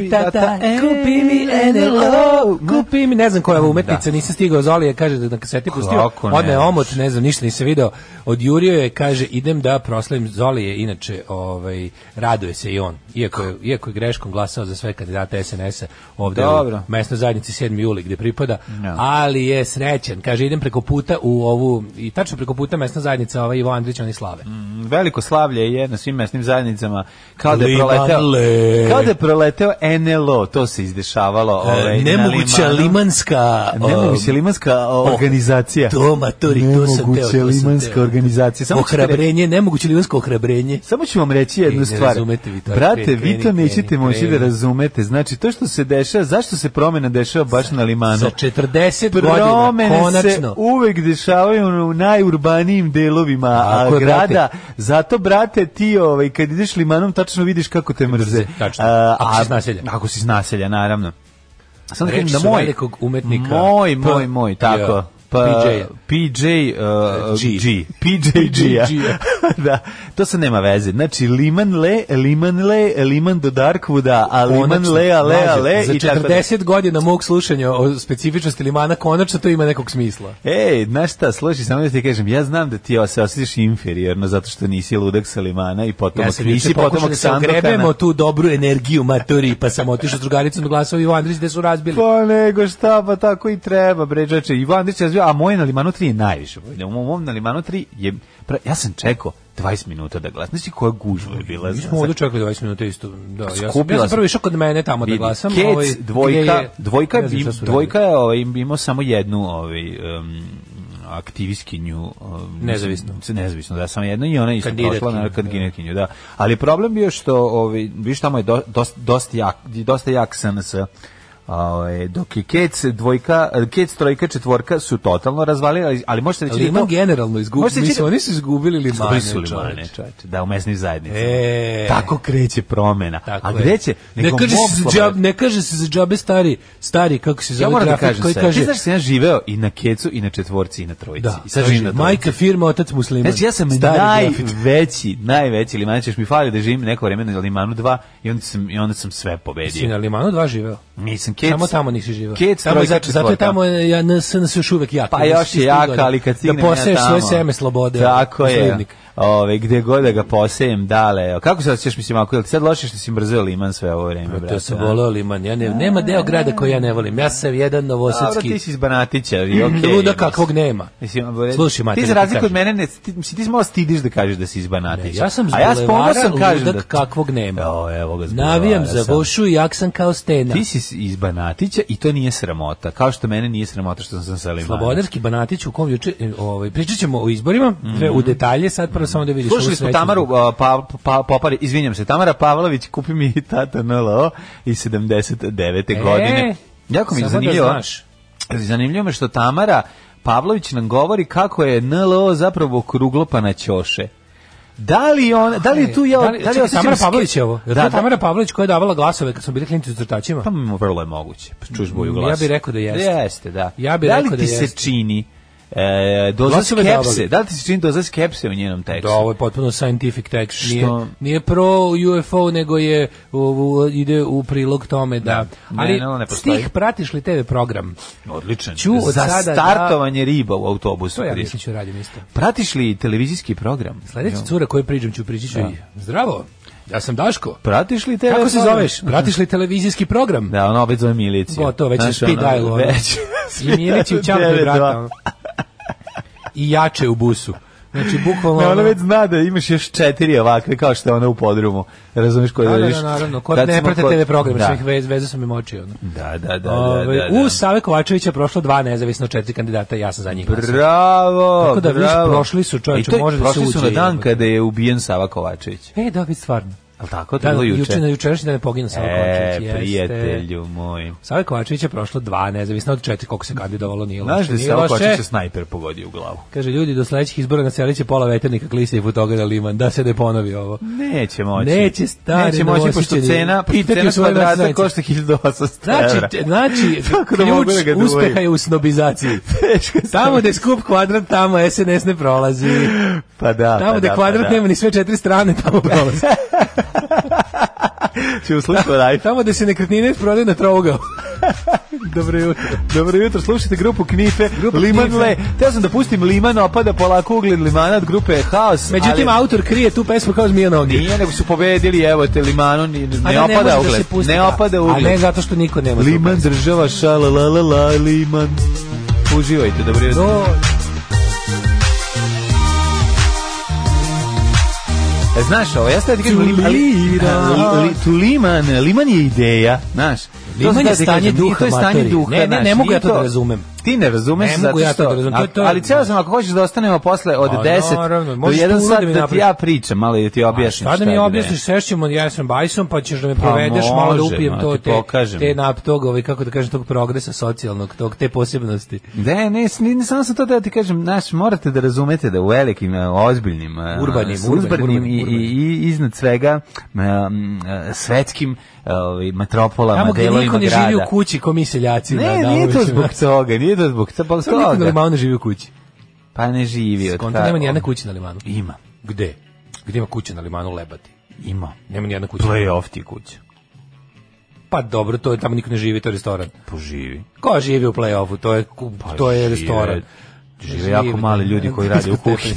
kupi tata, e, kupi mi NLO, e, kupi mi, ne znam koja je umetnica, da. nisam stigao Zolije, kaže da na kaseti pustio, odne omot, ne znam, ništa nisam video, od odjurio je, kaže, idem da proslavim Zolije, inače, ovaj, raduje se i on, iako je, iako je greškom glasao za sve kandidate SNS-a ovde Dobro. u mesnoj zajednici 7. juli gde pripada, no. ali je srećan, kaže, idem preko puta u ovu, i tačno preko puta mesna zajednica ovaj Ivo Andrić, oni slave. Mm, veliko slavlje je na svim mesnim zajednicama, kao da je proleteo, kao da je proleteo NLO, to se izdešavalo. E, ovaj, nemoguća limanska... Nemoguća um, limanska organizacija. To, matori, to sam teo. Nemoguća limanska organizacija. Samo ohrabrenje, nemoguće limansko ohrabrenje. Samo ću vam reći jednu e, stvar. Brate, vi to nećete moći da razumete. Znači, to što se dešava, zašto se promena dešava baš na limanu? Sa 40 godina, konačno. se uvek dešavaju u najurbanijim delovima Ako, grada. Zato, brate, ti ovaj, kad ideš limanom, tačno vidiš kako te mrze. Tačno. A, naselja. Ako si iz naselja, naravno. Sam da kažem da moj velikog umetnika. Moj, moj, moj, pa, tako pa PJ uh, G. PJ G. da, to se nema veze. Znači liman le, liman le, liman do Darkwooda, a liman le, a le, a le za 40 da. godina mog slušanja o specifičnosti limana konačno to ima nekog smisla. Ej, znaš šta, sluši samo da ti kažem, ja znam da ti se osjećaš inferiorno zato što nisi ludak sa limana i potom ja nisi potom da Sandokana. tu dobru energiju maturi, pa sam otišao s drugaricom da glasao Ivan Andrić gde su razbili. Pa nego šta, pa tako i treba, bređače. Ivan Andrić a moj na Limanu 3 je najviše. U mom na Limanu 3 je... Pra, ja sam čekao 20 minuta da glasam. Znači koja gužva je bila. Mi smo ovdje čekali 20 minuta isto. Da, ja, sam, ja sam prvi išao kod mene tamo da glasam. Kec, ovaj, dvojka, dvojka, im, dvojka, je ovaj, imao samo jednu ovaj, um, aktivistkinju um, nezavisno nezavisno da sam jedno i ona isto prošla na kad da. da ali problem bio što ovaj vi tamo je dosta dosta jak dosta jak SNS Ovaj dok je Kec dvojka, Kec trojka, četvorka su totalno razvalili, ali možete reći Liman da to, generalno izgubili, reći, mislim, da- oni su izgubili Limane, su limane da u mesnim zajednicama. E, tako kreće promena. Tako A gde će ne kaže se za ne kaže se za džabe stari, stari kako se zove ja da grafik, da kažem koji se. kaže. Ti znaš da se ja živeo i na Kecu i na četvorci i na trojici. Da, I sad živim na Majka firma otac musliman. Znači ja sam najveći, najveći Liman, ćeš mi fali da živim neko vreme na Limanu 2 i onda sam i onda sam sve pobedio. Jesi na Limanu 2 živeo? Nisam Kec, samo tamo nisi živa. Kec, tamo je, zato, zato je tamo ja nas nas još uvek jaka. Pa da još je jaka, da- ali kad stigne da poseješ svoje seme slobode. Tako je. Ove, gde god da ga posejem, dale. Kako se osjećaš, mislim, ako je sad loše što si mrzeo liman sve ovo vreme, brate? to sam voleo liman, ja ne, nema deo grada koji ja ne volim. Ja sam jedan novosadski. Dobro, ti si iz Banatića, i okej. Okay, Luda kakvog nema. Mislim, Slušaj, mate, ti za da razliku od mene, ne, ti, mislim, ti se malo stidiš da kažeš da si iz Banatića. ja sam iz ja ponosom kažem da kakvog nema. evo ga Navijam za vošu, jak sam kao stena. Ti si iz Banatića i to nije sramota. Kao što mene nije sramota što sam Salimani. Slobodarski Banatić u kom juče e, ovaj pričat ćemo o izborima, mm -hmm. u mhm. detalje sad prvo samo da vidiš. Slušali smo Tamaru pa, pa, Popari, izvinjam se, Tamara Pavlović kupi mi tata NLO i 79. E, godine. Jako mi je da zanimljivo. Da zanimljivo me što Tamara Pavlović nam govori kako je NLO zapravo pa na ćoše. Da li on, da li e, tu ja, da li, da li čekaj, Tamara Pavlović je ovo? Da, da, Tamara Pavlović koja je davala glasove kad su bili klinci u crtačima? Pa vrlo je moguće. Čuješ boju glas. Ja bih rekao da jeste. Jeste, da. Ja bih da rekao da jeste. Da li ti se čini E, doza skepse, da li ti se čini doza skepse u njenom tekstu? Da, ovo je potpuno scientific tekst. Nije, nije pro UFO, nego je u, u, ide u prilog tome da... da ali ne, ne, ne stih, pratiš li TV program? Odličan. Ću od Za sada da- startovanje da, riba u autobusu. To ja mislim ću radim isto. Pratiš li televizijski program? Sledeća cura koju priđem ću pričit ću da. i... Zdravo! Ja sam Daško. Pratiš li TV Kako se zoveš? Pratiš li televizijski program? Da, ona opet zove Milicija. Bo, već Znaš, je speed dial. već. I Milić u čampu brata i jače u busu. Znači, bukvalno... Ne, ona već zna da imaš još četiri ovakve, kao što je ona u podrumu. Razumiješ koje da, da, da, naravno. Kod ne prate kod... teleprogram, da. vezu veze, veze su mi močio. Ono. Da, da, da, da Ove, da, da, da. U Save Kovačevića prošlo dva nezavisno četiri kandidata, ja sam za njih Bravo, Tako da, bravo. viš, prošli su čovječe, može da se uđe. Prošli su na dan kada je ubijen Sava Kovačević. E, da, biti stvarno. Al tako da, juče. juče na jučerašnji dan je poginuo Sava e, Kovačević. E, prijatelju moj. Sava Kovačević je prošlo dva, nezavisno od četiri koliko se kandidovalo nije loše. Znaš da Sava Kovačević snajper pogodio u glavu. Kaže ljudi do sledećih izbora na seliće pola veternika klise i fotogra da liman, da se ne da ponovi ovo. Neće moći. Neće stari. Neće da moći pošto cena, pošto cena kvadrata košta 1800 evra. Znači, znači ključ da uspeha je u snobizaciji. tamo da skup kvadrat, tamo SNS ne prolazi. Pa da. pa da. Pa tamo da kvadrat nema ni sve četiri strane, tamo prolazi. Ti slično raditi. Da. Tamo da se nekretnine prodaju na trogao. Dobro jutro. Dobro jutro, slušajte grupu Knife, Grupa Limanle. Teo sam da pustim Liman, opada polako ugled Limana grupe Haos. Međutim, ali... autor krije tu pesmu kao zmija noge. Nije, nego su pobedili, evo te Limanu, ne, da ne opada da ugled. Da pusti, ne opada ugled. A ne zato što niko nema. Liman država, la Liman. Uživajte, dobro jutro. Do... E, znaš, ovo ja stavljam da kažem liman, li, tu liman, liman je ideja, znaš. Liman je da stanje duha, to je stanje duha, ne, ne, ne mogu ja to da razumem ti ne razumeš ne zato ja to da razum, to, to, ali ceo sam ako hoćeš da ostanemo posle od 10 pa, do 1 sat da, da ti ja pričam, malo da ti objasnim. Šta da mi objasniš, sešćemo, ja sam bajsom, pa ćeš da me pa provedeš, malo da upijem da to, te, pokažem. te nap tog, ovaj, kako da kažem, tog progresa socijalnog, tog, te posebnosti. Ne, ne, ne, samo sam to da ti kažem, naš, morate da razumete da u velikim, e, ozbiljnim, e, urbanim, urbanim, urbanim, urbanim i, i, i iznad svega e, svetskim ovaj metropola Tamo i grada. Tamo niko ne živi u kući ko mi seljaci. Ne, da, nije to zbog da. toga, nije to zbog pa toga. Samo niko na limanu ne živi u kući. Pa ne živi. Skonto nema jedna kuća na limanu. Ima. Gde? Gde ima kuća na limanu lebati? Ima. Nema ni jedna kuća. Playoff ti kuća. Pa dobro, to je tamo niko ne živi, to je restoran. Poživi. Pa ko živi u play-offu, to je, pa to je restoran žive jako mali ljudi koji rade u kuhinji,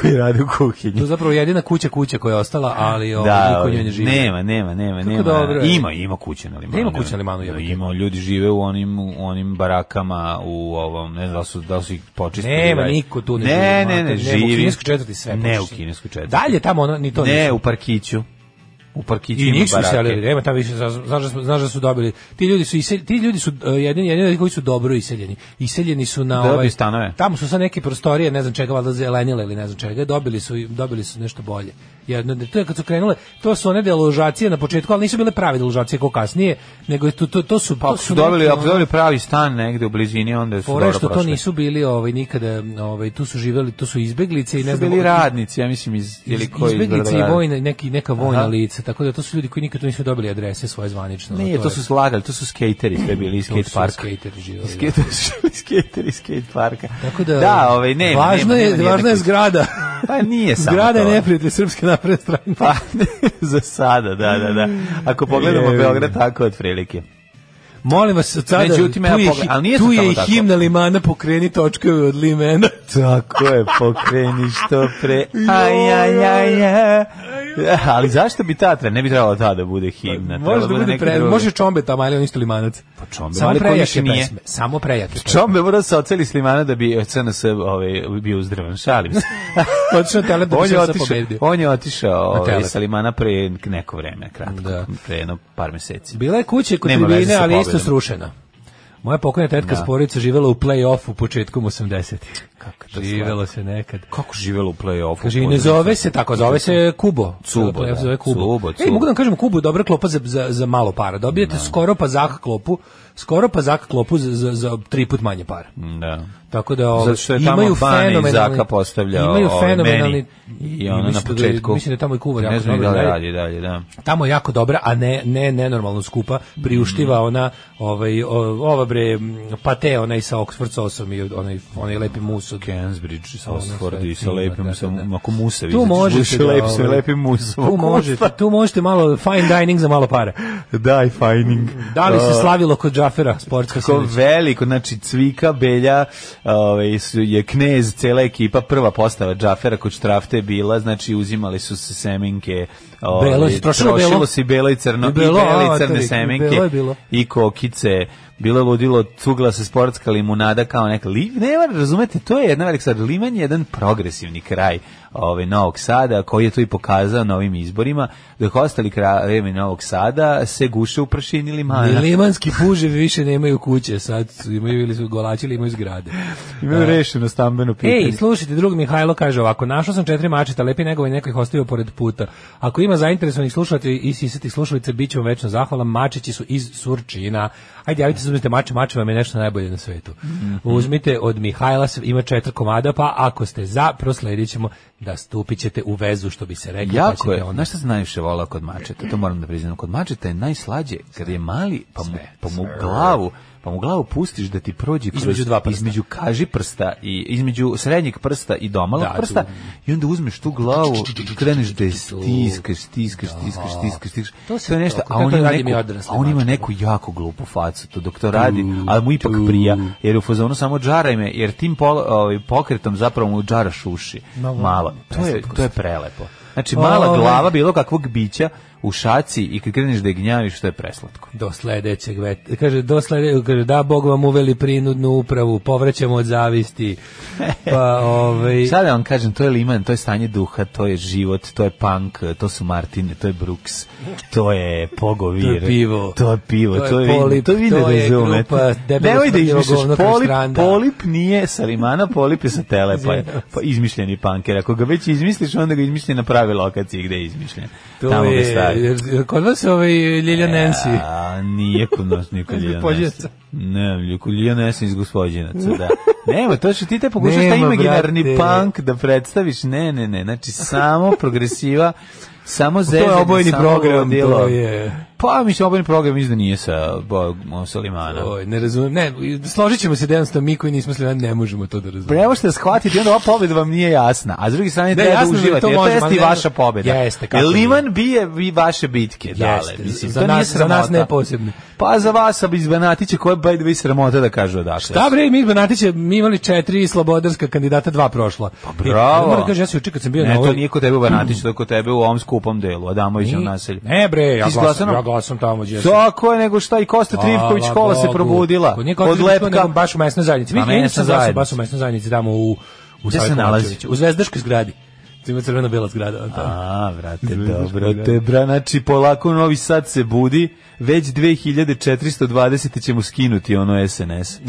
koji rade u kuhinji. To je zapravo jedina kuća kuća koja je ostala, ali ovo ovaj, da, niko njoj ne živi. Nema, nema, nema, nema. Dobro, ima, ima kuće na limanu. Ima kuće na limanu, ja. Ima ljudi žive u onim u onim barakama u ovom, ne znam da su da su ih počistili. Nema ovaj. niko tu ne, ne živi. Ne, ne, ne, živi. U kineskoj četvrti sve. Ne, u kineskoj četvrti. Dalje tamo ono, ni to ne. Ne, u parkiću u parkiću I njih su iselili, nema tamo više, da znaš, da su dobili. Ti ljudi su, isel, ti ljudi su uh, jedini, jedini koji su dobro iseljeni. Iseljeni su na... Dobili ovaj, stanove. Tamo su sa neke prostorije, ne znam čega, valjda zelenile ili ne znam čega, dobili su, dobili su nešto bolje. Jedno, to je kad su krenule, to su one deložacije na početku, ali nisu bile prave deložacije kao kasnije, nego to, to, to su... Pa, to su dobili, neke, ako dobili pravi stan negde u blizini, onda su dobro što prošli. to nisu bili ovaj, nikada, ovaj, tu su živjeli, tu su izbeglice i ne znam... Su bili radnici, ja mislim, iz, ili koji... Izbeglice i vojna, neki, neka vojna lica adrese, tako da to su ljudi koji nikad nisu dobili adrese svoje zvanično. Ne, to, to su slagali, to su skateri, sve bili iz skate parka. Skateri živali. Da. Skateri, skateri skate parka. Tako da, da ovaj, nema, važno nema, nema, je, važna je zgrada. Pa nije samo Zgrada je neprijatelj Srpske napredne strane. Pa, za sada, da, da, da. Ako pogledamo Beograd, tako otprilike. Molim vas, sada, Međutim, tu je, ja pogled, nije tu je i himna limana pokreni točke od limena. Tako je, pokreni što pre. Aj, aj, aj, aj. Ali zašto bi ta ne bi trebalo ta da bude himna? Može da bude, pre, može čombe tamo, ali on isto limanac. Pa čombe, samo ali prejake nije. Pesme, samo prejake. Pesme. Čombe mora da se oceli s limana da bi CNS ovaj, bio uzdravan, šalim se. otišao tele da bi se pobedio. On je otišao ovaj, sa limana pre neko vreme, kratko, da. pre jedno par meseci. Bila je kuće kod tribine, ali isto srušena. Moja pokojna tetka da. Sporica živela u play-offu početkom 80-ih. Kako to živelo se nekad. Kako živelo u play-offu? Kaže, ne zove se tako, zove se Kubo. Cubo, da. Zove Kubo. Cubo, Cubo. Ej, mogu da vam kažem, Kubo je dobra klopa za, za, za malo para. Dobijete da. skoro pa zah klopu skoro pa Zaka Klopu za, za, za tri put manje para. Da. Tako da ovo, ovaj, Zato što je tamo imaju fenomenalni Zaka postavljao imaju ovaj, fenomenalni, i ona na početku. Da, mislim da, da tamo i kuvar jako dobro da radi. Dalje, da. Tamo je jako dobra, a ne, ne nenormalno skupa, priuštiva mm. ona ovaj, ova bre pate, ona i sa Oxford sosom i onaj, onaj lepi mus od Cambridge, sa Oxford i sa lepim, da, sa, da. ako musevi, tu možete da, lep, sa ovaj, lepim musom. Tu možete, tu možete malo fine dining za malo para. da, i fining. Da li se slavilo kod čafera sportska Kako veliko, znači Cvika, Belja, ovaj, je knez, cela ekipa, prva postava Džafera kod štrafte je bila, znači uzimali su se seminke, ovaj, belo, trošilo, belo. se belo i crno, i, belo, i bele i crne a, seminke, i kokice, bilo ludilo, cugla se sportska limunada kao neka li, ne razumete, to je jedna velika stvar, Liman je jedan progresivni kraj ove, ovaj, Novog Sada, koji je to i pokazao na ovim izborima, dok ostali krajevi Novog Sada se guše u prašini limana. Limanski puževi više nemaju kuće, sad su, imaju ili su golačili, imaju zgrade. Imaju da. rešeno stambeno pitanje. Ej, slušajte, drug Mihajlo kaže ovako, našao sam četiri mačeta, lepi nego neko ih ostavio pored puta. Ako ima zainteresovanih slušatelja i sisatih slušalica, bit ćemo večno zahvalan, mačići su iz Surčina. Ajde, javite se, uzmite mače, mače vam je nešto najbolje na svetu. Mhm. Uzmite od Mihajla, ima četiri komada, pa ako ste za, prosledit ćemo da stupit ćete u vezu, što bi se rekli. Pa jako pa je, znaš šta se najviše volao kod mačeta, to moram da priznam, kod mačeta je najslađe, kad je mali, pa mu, pa mu glavu, pa mu glavu pustiš da ti prođe između dva prsta. Između kaži prsta i između srednjeg prsta i domalog da, prsta tu. i onda uzmeš tu glavu i kreneš da je stiskaš, stiskaš, da. stiskaš, stiskaš, stiskaš. To, to je nešto, a on, ima neku, a on ima neku jako glupu facu to dok to radi, ali mu ipak prija, jer u fazonu samo džaraj me, jer tim pol, ovaj, pokretom zapravo mu džaraš uši malo. To je, e to je prelepo. Znači, mala ovaj. glava bilo kakvog bića u šaci i kad kreneš da je gnjaviš, to je preslatko. Do sledećeg vetra. Kaže, do sledećeg, kaže, da, Bog vam uveli prinudnu upravu, povraćamo od zavisti. Pa, ovaj... Sada vam kažem, to je liman, to je stanje duha, to je život, to je punk, to su Martine, to je Brooks, to je Pogovir. to je pivo. To je pivo, to, je, to je, polip, to, to je grupa, Nemoj da izmišljaš, polip, polip nije sa limana, polip je sa telepa. pa izmišljeni punker. Ako ga već izmisliš, onda ga izmišlji na pravi lokaciji gde je izmišljen. To Tamo je jer kod vas je ovaj Ljilja e, Nensi. A, nije kod nas niko Ljilja Nensi. Ne, Ljilja Nensi iz gospodinaca, da. Nema, to što ti te pokušaš taj imaginarni punk da predstaviš, ne, ne, ne, znači samo progresiva Samo zezanje. To je obojeni samo program, bilo. to je... Pa mislim obojeni program izda nije sa Bog Muslimana. Oj, ne razumem. Ne, složit ćemo se da jednostavno mi koji nismo slimani ne možemo to da razumemo. Prvo što da shvatite, onda ova pobeda vam nije jasna. A s druge strane ne, treba da jasno, da uživate, jer to jeste i vaša pobeda. Jeste, kako. Liman bije vi vaše bitke, jeste, dale. Mislim, za, to nas, za nas ne posebno. Pa za vas, a iz Banatića, koja by the way sramota da kažu odakle. Šta bre, mi iz Banatića, mi imali četiri slobodarska kandidata, dva prošla. Pa bravo. Ja moram da kažem, ja se učekao kad sam bio ne, na ovoj... Ne, to nije kod tebe u Banatiću, to kod tebe u Omsku skupom delu, Adamovićem naselju. Ne bre, ja glasam, ja glasam tamo gdje sam. Tako je, nego šta i Kosta Trivković kola se probudila. Od lepka. Baš u mesnoj zajednici. Pa Mi baš u mesnoj zajednici tamo u... u Gde se nalazi? U Zvezdaškoj zgradi. Ima crveno-bela zgrada. A, vrate, dobro te, bra. Znači, polako Novi Sad se budi, već 2420 ćemo skinuti ono SNS. E,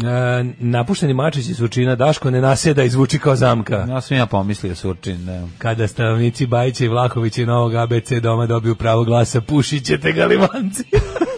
napušteni mačići Surčina, Daško ne naseda i zvuči kao zamka. Ja sam ja pomislio da Surčin, da. Kada stanovnici Bajića i Vlahovića i Novog ABC doma dobiju pravo glasa, pušit ćete galimanci.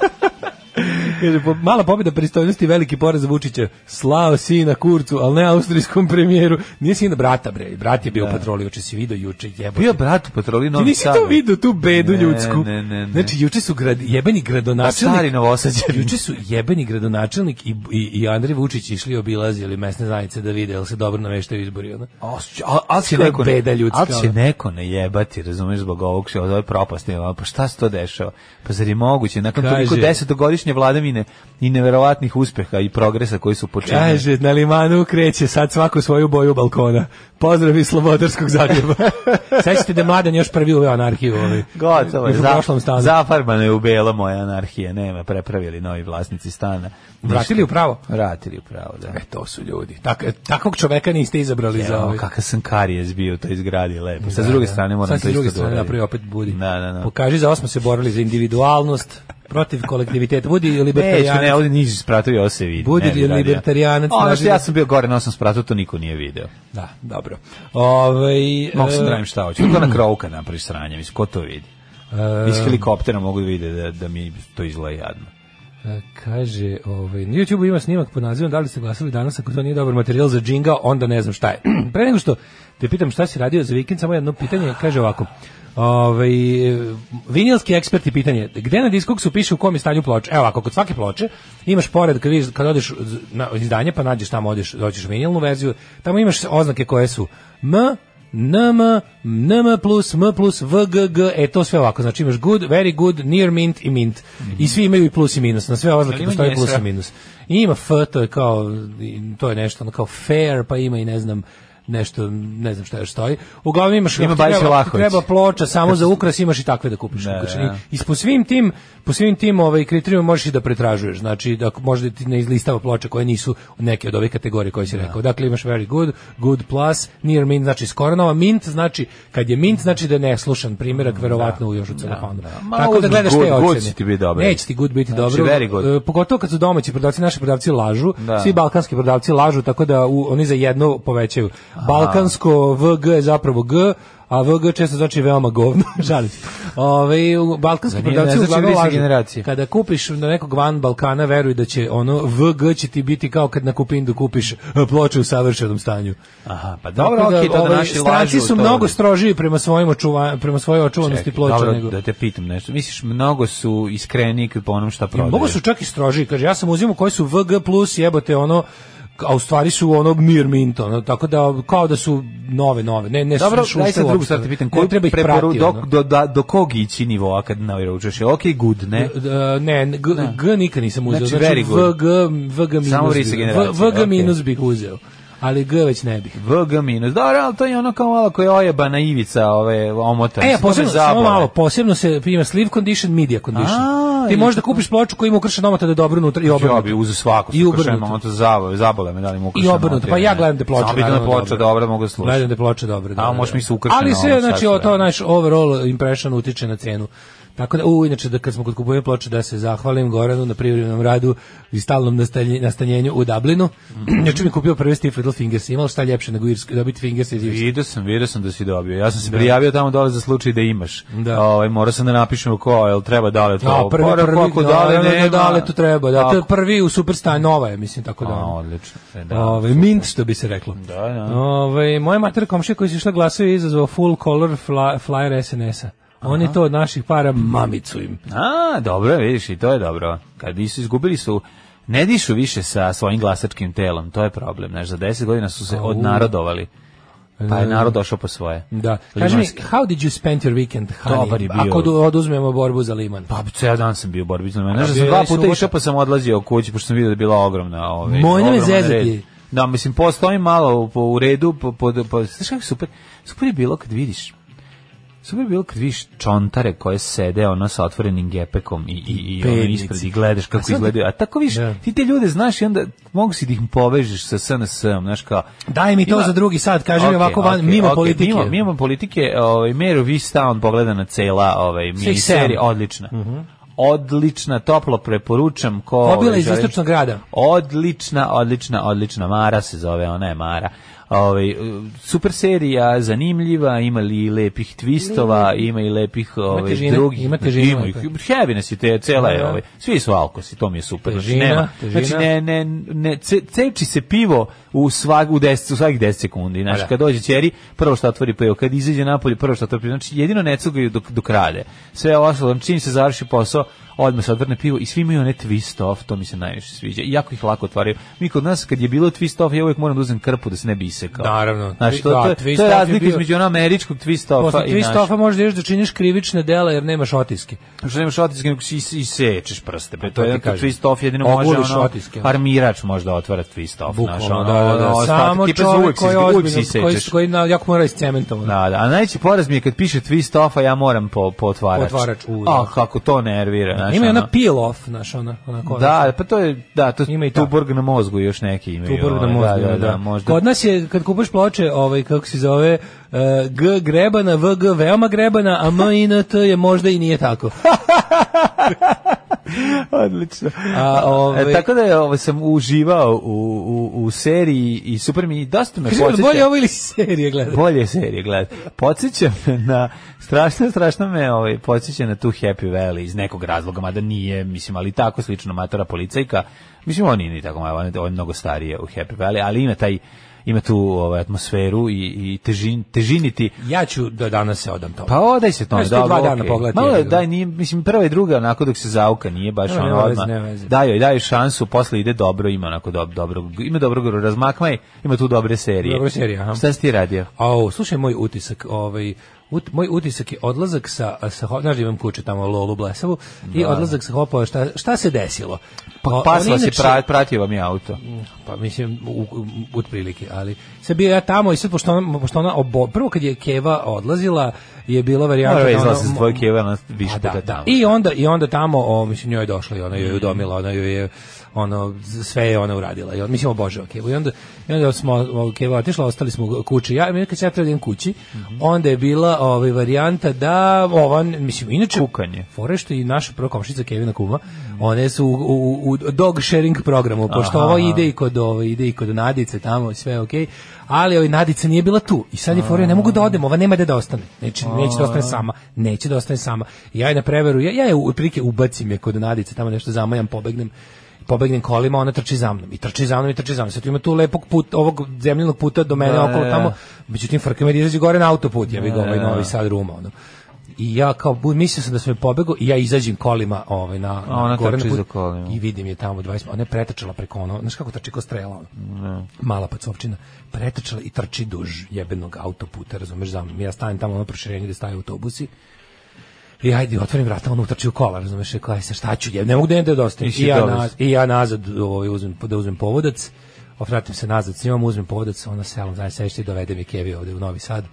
Kaže, mala pobjeda pristojnosti, veliki poraz Vučića. Slao sina Kurcu, ali ne austrijskom premijeru. Nije sina brata, bre. Brat je bio da. u patroli, juče si vidio, juče jebote. Bio brat u patroli Novi Ti nisi to vidio, tu bedu ne, ljudsku. Ne, ne, ne. Znači, juče su grad, jebeni gradonačelnik. stari novosađeni. Juče su jebeni gradonačelnik i, i, i Andrej Vučić išli obilazili mesne zajednice da vide, jel se dobro nameštaju izbori. Ona. A, a, a će neko, beda ljudska, a će neko ne jebati, razumeš, zbog ovog, od ove propasti. Pa šta se to dešava? Pa zar je moguće? Nakon toliko desetogodišnje vladavine godine i neverovatnih uspeha i progresa koji su počeli. Kaže, na limanu kreće sad svaku svoju boju balkona. Pozdrav iz Slobodarskog Zagreba. Sećate da je još prvi uveo anarhiju. Ovaj, Gotovo za, zafarbano je u belo moja anarhije, nema, prepravili novi vlasnici stana. Vratili u pravo? Vratili u pravo, da. E, to su ljudi. Tak, e, takvog čoveka niste izabrali Evo, za ovaj. kakav sam karijes bio to izgradi lepo. Sa da, druge da. strane moram to isto da. Sa druge strane napravio opet budi. Da, da, da. Pokaži za osmo se borali za individualnost, protiv kolektiviteta. Budi libertarijanac. Ne, ne, ovdje niži spratu i ovo se vidi. Budi ne, libertarijanac. Ono što ja sam bio gore na osam spratu, to niko nije video. Da, dobro. Ove, ovaj, Mogu sam e, da radim šta hoću. To na krovu kad napraviš sranje, mislim, ko to vidi? Uh, Iz helikoptera mogu da vidjeti da, da mi to izgleda jadno e, kaže, ovaj, na YouTube ima snimak pod nazivom da li ste glasali danas, ako to nije dobar materijal za džinga, onda ne znam šta je. Pre nego što te pitam šta si radio za vikend, samo jedno pitanje, kaže ovako, Ovaj vinilski eksperti pitanje, gde na diskoksu piše u kom je stanju ploče? Evo, ako kod svake ploče imaš pored kad vidiš kad odeš na izdanje pa nađeš tamo odeš dođeš vinilnu verziju, tamo imaš oznake koje su M NM, NM plus, M plus, VGG, e to sve ovako, znači imaš good, very good, near mint i mint. Mm -hmm. I svi imaju i plus i minus, na sve oznake postoji plus i minus. I ima F, to je kao, to je nešto ono kao fair, pa ima i ne znam, nešto, ne znam šta još stoji. Uglavnom imaš Ima treba, treba ploča samo za ukras, imaš i takve da kupiš. Ne, ne. I, I po svim tim, po svim tim ovaj kriterijum možeš i da pretražuješ. Znači da možda ti ne izlistava ploče koje nisu neke od ove kategorije koje si da. rekao. Dakle imaš very good, good plus, near mint znači skoro nova, mint znači kad je mint znači da je neslušan primerak da, verovatno da, u još u celofanu. Tako da gledaš te ocene. Neće ti biti dobro. Neće ti good biti znači, dobro. E, pogotovo kad su domaći prodavci, naši prodavci lažu, svi balkanski prodavci lažu, tako da u, oni za jedno povećaju Balkansko VG je zapravo G, a VG često znači veoma govno, žalim se. Ove, balkanski prodavci znači uglavnom lažu. Generacije. Kada kupiš na nekog van Balkana, veruj da će ono, VG će ti biti kao kad na Kupindu kupiš e, ploče u savršenom stanju. Aha, pa dobro, Tako da, okay, to da ovaj, naši lažu. su mnogo strožiji prema, svojim očuva, prema svojoj očuvanosti ploče. Dobro, nego. da te pitam nešto. Misliš, mnogo su iskreni po onom šta prodaju? I Mnogo su čak i strožiji. Kaže, ja sam uzimao koji su VG plus jebote ono a u stvari su ono Mir Mint, ono, tako da kao da su nove, nove. Ne, ne Dobro, daj se drugu stvar da pitam, ko treba ih preporu, prati, do, do, da- do, do kog ići nivoa kad naučeš? Ok, good, ne? D, ne, g, da. g nikad nisam uzeo. Znači, znači very good. VG, VG minus, Samo bi, VG minus bih uzeo ali G već ne bih. VG minus. Da, ali to je ono kao malo koja je ojebana ivica ove omota. E, posebno, samo malo, posebno se ima sleeve condition, media condition. A, Ti možeš da kupiš ploču koja ima ukršen omota da je dobro unutra i obrnuto. Ja bi uzeo svaku I ukršenu omotu zabave, zabole me da li mu ukršen I obrnuto, pa ja gledam da ploča. Samo da ploča dobra mogu slušati. Gledam da ploča da. A možeš mi se da. ukršen Ali se, znači, to naš overall impression utiče na cenu Tako da, u, inače, da kad smo kod kupovine ploče, da se zahvalim Goranu na privrednom radu i stalnom nastanjenju u Dublinu. Mm Juče mi kupio prvi Steve Little Fingers, imao šta ljepše nego irsko, dobiti Fingers iz Irske. Vidio sam, vidio sam da si dobio. Ja sam se da. prijavio tamo dole za slučaj da imaš. Da. Ovaj morao sam da napišem ko, jel treba dale to. Da, prvi, Mora, prvi, kako da, dale, da nema. Da, dale to treba. Da, to je prvi u Superstar Nova je, mislim, tako da. A, odlično. E, da, Ove, ovaj, mint, što bi se reklo. Da, da. Ove, ovaj, moja mater komšija koji se išla glasuje izazvao full color fly, flyer SNS-a. Oni to od naših para mamicu im. A, dobro, vidiš, i to je dobro. Kad su izgubili su ne dišu više sa svojim glasačkim telom, to je problem. Znaš, za 10 godina su se odnarodovali. Pa je e. narod došao po svoje. Da. Kaži mi, how did you spend your weekend, honey? Dobar je bio. Ako oduzmemo borbu za liman. Pa, ceo dan sam bio u borbi za liman. Znaš, sam dva puta išao pa sam odlazio kući, pošto sam vidio da je bila ogromna... Ovaj, Moje me zezati. Da, mislim, postoji malo u, u redu, po, po, po, znaš kako super, super je bilo kad vidiš Super je bilo kad viš čontare koje sede ono sa otvorenim gepekom i, i, i ono ispred i gledaš kako izgledaju. A tako viš, yeah. Da. ti te ljude znaš i onda mogu si da ih povežeš sa SNS-om, znaš kao... Daj mi to ima, za drugi sad, kaži okay, ovako van, okay, mimo okay, politike. Mimo, mimo politike, ovaj, on pogleda na cela ovaj, miniserija, odlična. Mm -hmm odlična, toplo preporučam. Ko Obila iz istočnog grada. Odlična, odlična, odlična. Mara se zove, ona je Mara ovaj, e, super serija, zanimljiva, ima li lepih twistova, ima i lepih ovaj, drugih. Ima težina. Ima ih, da. heaviness i te, cela je, da. ovaj, svi su alkosi, to mi je super. Znači, težina, znači, nema, Znači, ne, ne, ne, ce, ceči se pivo u, svag, u, 10 u svakih 10 sekundi. Znači, da. kad dođe ćeri, prvo što otvori pivo, kad izađe napolje, prvo što otvori Znači, jedino ne cugaju dok, dok rade. Sve ostalo, znači, čim se završi posao, odmah se odvrne pivo i svi imaju one twist off, to mi se najviše sviđa. I jako ih lako otvaraju. Mi kod nas kad je bilo twist off, ja uvek moram da uzem krpu da se ne bi isekao. Naravno. Znaš, to, da, to, to, je, to bio... između ona američkog twist offa Posle i twist naš... offa možeš da činiš krivične dela jer nemaš otiske. Što nemaš otiske, nego si isečeš prste. Pre, to, je twist off jedino može ono, otiske. armirač možda otvara twist off. Bukvalno, da, da, da. Samo čovjek koji je ozbiljno, koji na, jako mora iscementovan. Da, da. A najveći poraz mi je kad piše twist offa ja moram po, po otvarač. Otvarač, u. Ah, kako to nervira. Da. Ima ona, peel off, znaš, ona, ona koja. Da, pa to je, da, to ima i Tuborg na mozgu još neki imaju. Tuborg na ovaj, mozgu, da, da, da, da, možda. Kod nas je kad kupuješ ploče, ovaj kako se zove, E, G grebana, VG veoma grebana, a MINT je možda i nije tako. Odlično. A, ove, e, tako da je, ovo, ovaj, sam uživao u, u, u seriji i super mi dosta me podsjeća. Bolje ovo ili serije gledati? Bolje serije gledati. Podsjeća me na, strašno, strašno me ovaj, podsjeća na tu Happy Valley iz nekog razloga, mada nije, mislim, ali tako slično matora policajka. Mislim, on nije ni tako malo, on je mnogo starije u Happy Valley, ali ima taj ima tu ovaj atmosferu i i težin težiniti. Ja ću da danas se odam tome. Pa odaj se tome, da. Dva dana okay. pogledaj. Malo daj ni mislim prva i druga onako dok se zauka nije baš ne, ono odma. Daj joj, daj šansu, posle ide dobro, ima onako dob, dobro. Ima dobro razmakmaj, ima tu dobre serije. Dobre serije, aha. Šta si ti radio? Au, slušaj moj utisak, ovaj ut, moj utisak je odlazak sa, sa znaš da imam kuću tamo Lolu Blesavu, da. i odlazak sa Hopova, šta, šta se desilo? Pa, pas vas je pra, pratio vam je auto. Pa mislim, u, u, u prilike, ali sad bio ja tamo i sad, pošto ona, pošto ona obo, prvo kad je Keva odlazila, je bila varijanta da, da ona se dvojke ona više da, da, tamo. I onda i onda tamo, o, mislim njoj je došla i ona joj je udomila, ona joj je ono sve je ona uradila i on mislim obožava Kevu i onda i onda smo Keva otišla ostali smo kući ja mi kad se ja trebam da kući mm -hmm. onda je bila ovaj varijanta da ovan mislim inače kukanje forešto i naša prva komšinica Kevina kuma mm -hmm. one su u, u, u, dog sharing programu pošto Aha. ovo ide i kod ovo ide i kod Nadice tamo sve je okej okay ali ovaj Nadica nije bila tu i sad je fora ne mogu da odem, ova nema da da ostane. Neće, neće da ostane sama, neće da ostane sama. Ja je na preveru, ja, ja je prilike ubacim je kod Nadice, tamo nešto zamajam, pobegnem pobegnem kolima, ona trči za mnom. I trči za mnom, i trči za mnom. Sad ima tu lepog put, ovog zemljenog puta do mene da, okolo da, da. tamo. Međutim, frkam jer izađe gore na autoput, ja bih ga ovaj novi sad ruma, ono i ja kao mislio sam da sam je pobegao i ja izađem kolima ovaj na A ona gore na put, kolima. i vidim je tamo 20 ona je pretrčala preko ono znaš kako trči ko strela ona ne. mala pacovčina pretrčala i trči duž jebenog autoputa razumeš za mnom ja stanem tamo na proširenju gde staju autobusi I ajde, otvorim vrata, on utrči u kola, razumeš, kaj se šta ću, ne mogu da da dostavim. I, ja naz, I ja nazad ovaj, uzmem, da uzmem povodac, ofratim se nazad s njom, uzmem povodac, ona selom, znaš, sešti i dovedem mi Kevi ovde u Novi Sad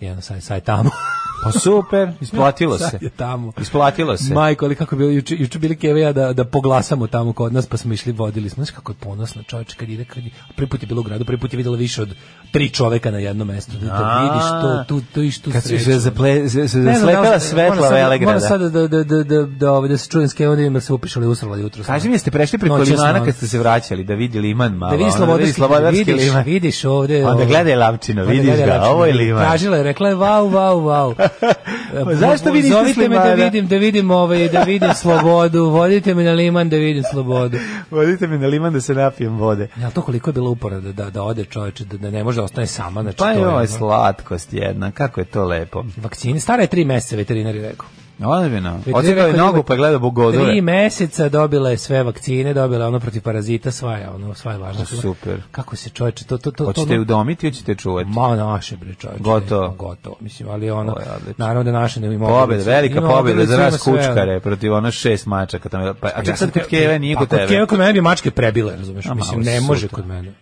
jedno sad, sad je tamo. pa super, isplatilo se. Sad je tamo. Isplatilo se. Majko, ali kako bilo, juče, juče bili keve ja da, da poglasamo tamo kod nas, pa smo išli, vodili smo. Znaš kako je ponosno čovječ, kad ide, kad prvi put je bilo u gradu, prvi put je videla više od tri čoveka na jedno mestu. Da, kad da vidiš to, tu, tu iš tu kad sreću. Kad se zaple, zaslepela svetla Velegrada. Moram sada da. Da, da, da, da, da, da, ovaj, da se čujem s kevom, da se upišali usrali jutro. Kaži mi, jeste prešli preko limana kad ste se vraćali, da vidi liman malo. Da vidi slobodarski liman. Vidiš, vidiš ovde. Onda ovaj- gledaj Lapčino, vidiš ga, ovo je liman. Tražila je rekla je vau, vau, vau. Pa zašto vi niste Zovite me da vidim, da vidim ovaj, da vidim slobodu, vodite me na liman da vidim slobodu. Vodite me na liman da se napijem vode. Ja, to koliko je bilo upora da, da, da ode čoveče, da, da ne može da ostane sama. Znači, pa je ovo slatkost jedna, kako je to lepo. Vakcine, stara je tri meseca, veterinari rekao. Odbino. Odsekao je nogu pa gleda bogodove. Tri meseca dobila je sve vakcine, dobila je ono protiv parazita, sva je ono, sva je važna. super. Kako se čoveče, to, to, to... Hoćete udomiti hoćete ćete čuvati? Ma naše, bre, čoveče. Gotovo. Gotovo, mislim, ali ono, naravno da naše ne da da ima... Pobjeda, velika pobjeda za nas kučkare, protiv ono šest mačaka. Tamo, pa, a čak sad kod Keve nije pa kod tebe. Kod Keve kod mene bi mačke prebile, razumeš? Mislim, ne može kod mene.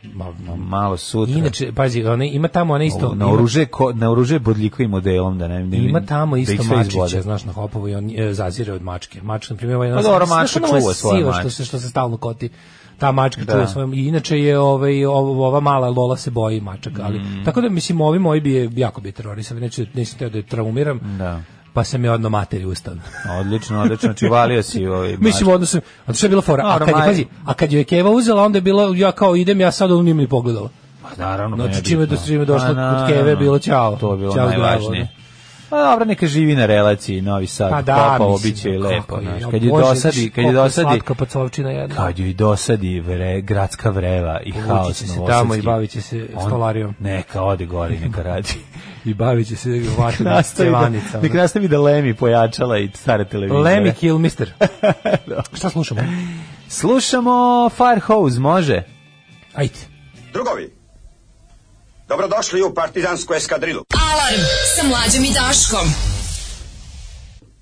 Malo sutra. Inače, pazi, ima tamo ona isto... Na oruže, na oruže bodljikojim modelom, da ne... Da ima tamo isto mačiće, znaš, na hopovo i on e, zazire od mačke. Mačka, na primjer, ovaj... Pa dobro, mačka čuva svoje mačke. Što se, što se stalno koti ta mačka da. čuje svojom i inače je ovaj ova mala Lola se boji mačaka ali mm. tako da mislim ovi moji bi je jako bi terorisan neću nisi teo da je traumiram da pa sam je odno materi ustav. odlično, odlično, znači valio si ovaj Mislim, odnosno, a što je bila fora, a kad, je, pazi, a kad je Keva uzela, onda je bilo, ja kao idem, ja sad ovom nije mi pogledala. Pa naravno, znači, čime do da- čime došlo pa kod Keve, bilo čao. To je bilo najvažnije. Da. Pa dobro, neka živi na relaciji Novi Sad, pa da, Popovo, bit i lepo. Je, naš. Kad je dosadi, kad je dosadi, slatka jedna. Kad je dosadi vre, gradska vreva i Uvući haos će se tamo i bavit će se stolarijom. Neka ode gore, neka radi. I bavit će se vatu na cevanica. Nek nastavi da Lemi pojačala i stare televizije. Lemi kill mister. Da. Šta slušamo? Slušamo Firehose, može? Ajde. Drugovi, Dobrodošli u partizansku eskadrilu. Alarm sa mlađom i Daškom.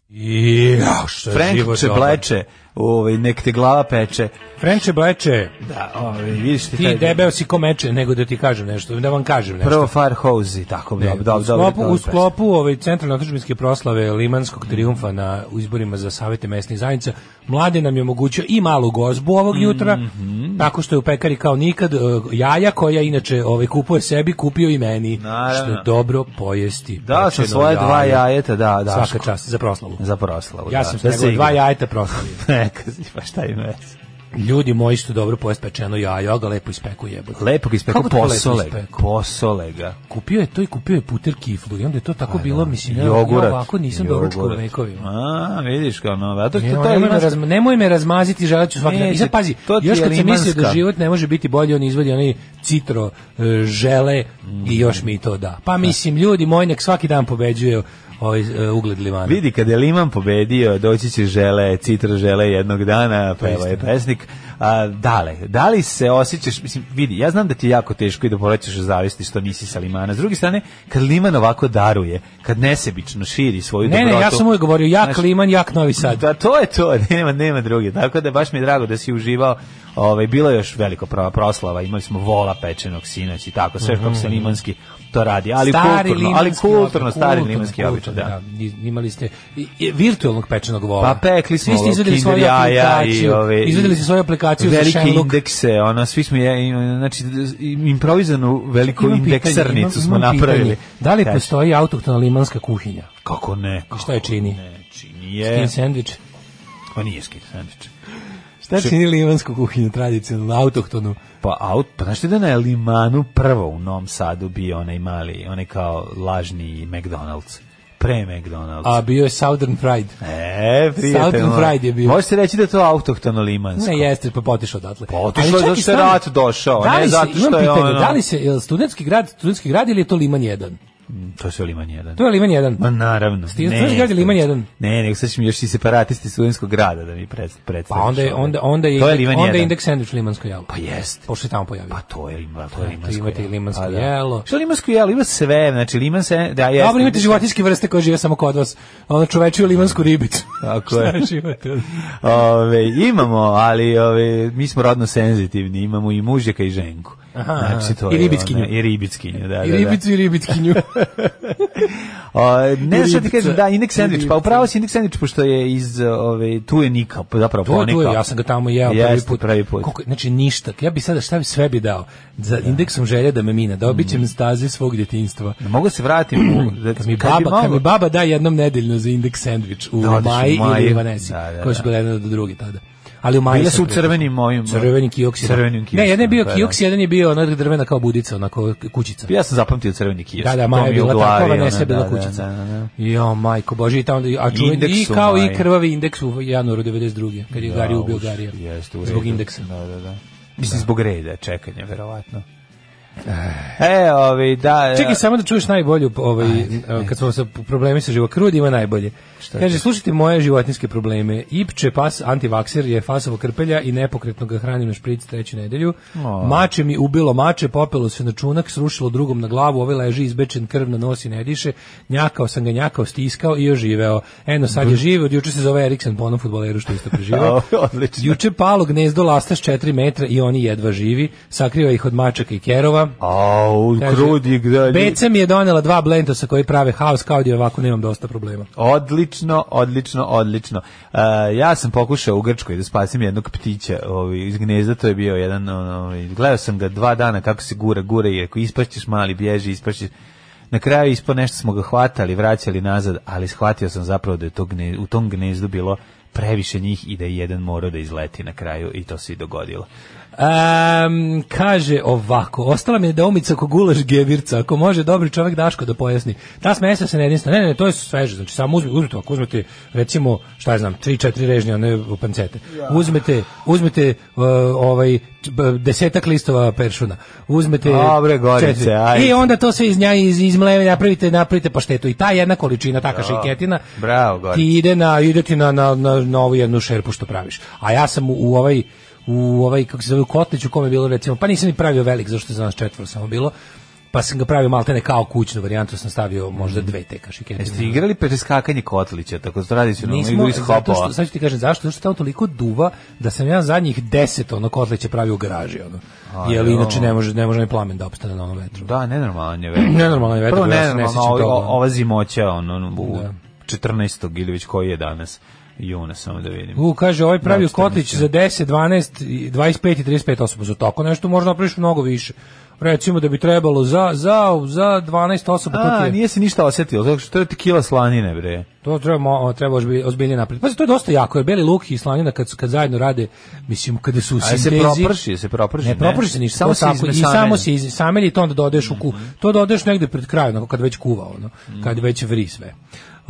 I, ja, što je Frank se pleče ovaj nek te glava peče. Frenče bleče. Da, ovaj vidiš ti, taj debeo si komeče, nego da ti kažem nešto, da vam kažem nešto. Prvo Firehose, tako ne, dobro, dobro. U sklopu, dobro, u sklopu ove centralne otadžbinske proslave Limanskog trijumfa na izborima za savete mesnih zajednica, mlade nam je omogućio i malu gozbu ovog mm -hmm. jutra, mhm. tako što je u pekari kao nikad e, jaja koja inače ovaj kupuje sebi, kupio i meni, Naravno. što je dobro pojesti. Da, sa svoje jaje. dva jajeta, da, da. Svaka čast za proslavu. Za proslavu. Ja da. sam da se dva jajeta proslavio. nakazni, pa šta im već? Ljudi moji što dobro pojest jajo, ga lepo ispeku jebote. Lepo ga ispeku, posole, posole ga. Kupio je to i kupio je puter kiflu i onda je to tako Aj, bilo, da. mislim, ja, jogurat, ja ovako nisam doručkao u vekovima. A, vidiš kao, no, zato što ne, to nemoj, me razma, nemoj me razmaziti, želat ću svaki dan. I sad pazi, još kad sam mislio da život ne može biti bolji, on izvodi onaj citro, e, žele mm. i još mi to da. Pa da. mislim, ljudi moji, nek svaki dan pobeđuje ovaj, e, ugled Limana. Vidi, kada je Liman pobedio, doći će žele, citra žele jednog dana, pa je pesnik. A, dale, da li se osjećaš, mislim, vidi, ja znam da ti je jako teško i da polećeš u zavisti što nisi sa Limana. S druge strane, kad Liman ovako daruje, kad nesebično širi svoju ne, dobrotu... Ne, ne, ja sam uvijek govorio, jak znaš, Liman, jak Novi Sad. Da, to je to, nema, nema druge. Tako da baš mi je drago da si uživao Ovaj bilo je još veliko prava proslava, imali smo vola pečenog sinoć i tako, sve mm -hmm. kako se mhm. limanski to radi, ali stari kulturno, ali kulturno, kulturno stari limanski običaj, da. da. Imali ste virtualnog pečenog vola. Pa pekli smo, svi ste izvedeli i ove, izvedeli ste svoje aplikaciju aplikaciju velike za indekse, ona, svi smo, je, znači, improvizanu veliku imam indeksarnicu pitanje, imam, smo imam napravili. Da li Kaži. postoji autohtona limanska kuhinja? Kako ne? Kako Šta je čini? Ne, čini je... Skin sandvič? Pa nije skin sandvič. Šta čini limansku kuhinju tradicionalnu, autohtonu? Pa, aut, pa znaš da na Limanu prvo u Novom Sadu bio onaj mali, onaj kao lažni McDonald's. Pre McDonald's. A bio je Southern Fried. E, prijatelj. Southern Fried je bio. Može se reći da je to autohtono limansko. Ne, jeste, pa potišao odatle. Potišao pa da zato što je rat došao, da ne zato što je pitanje, ono... Da li se, je li studentski grad, studentski grad ili je to Liman 1? To je Liman 1. To je Liman 1. Ma naravno. Stiže ne, Liman 1 Ne, nego sad ćemo još i separatisti studentskog grada da mi pred predstaviš. Pa onda je, ovaj. onda, onda je, je onda je indeks sandvič Limansko jelo. Pa jest. Pošto se tamo pojavio. Pa to je, pa to je Limansko Imate i Limansko jelo. Pa da. jelo. Što Limansko jelo? Ima sve, znači Liman se... Da, jeste. Dobro, imate životinske vrste koje žive samo kod vas. Onda čovečiju limansku ribicu. Tako je. Znaš, imate. ove, imamo, ali ove, mi smo rodno senzitivni. Imamo i mužjaka i ženku. Aha, znači, to I ribickinju. I ribickinju, da, I ribicu da, da. i ribickinju. o, ne, što da ti kažem, da, indeks sandvič, pa upravo si indeks sandvič, pošto je iz, ove, tu je Nika, zapravo tu, ponika. Tu je, ja sam ga tamo jeo Jeste, prvi put. Pravi put. Koliko, znači, ništa, ja bi sada šta bi sve bi dao, za da. indeksom želje da me mina, da obićem mm. stazi svog djetinstva. Da mogu se vratiti u... Da, kad, mi baba, mogu... kad mi baba da jednom nedeljno za indeks sandvič u da, Maji ili Vanesi, da, da, koja su da. bila jedna do druge tada ali u maju su crvenim mojim da. crvenim da. kioksima da. crvenim kioksima ne jedan je bio pa, kioks jedan je bio ona drvena kao budica onako kućica ja sam zapamtio crveni kiosk da da maja je bila takva ne sebe bila kućica da, jo majko bože i tamo a čujem i kao i krvavi indeks u januaru 92 kad je Gari ubio Garija zbog indeksa da da da mislim zbog reda čekanja verovatno E, ovaj da. E. Čekaj samo da čuješ najbolju ovaj e, kad smo sa problemi sa živokrudima najbolje. Kaže slušajte moje životinjske probleme. Ipče pas antivakser je fasovo krpelja i nepokretno ga hranim na špric treću nedelju. O. Mače mi ubilo mače, popelo se na čunak, srušilo drugom na glavu, ovaj leži izbečen krv na nosi ne diše. Njakao sam ga, njakao, stiskao i oživeo. Eno sad je živo, od juče se zove Eriksen po onom fudbaleru što isto preživeo. Odlično. Juče palo gnezdo lasta s 4 metra i oni jedva živi. Sakriva ih od mačaka i kerova Krudova. Au, Krudi, gdje? Beca mi je donela dva blendosa koji prave haos, kao da ovako nemam dosta problema. Odlično, odlično, odlično. Uh, ja sam pokušao u Grčkoj da spasim jednog ptića ovaj, iz gnezda, to je bio jedan, ovaj, gledao sam ga dva dana kako se gura, gura i ako ispašćeš mali, bježi, ispašćeš. Na kraju ispo nešto smo ga hvatali, vraćali nazad, ali shvatio sam zapravo da je to gnez, u tom gnezdu bilo previše njih i da je jedan morao da izleti na kraju i to se i dogodilo. Um, kaže ovako, ostala mi je daumica oko gulaš gevirca, ako može dobri čovjek Daško da pojasni. Ta smesa se ne ne, ne, to je sveže, znači samo uzmete, uzmete, ako uzmete, recimo, šta ja znam, 3-4 režnje, one pancete, uzmete, uzmete uh, ovaj, desetak listova peršuna, uzmete Dobre, gorice, i onda to sve iz nja iz, izmleve, napravite, napravite paštetu i ta jedna količina, taka bravo, šiketina bravo, gorice. ti ide na, ide ti na, na, na, na ovu jednu šerpu što praviš. A ja sam u, u ovaj u ovaj kako se zove kotlić u kome je bilo recimo pa nisam ni pravio velik zašto je za nas četvoro samo bilo pa sam ga pravio maltene kao kućnu varijantu sam stavio možda dve te kašike. Jeste igrali preskakanje kotlića tako da tradicionalno igru iz što, Sad ću ti kažem zašto, zašto tamo toliko duva da sam ja zadnjih 10 ono kotlića pravio u garaži ono. A, Jer inače ne može ne može ni plamen da opstane na onom vetru. Da, nenormalan je vetar. nenormalan je vetar. Prvo da nenormalno, ova zimoća ono, ono, ono, ono, ono, ono, ono, ono, ono, ono, juna, samo da vidim. U, kaže, ovaj pravi da, kotlić za 10, 12, 25 i 35 osoba za tako. Nešto možda napraviš mnogo više. Recimo da bi trebalo za, za, za 12 osoba. A, to je... nije se ništa osetilo, zato što treba tekila slanine, bre. To treba, treba ozbiljnije napraviti. Pazi, to je dosta jako, jer beli luk i slanina kad, kad zajedno rade, mislim, kada su u sintezi... se proprši, se proprši. Ne, ne. proprši se ništa. Samo se tako, I samo se izmesameli i to onda dodeš u ku. Mhm. To dodeš negde pred kraju, onako, kad već kuva, ono, kad mhm. već vri sve.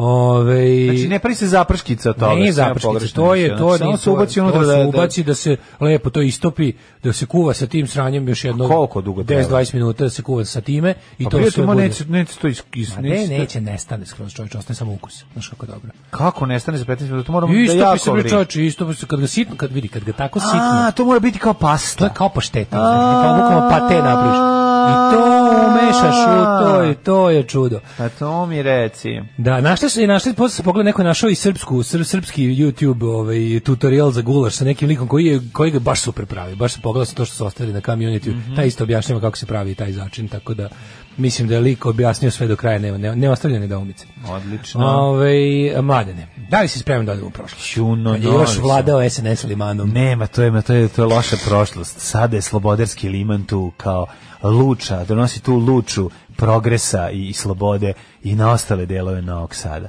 Ove, znači ne pravi se zaprškica toga. Ne, zaprškica, to je to, samo se ubaci unutra da, se da- ubaci da se lepo to istopi, da se kuva sa tim sranjem još jedno. Koliko dugo? 10 20 minuta da se kuva sa time i pa, to sve. Pa neće neće to is, is, ne, neće, neće nestane skroz čovjek, ostane samo ukus. Znaš kako dobro. Kako nestane za 15 minuta? To moramo da jako vri. Istopi se istopi se kad ga sitno, kad vidi kad ga tako sitno. A, to mora biti kao pasta, kao pašteta, kao bukvalno pate napraviš. I to umešaš u to i to je čudo. Pa to mi reci. Da, našli se našli posle se pogleda neko je našao i srpsku sr, srpski YouTube ovaj tutorial za gulaš sa nekim likom koji je koji ga baš super pravi. Baš se pogleda to što su ostavili na community. Mm -hmm. Taj isto objašnjava kako se pravi taj začin, tako da Mislim da je lik objasnio sve do kraja, nema, ne, ne ostavljene daumice. Odlično. Ove, mladene, da li si spreman da odemo u prošlost? Čuno, je još vladao SNS limanom. Nema, to je, to je, to je loša prošlost. Sada je slobodarski liman tu kao luča, donosi tu luču progresa i, i slobode i na ostale delove Novog Sada.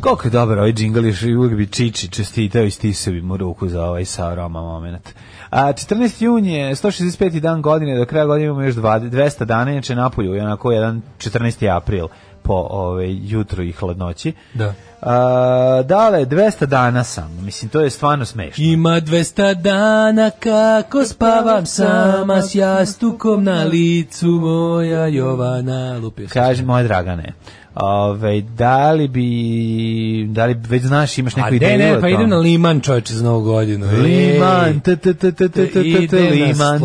Koliko je dobar ovaj džingl, još uvijek bi Čiči čestitao i stisao bi mu ruku za ovaj sa Roma moment. A 14. jun je 165. dan godine, do kraja godine imamo još 200 dana, inače napolju je onako jedan 14. april po ovaj, jutru i hladnoći. Da. A, dale, 200 dana sam. Mislim, to je stvarno smešno. Ima 200 dana kako spavam sama s jastukom na licu moja Jovana. Lupio Kaže, moja Dragane. Ove, da li bi da li već znaš imaš neku ideju? A ne, ne, pa idem na Liman čoveče za novu godinu. Liman, t t t t t t t Liman.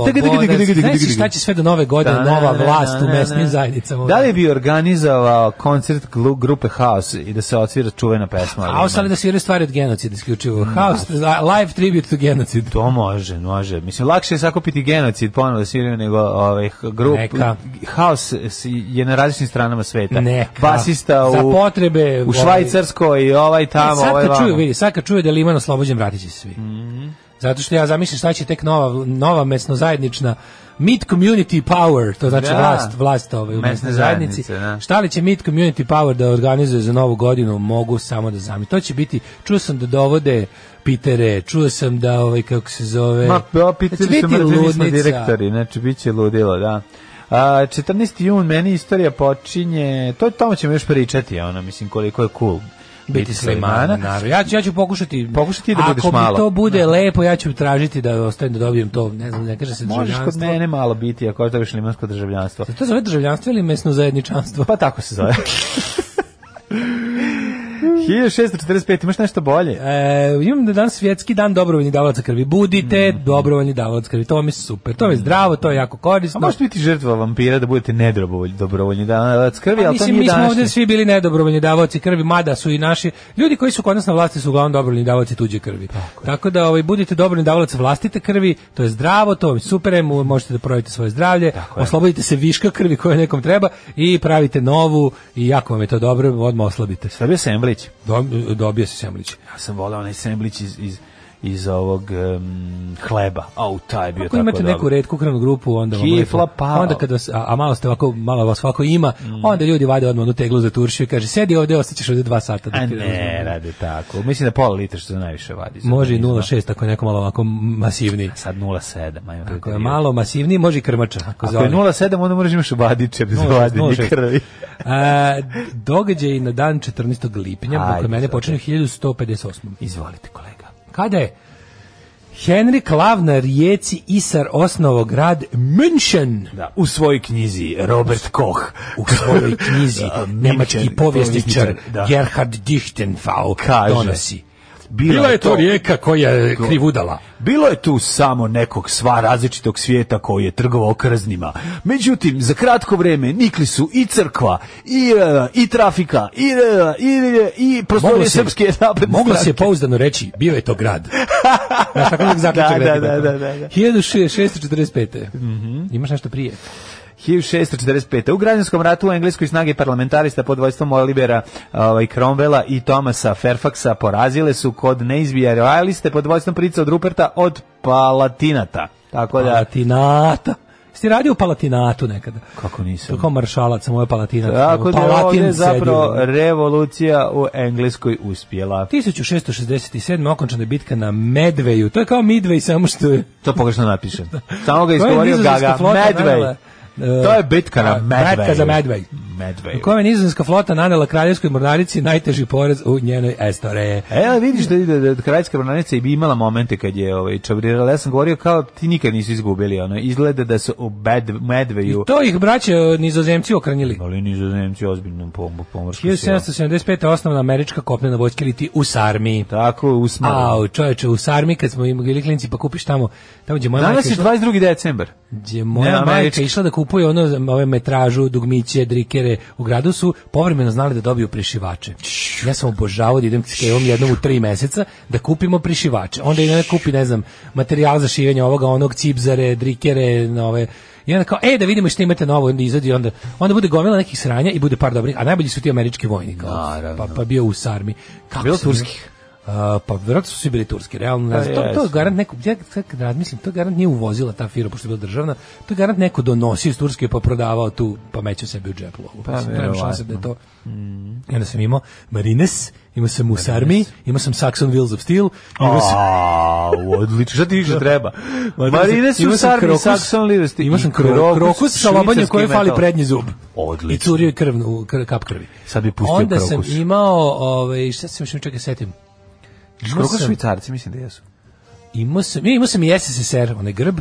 šta će sve do nove godine nova vlast u mesnim zajednicama? Da li bi organizovao koncert grupe House i da se odsvira čuvena pesma? House, ali da svira stvari od genocida isključivo. House, live tribute to genocid. To može, može. Mislim, lakše je sakupiti genocid ponovno da sviraju nego ovaj, grup. House je na različitim stranama sveta. Neka basista u za potrebe u ovaj- Švajcarskoj i ovaj tamo, e, ovaj. Sad ovaj čuju, vidi, sad čuje da Liman oslobođen, vratiće se svi. Mm. Zato što ja zamislim šta će tek nova nova mesno zajednična Meet Community Power, to znači da. vlast, vlast ovaj, u mesne zajednici. Da. Šta li će Meet Community Power da organizuje za novu godinu, mogu samo da zamislim. To će biti, čuo sam da dovode Pitere, čuo sam da ovaj kako se zove. Ma, pa, Piteri znači, su mrtvi, direktori, znači biće ludilo, da. A, 14. jun, meni istorija počinje, to tamo ćemo još pričati, ono, mislim koliko je cool biti Slimana. Naravno. Ja ću ja ću pokušati pokušati da budeš malo. Ako mi to bude ne. lepo, ja ću tražiti da ostajem da dobijem to, ne znam, ne kaže se državljanstvo. Možeš kod mene malo biti ako dobiš limansko državljanstvo. To zove državljanstvo ili mesno zajedničanstvo? Pa tako se zove. 1645, imaš nešto bolje? E, imam da danas svjetski dan dobrovoljni davalaca krvi. Budite mm. dobrovoljni davalac krvi. To mi je super. To mi je mm. zdravo, to je jako korisno. A možete biti žrtva vampira da budete nedobrovoljni dobrovoljni davalac krvi, a, pa ali mislim, to mi smo ovde svi bili nedobrovoljni davalci krvi, mada su i naši ljudi koji su kod nas na vlasti su uglavnom dobrovoljni davalci tuđe krvi. Tako, Tako da ovaj budite dobrovoljni davalac vlastite krvi, to je zdravo, to je super, možete da provjerite svoje zdravlje, Tako oslobodite je. se viška krvi koja nekom treba i pravite novu i jako vam je to dobro, odmah oslabite. Stavio Semblić. E, dobio se Semlić. Ja sam volao onaj Semlić iz, iz iz ovog um, hleba. Au, taj bio Ako tako imate dobro. neku retku krvnu grupu, onda vam Kifla, pa. onda kada vas, a, a, malo ste ovako, malo vas ovako ima, mm. onda ljudi vade odmah u teglu za turšiju i kaže, sedi ovde, ostaćeš ovde dva sata. Da a ne, radi tako. Mislim da pola litra što se najviše vadi. Može i 0,6, ako je neko malo ovako masivniji. sad 0,7. Ako je malo masivniji, može i krmača. Ako, ako je 0,7, onda moraš imaš vadiče bez vadinje krvi. a, događaj na dan 14. lipnja, Ajde, po mene počinju 1158. Izvolite, kolega kada je Henrik Lav na rijeci Isar osnovo grad München. Da, u svojoj knjizi Robert Koch. U svojoj knjizi da, nemački povjesničar da. Gerhard Dichtenfau Kaže, donosi Bila, Bila je to, to rijeka koja je krivudala. Bilo je tu samo nekog sva različitog svijeta koji je trgovao krznima. Međutim, za kratko vreme nikli su i crkva, i, e, i trafika, i, uh, i, e, i prostorije srpske napredne Moglo se pouzdano reći, bio je to grad. Znaš, da, da, tako da, da, da, da, da, da. 1645. Mm -hmm. Imaš nešto prije? 1645. U građanskom ratu u Engleskoj snage parlamentarista pod vojstvom Olivera ovaj, Cromwella i Thomasa Fairfaxa porazile su kod neizbijaraliste pod vojstvom prica od Ruperta od Palatinata. Tako da... Palatinata. Jeste radio u Palatinatu nekada? Kako nisam? Kako maršalac, samo je Palatinat. Tako da je ovdje zapravo revolucija u Engleskoj uspjela. 1667. okončana je bitka na Medveju. To je kao Midway, samo što je... To pogrešno napišem. Samo ga izgovorio Gaga. Medway to je bitka na Medveju. Bitka za Medveju. Medveju. U kome nizozemska flota nanela kraljevskoj mornarici najteži porez u njenoj estore. E, vidiš da, da, da kraljevska mornarica bi imala momente kad je ovaj, čabrirala. Ja sam govorio kao ti nikad nisu izgubili. Ono. Izgleda da se u Medveju... I to ih braće nizozemci okranjili. Ali nizozemci ozbiljnom ozbiljno pomorski. 1775. osnovna američka kopnena vojska ili u Sarmi. Tako, u Sarmi. Au, čoveče, u kad smo imali klinci pa kupiš tamo, tamo gdje moja Danas je 22. decembar. Gdje moja ne, majka išla da kupuje ono, ove metražu, dugmiće, drike, karijere u gradu su povremeno znali da dobiju prišivače. Ja sam obožavao da idem skejom jednom u tri meseca da kupimo prišivače. Onda je da ne kupi, ne znam, materijal za šivenje ovoga, onog, cipzare, drikere, nove, i onda kao, e, da vidimo što imate novo, onda izadi, onda, onda bude gomila nekih sranja i bude par dobrih, a najbolji su ti američki vojni, kao, pa, pa bio u sarmi. Kako Bilo turskih. Uh, pa verovatno su svi bili turski, realno. Da, to, to garant neko, ja kad razmislim, to garant nije uvozila ta firma, pošto je bila državna, to je garant neko donosio iz Turske pa prodavao tu, pa meću sebi u džepu. Pa, šanse da je to. Mm. I onda sam imao Marines, imao sam Musarmi, imao sam Saxon Wheels of Steel, imao sam... Oh, odlično, šta ti više da. treba? Marines, Musarmi, Saxon Wheels of Steel. Imao sam kro, krokus sa lobanjem koje fali prednji zub. Odlično. I curio je krv, kap krvi. Sad bi pustio Onda krokus. sam imao, ovaj, šta se još čekaj, setim, Školiko švicarci, mislim da jesu. Imao sam, imao sam i SSSR, onaj grb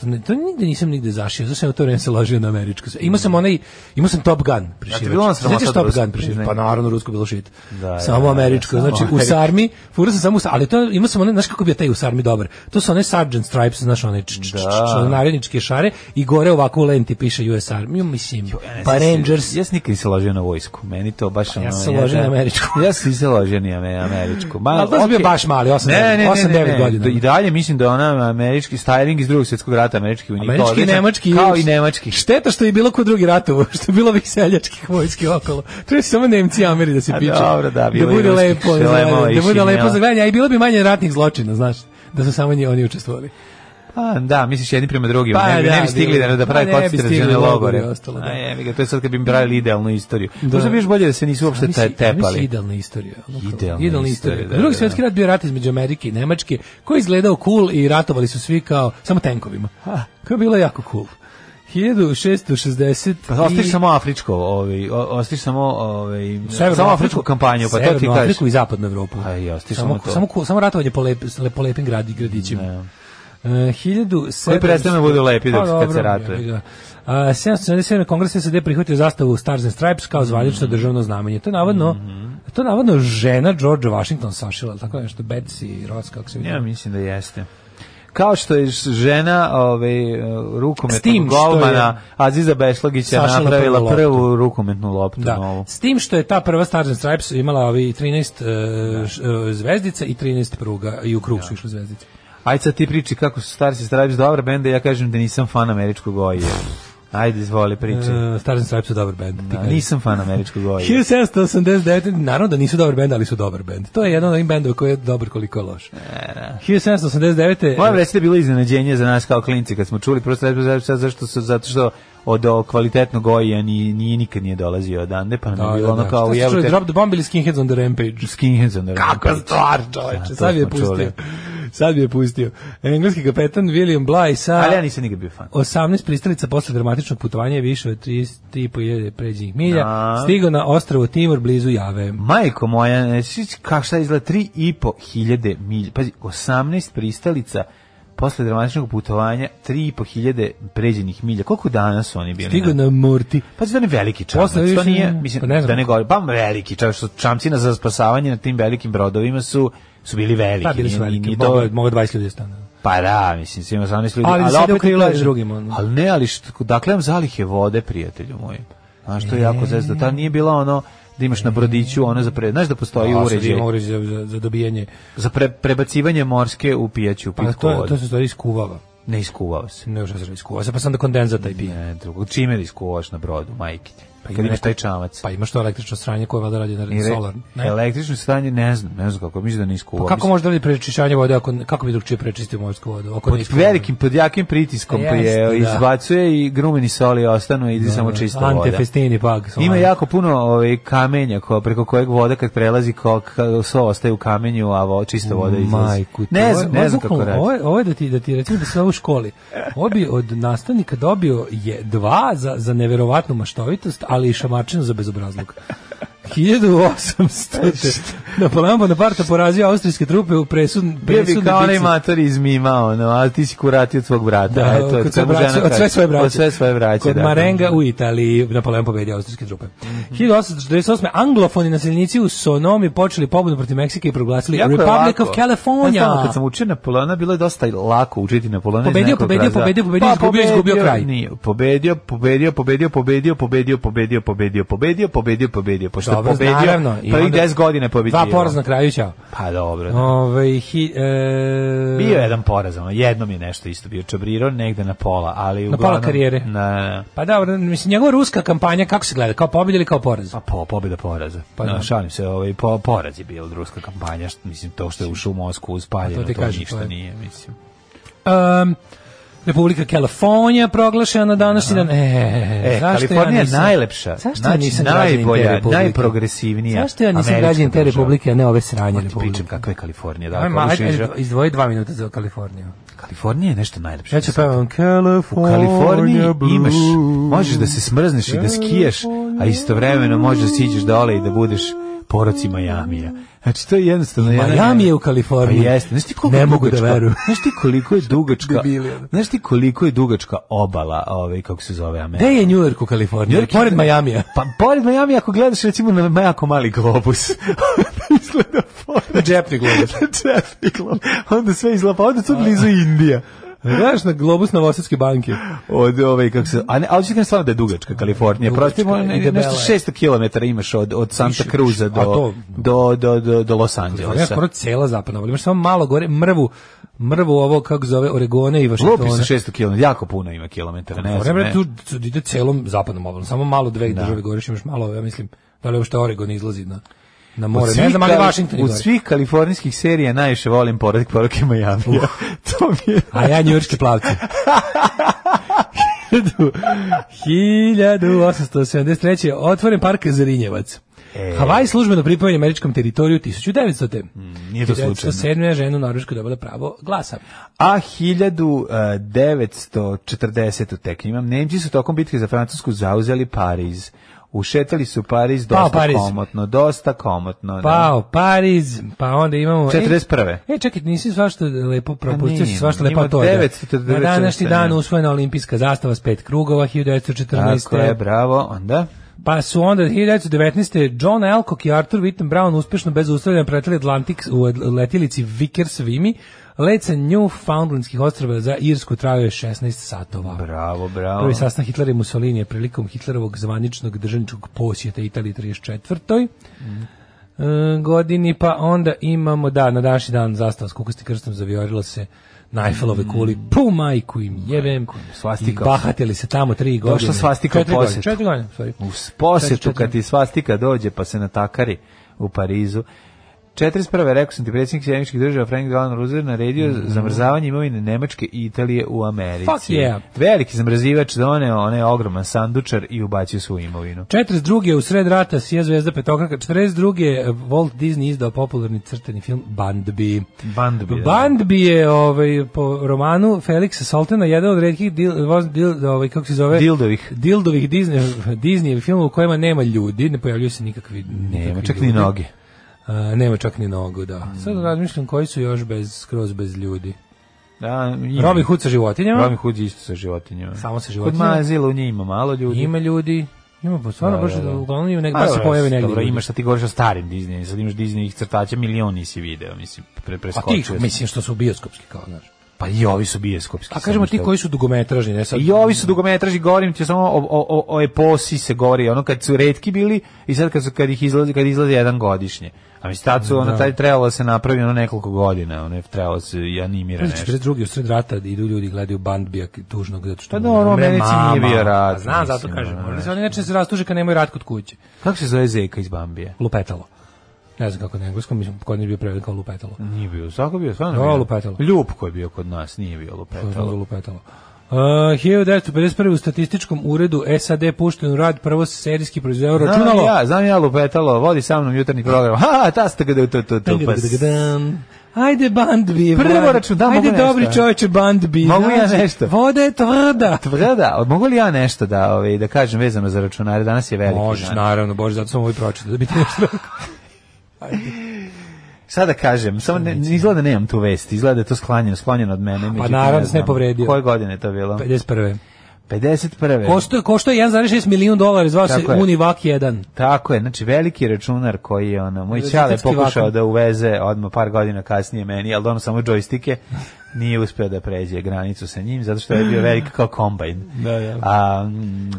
to, ne, to nigde nisam nigde zašio, zašto sam u to vreme se ložio na američku. Ima sam onaj, ima sam Top Gun prišivač. Ja, bilo ono Sećaš Top Rusko, da Gun prišivač? Pa naravno, rusko bilo šit. Da, samo da, američko, da, znači u sarmi, fura sam samo u sarmi, ali to, ima sam onaj, znaš kako bi taj u sarmi dobar? To su one Sergeant Stripes, znaš, one č, č, č, da. naredničke šare i gore ovako u lenti piše US Army, mislim, jo, ja, pa Rangers. Ja sam nikad nisam ložio na vojsku, meni to baš... Pa, ja sam ložio na američku. Ja sam se ložio na američku. Ma, ali to sam bio baš mali, 8-9 godina. I dalje mislim da ona američki styling iz drugog svjetskog rata rat američki vojnik. Američki odličan, nemački. Kao i nemački. Šteta što je bilo ko drugi ratovo, što je bilo ovih seljačkih vojski okolo. Treba samo Nemci i Ameri da se piče. Dobro, da, da bilo da bude lepo, da, da bude lepo za gledanje, a i bilo bi manje ratnih zločina, znaš, da su samo oni učestvovali. Pa da, misliš jedni prema drugim, pa, da, da da pa, ne, bi, da, ne bi stigli da, da pravi pa, koncentracione logore. Ostalo, da. A je, ga, to je sad kad bi im pravili idealnu istoriju. Da. Možda bi još bolje da se nisu uopšte misli, tepali. idealna istorija. Ono, idealna, idealna istorija. Da, Drugi svjetski rat bio rat između Amerike i Nemačke, koji izgledao cool i ratovali su svi kao, samo tenkovima. Ha, koji je bilo jako cool. 1660 pa ostiš i... samo afričko ovaj ostiš samo ovaj samo afričku kampanju pa to ti kažeš Afriku i zapadnu Evropu aj pa, ostiš samo samo, to. samo, samo ratovanje po lep, po lepim gradi gradićima 1700... Koji prestane budu lepi dok pa kad se ratuje. Uh, 777. kongres SAD prihvatio zastavu Stars and Stripes kao zvanično mm državno znamenje. To je navodno, mm -hmm. to je navodno žena George Washington sašila, tako nešto, Betsy Ross, kako se vidi. Ja mislim da jeste kao što je žena ovaj rukometnog golmana Aziza Bešlagića napravila prvu, prvu rukometnu loptu da. Novu. S tim što je ta prva Stars and Stripes imala ovi 13 uh, e, da. e, zvezdica i 13 pruga i u krug da. su išle zvezdice. Ajde sad ti priči kako su Starsi Stripes dobra benda, ja kažem da nisam fan američkog oje. Ajde, izvoli priči. Uh, Stars and Stripes su dobar bend. Da, nisam fan američkog oja. 1789, naravno da nisu dobar bend, ali su dobar bend. To je jedan od ovih bendova koji je dobar koliko je loš. E, da. 1789. Moram reći da je bilo iznenađenje za nas kao klinci kad smo čuli prvo Stripes, zašto, zašto, zato što od kvalitetnog goja ni nije nikad nije dolazio ne pa nam da, je bilo da, ono da. kao je te... drop the bomb ili skinheads on the rampage skinheads on the rampage kakva stvar da, čoveče sad je pustio čuli. sad je pustio engleski kapetan William Bly sa ali ja nisam nikad bio fan 18 pristalica posle dramatičnog putovanja je više od 3.500 pređenih milja da. stigao na ostrvo Timor blizu Jave majko moja e, kako šta izgleda 3.500 milja pazi 18 pristalica posle dramatičnog putovanja 3.500 pređenih milja. Koliko danas su oni bili? Stigo na, na Murti. Pa znači da je veliki čamac. Posle, to nije, mislim, pa ne da ne govorim, pa veliki što Čamcina za spasavanje na tim velikim brodovima su, su bili veliki. Pa bili su veliki, mogo, mogo 20 ljudi da stane. Pa da, mislim, svima 18 ljudi. Ali, ali da se opet krilo drugim. Ono. Ali ne, ali što, dakle vam zalihe vode, prijatelju moj. Znaš, što je jako zezda. Ta nije bila ono da imaš na brodiću ono za pre, znaš da postoji da, uređaj, uređaj za, za dobijanje za pre, prebacivanje morske u pijaću pa pitku pa to, to se stvari iskuvava. Ne iskuvava se. Ne, užasno da iskuvava pa se, pa sam da kondenza taj pije. Ne, drugo. Čime da iskuvaš na brodu, majke ti? Pa kad imaš taj čamac. Pa ima što električno stranje koje valjda radi na solar. Ne? Električno stranje ne znam, ne znam kako, mislim da ne iskuva. Pa kako može da radi prečišćavanje vode ako kako bi drugčije prečistio morsku vodu? Ako pod velikim, pod jakim pritiskom yes, pa prije, da. izbacuje i grumeni soli ostanu i ide da, samo da. čista voda. Antefestini pak. Solar. Ima ovaj. jako puno ovaj kamenja ko, preko kojeg voda kad prelazi kao so ostaje u kamenju, a vo, čista voda izlazi. Majku, ne, ne znam, ne znam kako radi. Ovo, ovo je da ti da ti recimo da se u školi. Obi od nastavnika dobio je dva za za neverovatnu maštovitost, a ali i šamačinu za bezobrazluk. 1800. Napoleon Bonaparte porazio austrijske trupe u presudnom presudnom bici. kao onaj mator iz Mima, ono, a ti si kurati od svog brata. Da, Eto, od, sve braće, od sve svoje braće. Od sve svoje braće, Kod da. Marenga u Italiji Napoleon pobedio austrijske trupe. Mm -hmm. 1848. Anglofoni naseljenici u Sonomi počeli pobunu protiv Meksike i proglasili jako Republic of California. Znam, kad sam učio Napoleona, bilo je dosta lako učiti Napoleona. Pobedio, pobedio, pobedio, pobedio, izgubio, izgubio kraj. Nije, pobedio, pobedio, pobedio, pobedio, pobedio, pobedio, pobedio, pobedio, pobedio, pobedio, pobedio, pobedio, pobedio, pobedio, dobro, pobedio, naravno. I prvih 10 godina je pobedio. Dva poraza na kraju, ćao. Pa dobro. Da. Ove, hi, e... Bio jedan poraz, ono, jednom je nešto isto bio čabrirao, negde na pola, ali na uglavnom... Na pola karijere. Na... Pa dobro, mislim, njegova ruska kampanja, kako se gleda, kao pobjeda ili kao poraz? Pa po, pobjeda poraza. Pa, no, da, da. šalim se, ovaj, po, poraz je bila ruska kampanja, što, mislim, to što je ušao u Moskvu, uspaljeno, to, to kažem, ništa to nije, mislim. Um, Republika Kalifornija proglašena danas i dan. E, e Kalifornija ja nisam, je najlepša. Zašto ja znači, nisam najbolja, najprogresivnija. Zašto ja nisam građan te republike, a ne ove sranje republike? Pričam kakva je Kalifornija. Da, Ajma, ajde, izdvoji dva minuta za Kaliforniju. Kalifornija je nešto najlepše. Ja ću pevam California U Kaliforniji Blue. imaš, možeš da se smrzneš i da skijaš, a istovremeno možeš da siđeš dole i da budeš porocima Majamija. Znači, to je jednostavno... Miami je u Kaliforniji. Pa jeste. Znaš ti koliko ne mogu da veru. Znaš ti koliko je dugačka... znaš ti koliko je dugačka obala, ovaj, kako se zove Amerika? Gde je New York u Kaliforniji? York pored Majamija. Pa pored Majamija ako gledaš recimo na jako mali globus. izgleda pored. Na džepni globus. na džepni globus. Onda sve izgleda, pa onda tu blizu Indija. Znaš na globus Novosadske banke. Od ove ovaj, kako se, a ne, ali čekam stvarno da je dugačka Kalifornija. Prostimo ne, nešto 600 km imaš od od Santa Cruza do, to, do, do, do, do Los Angelesa. Ja skoro cela zapadna, imaš samo malo gore mrvu mrvu ovo kako zove Oregone i Washingtona. Lupi se 600 km, jako puno ima kilometara, ne znam. Ne, tu, tu ide celom zapadnom obalom, samo malo dve da. države gore, imaš malo, ja mislim, da li uopšte Oregon izlazi na na more. Ne znam, ali Washington Od svih kalifornijskih serija najviše volim poredak poruke Miami. Uh. to mi je... A ja njujorski plavci. 1873. Otvoren park Zrinjevac. E. Havaj službeno pripojen američkom teritoriju 1900. Mm, nije to slučajno. 1907. ženu Norvešku dobila pravo glasa. A 1940. tek imam, Nemci su tokom bitke za Francusku zauzeli Pariz. Ušetali su Pariz dosta Pao Pariz. komotno, dosta komotno. Da. Pao Pariz, pa onda imamo... 41. E, e čekaj, nisi svašta lepo pa propustio, si svašta lepo to. je. Da- Na današnji dan usvojena olimpijska zastava s pet krugova, 1914. Tako je, bravo, onda... Pa su onda 1919. John Alcock i Arthur Witten Brown uspešno bez ustavljanja pretali Atlantik u letilici Vickers Vimy Let sa Newfoundlandskih ostrava za Irsku trajao je 16 satova. Bravo, bravo. Prvi sastanak Hitlera i Mussolini je prilikom Hitlerovog zvaničnog državničkog posjeta Italiji 34. Mm e, godini, pa onda imamo, da, na današnji dan zastava s kukasti krstom zavijorila se na Eiffelove mhm. kuli, pu majku im jebem, svastika. i bahatili se tamo tri godine. Došla svastika četiri u posetu. Godine, četiri godine, sorry. U posetu kad ti svastika dođe pa se natakari u Parizu 41. rekao sam ti predsjednik Sjedinjeničkih država Frank Delano Roosevelt naredio mm -hmm. zamrzavanje imovine Nemačke i Italije u Americi. Fuck yeah. Veliki zamrzivač doneo da onaj ogroman sandučar i ubacio svu imovinu. 42. u sred rata Sija zvezda petokraka. 42. Walt Disney izdao popularni crteni film Bandbi. Bandbi, da. Bandbi je ovaj, po romanu Felixa Soltena jedan od redkih dil, voz, dil, ovaj, kako se zove? Dildovih. Dildovih Disney, Disney film u kojima nema ljudi, ne pojavljuju se nikakvi, nikakvi nema, čak ni noge nema čak ni nogu, da. Mm. Sad razmišljam koji su još bez, skroz bez ljudi. Da, ima. Robin Hood sa životinjama. Robin Hood isto sa životinjama. Samo sa životinjama. Kod Mazilu u ima malo ljudi. Ima ljudi. Ima pa stvarno da, baš da, da, da. uglavnom ima negde pa, se pojavi negde. Dobro, imaš šta ti govoriš o starim Disney, sad imaš Disney Disneyih crtaća milioni si video, mislim, pre preskočio. A pa ti mislim što su bioskopski kao, znaš. Pa i ovi su bioskopski. A kažemo ti koji su dugometražni, ne sad. I ovi su dugometražni, govorim ti samo o, o, o, eposi se govori, ono kad su retki bili i sad kad su kad ih izlazi, kad izlazi jedan godišnje. A mi su ona da. taj trebalo da se napravi ono nekoliko godina, ona je trebalo da se i animira nešto. Znači, drugi u sred rata idu ljudi gledaju bandbija tužnog, zato što... Pa dobro, u Americi nije bio rat. A pa znam, zato kažem. Možda oni inače se rastuže kad nemaju rat kod kuće. Kako se zove Zeka iz Bambija? Lupetalo. Ne znam kako na engleskom, mislim, kod nije bio preveden kao lupetalo. Nije bio, svako bio, stvarno. Da, lupetalo. Ljup koji je bio kod nas, nije bio lupetalo. Lupetalo. Uh, 1951. u statističkom uredu SAD pušten u rad prvo serijski proizvodnje računalo. ja, znam ja lupetalo, vodi sa mnom jutarnji program. Ha, ta ste gde da to to to pas. Ajde band bi. Prvo račun, da, Ajde dobri čovječe band bi. Mogu ja znači, nešto. Voda je tvrda. Tvrda. Mogu li ja nešto da, ovaj, da kažem vezano za računare? Danas je veliki. Možeš, naravno, bože, zato sam ovaj pročitao da bi nešto rekao. Ajde. Sada da kažem, samo ne, izgleda da nemam tu vest, izgleda da je to sklanjeno, sklonjeno od mene. Pa naravno, ne, ne povredio. Koje godine je to bilo? 51. 51. Košto, košto je 1,6 milijun dolara, zvao se Univac 1. Tako je, znači veliki računar koji je ono, moj čale pokušao vakum. da uveze odmah par godina kasnije meni, ali ono samo džojstike, nije uspeo da pređe granicu sa njim, zato što je bio veliki kao kombajn. Da, da. A,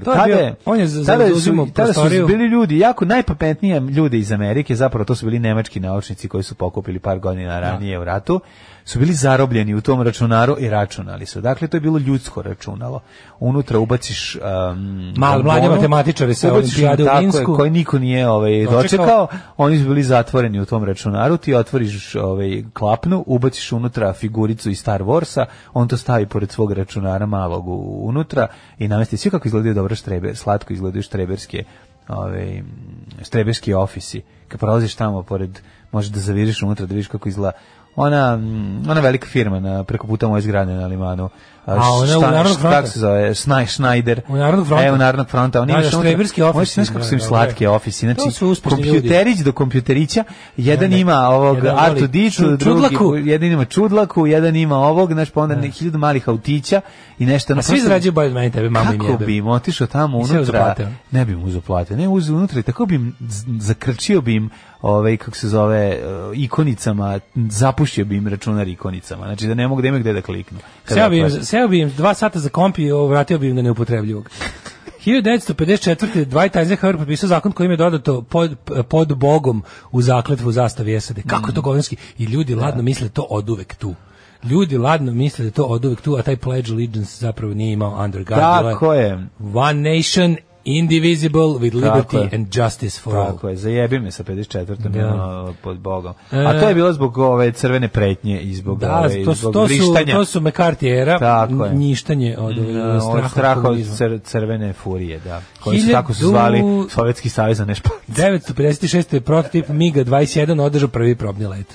to tada, je bio, on je zauzimo tada, tada su bili ljudi, jako najpapetnije ljudi iz Amerike, zapravo to su bili nemački naučnici koji su pokupili par godina da. ranije da. u ratu, su bili zarobljeni u tom računaru i računali su. Dakle, to je bilo ljudsko računalo. Unutra ubaciš... Um, Mal, mlade matematičare sa olimpijade u Minsku. Koji niko nije ovaj, dočekao. Oni su bili zatvoreni u tom računaru. Ti otvoriš ovaj, klapnu, ubaciš unutra figuricu iz Star Warsa, on to stavi pored svog računara malog unutra i namesti svi kako izgledaju dobro štrebe, slatko izgledaju štreberske ovaj, štreberski ofisi. Kad prolaziš tamo pored možeš da zaviriš unutra da vidiš kako izgleda ona, mm, ona velika firma na, preko puta moje zgrade na Limanu. A ona šta, u Narodnog fronta? Kako se zove? Snaj, Schneider. U Narodnog fronta? E, u Narodnog fronta. Oni da, da štreberski ofisi. Možeš znaš kako su im da, da. slatke ofisi. Znači, kompjuterić do kompjuterića. Jedan ima ovog Artu Dicu, drugi, jedan ima Čudlaku, jedan ima ovog, znaš, pa onda ne. hiljadu malih autića i nešto. A svi zrađaju bolje od meni tebe, mama im jebe. Kako bi im otišao tamo unutra? Ne bi im uzo plate. Ne, uzo unutra i tako bi im, zakrčio bi im ovaj kako se zove e, ikonicama zapušio bi im računar ikonicama znači da ne mogu da imaju gde da kliknu seo bi im, seo bi im dva sata za komp i vratio bi im na neupotrebljivog 1954. Dwight Eisenhower potpisao zakon kojim je dodato pod, pod bogom u zakletvu zastavi SAD. Kako to govinski? I ljudi da. ladno misle to oduvek tu ljudi ladno misle da to od uvek tu, a taj Pledge Allegiance zapravo nije imao under God. Tako je. One Nation Indivisible with Liberty tako and Justice for tako All. Tako je, zajebi me sa 54. Da. pod Bogom. A e. to je bilo zbog ove crvene pretnje i zbog, da, ove, to, zbog to vrištanja. Su, to su McCarthyera, tako je. njištanje od, no, mm, e, straha od straha od cr, crvene furije, da. Koji Hiljadu... su tako su zvali Sovjetski savez za nešpanice. 956. prototip mig 21 održao prvi probni let.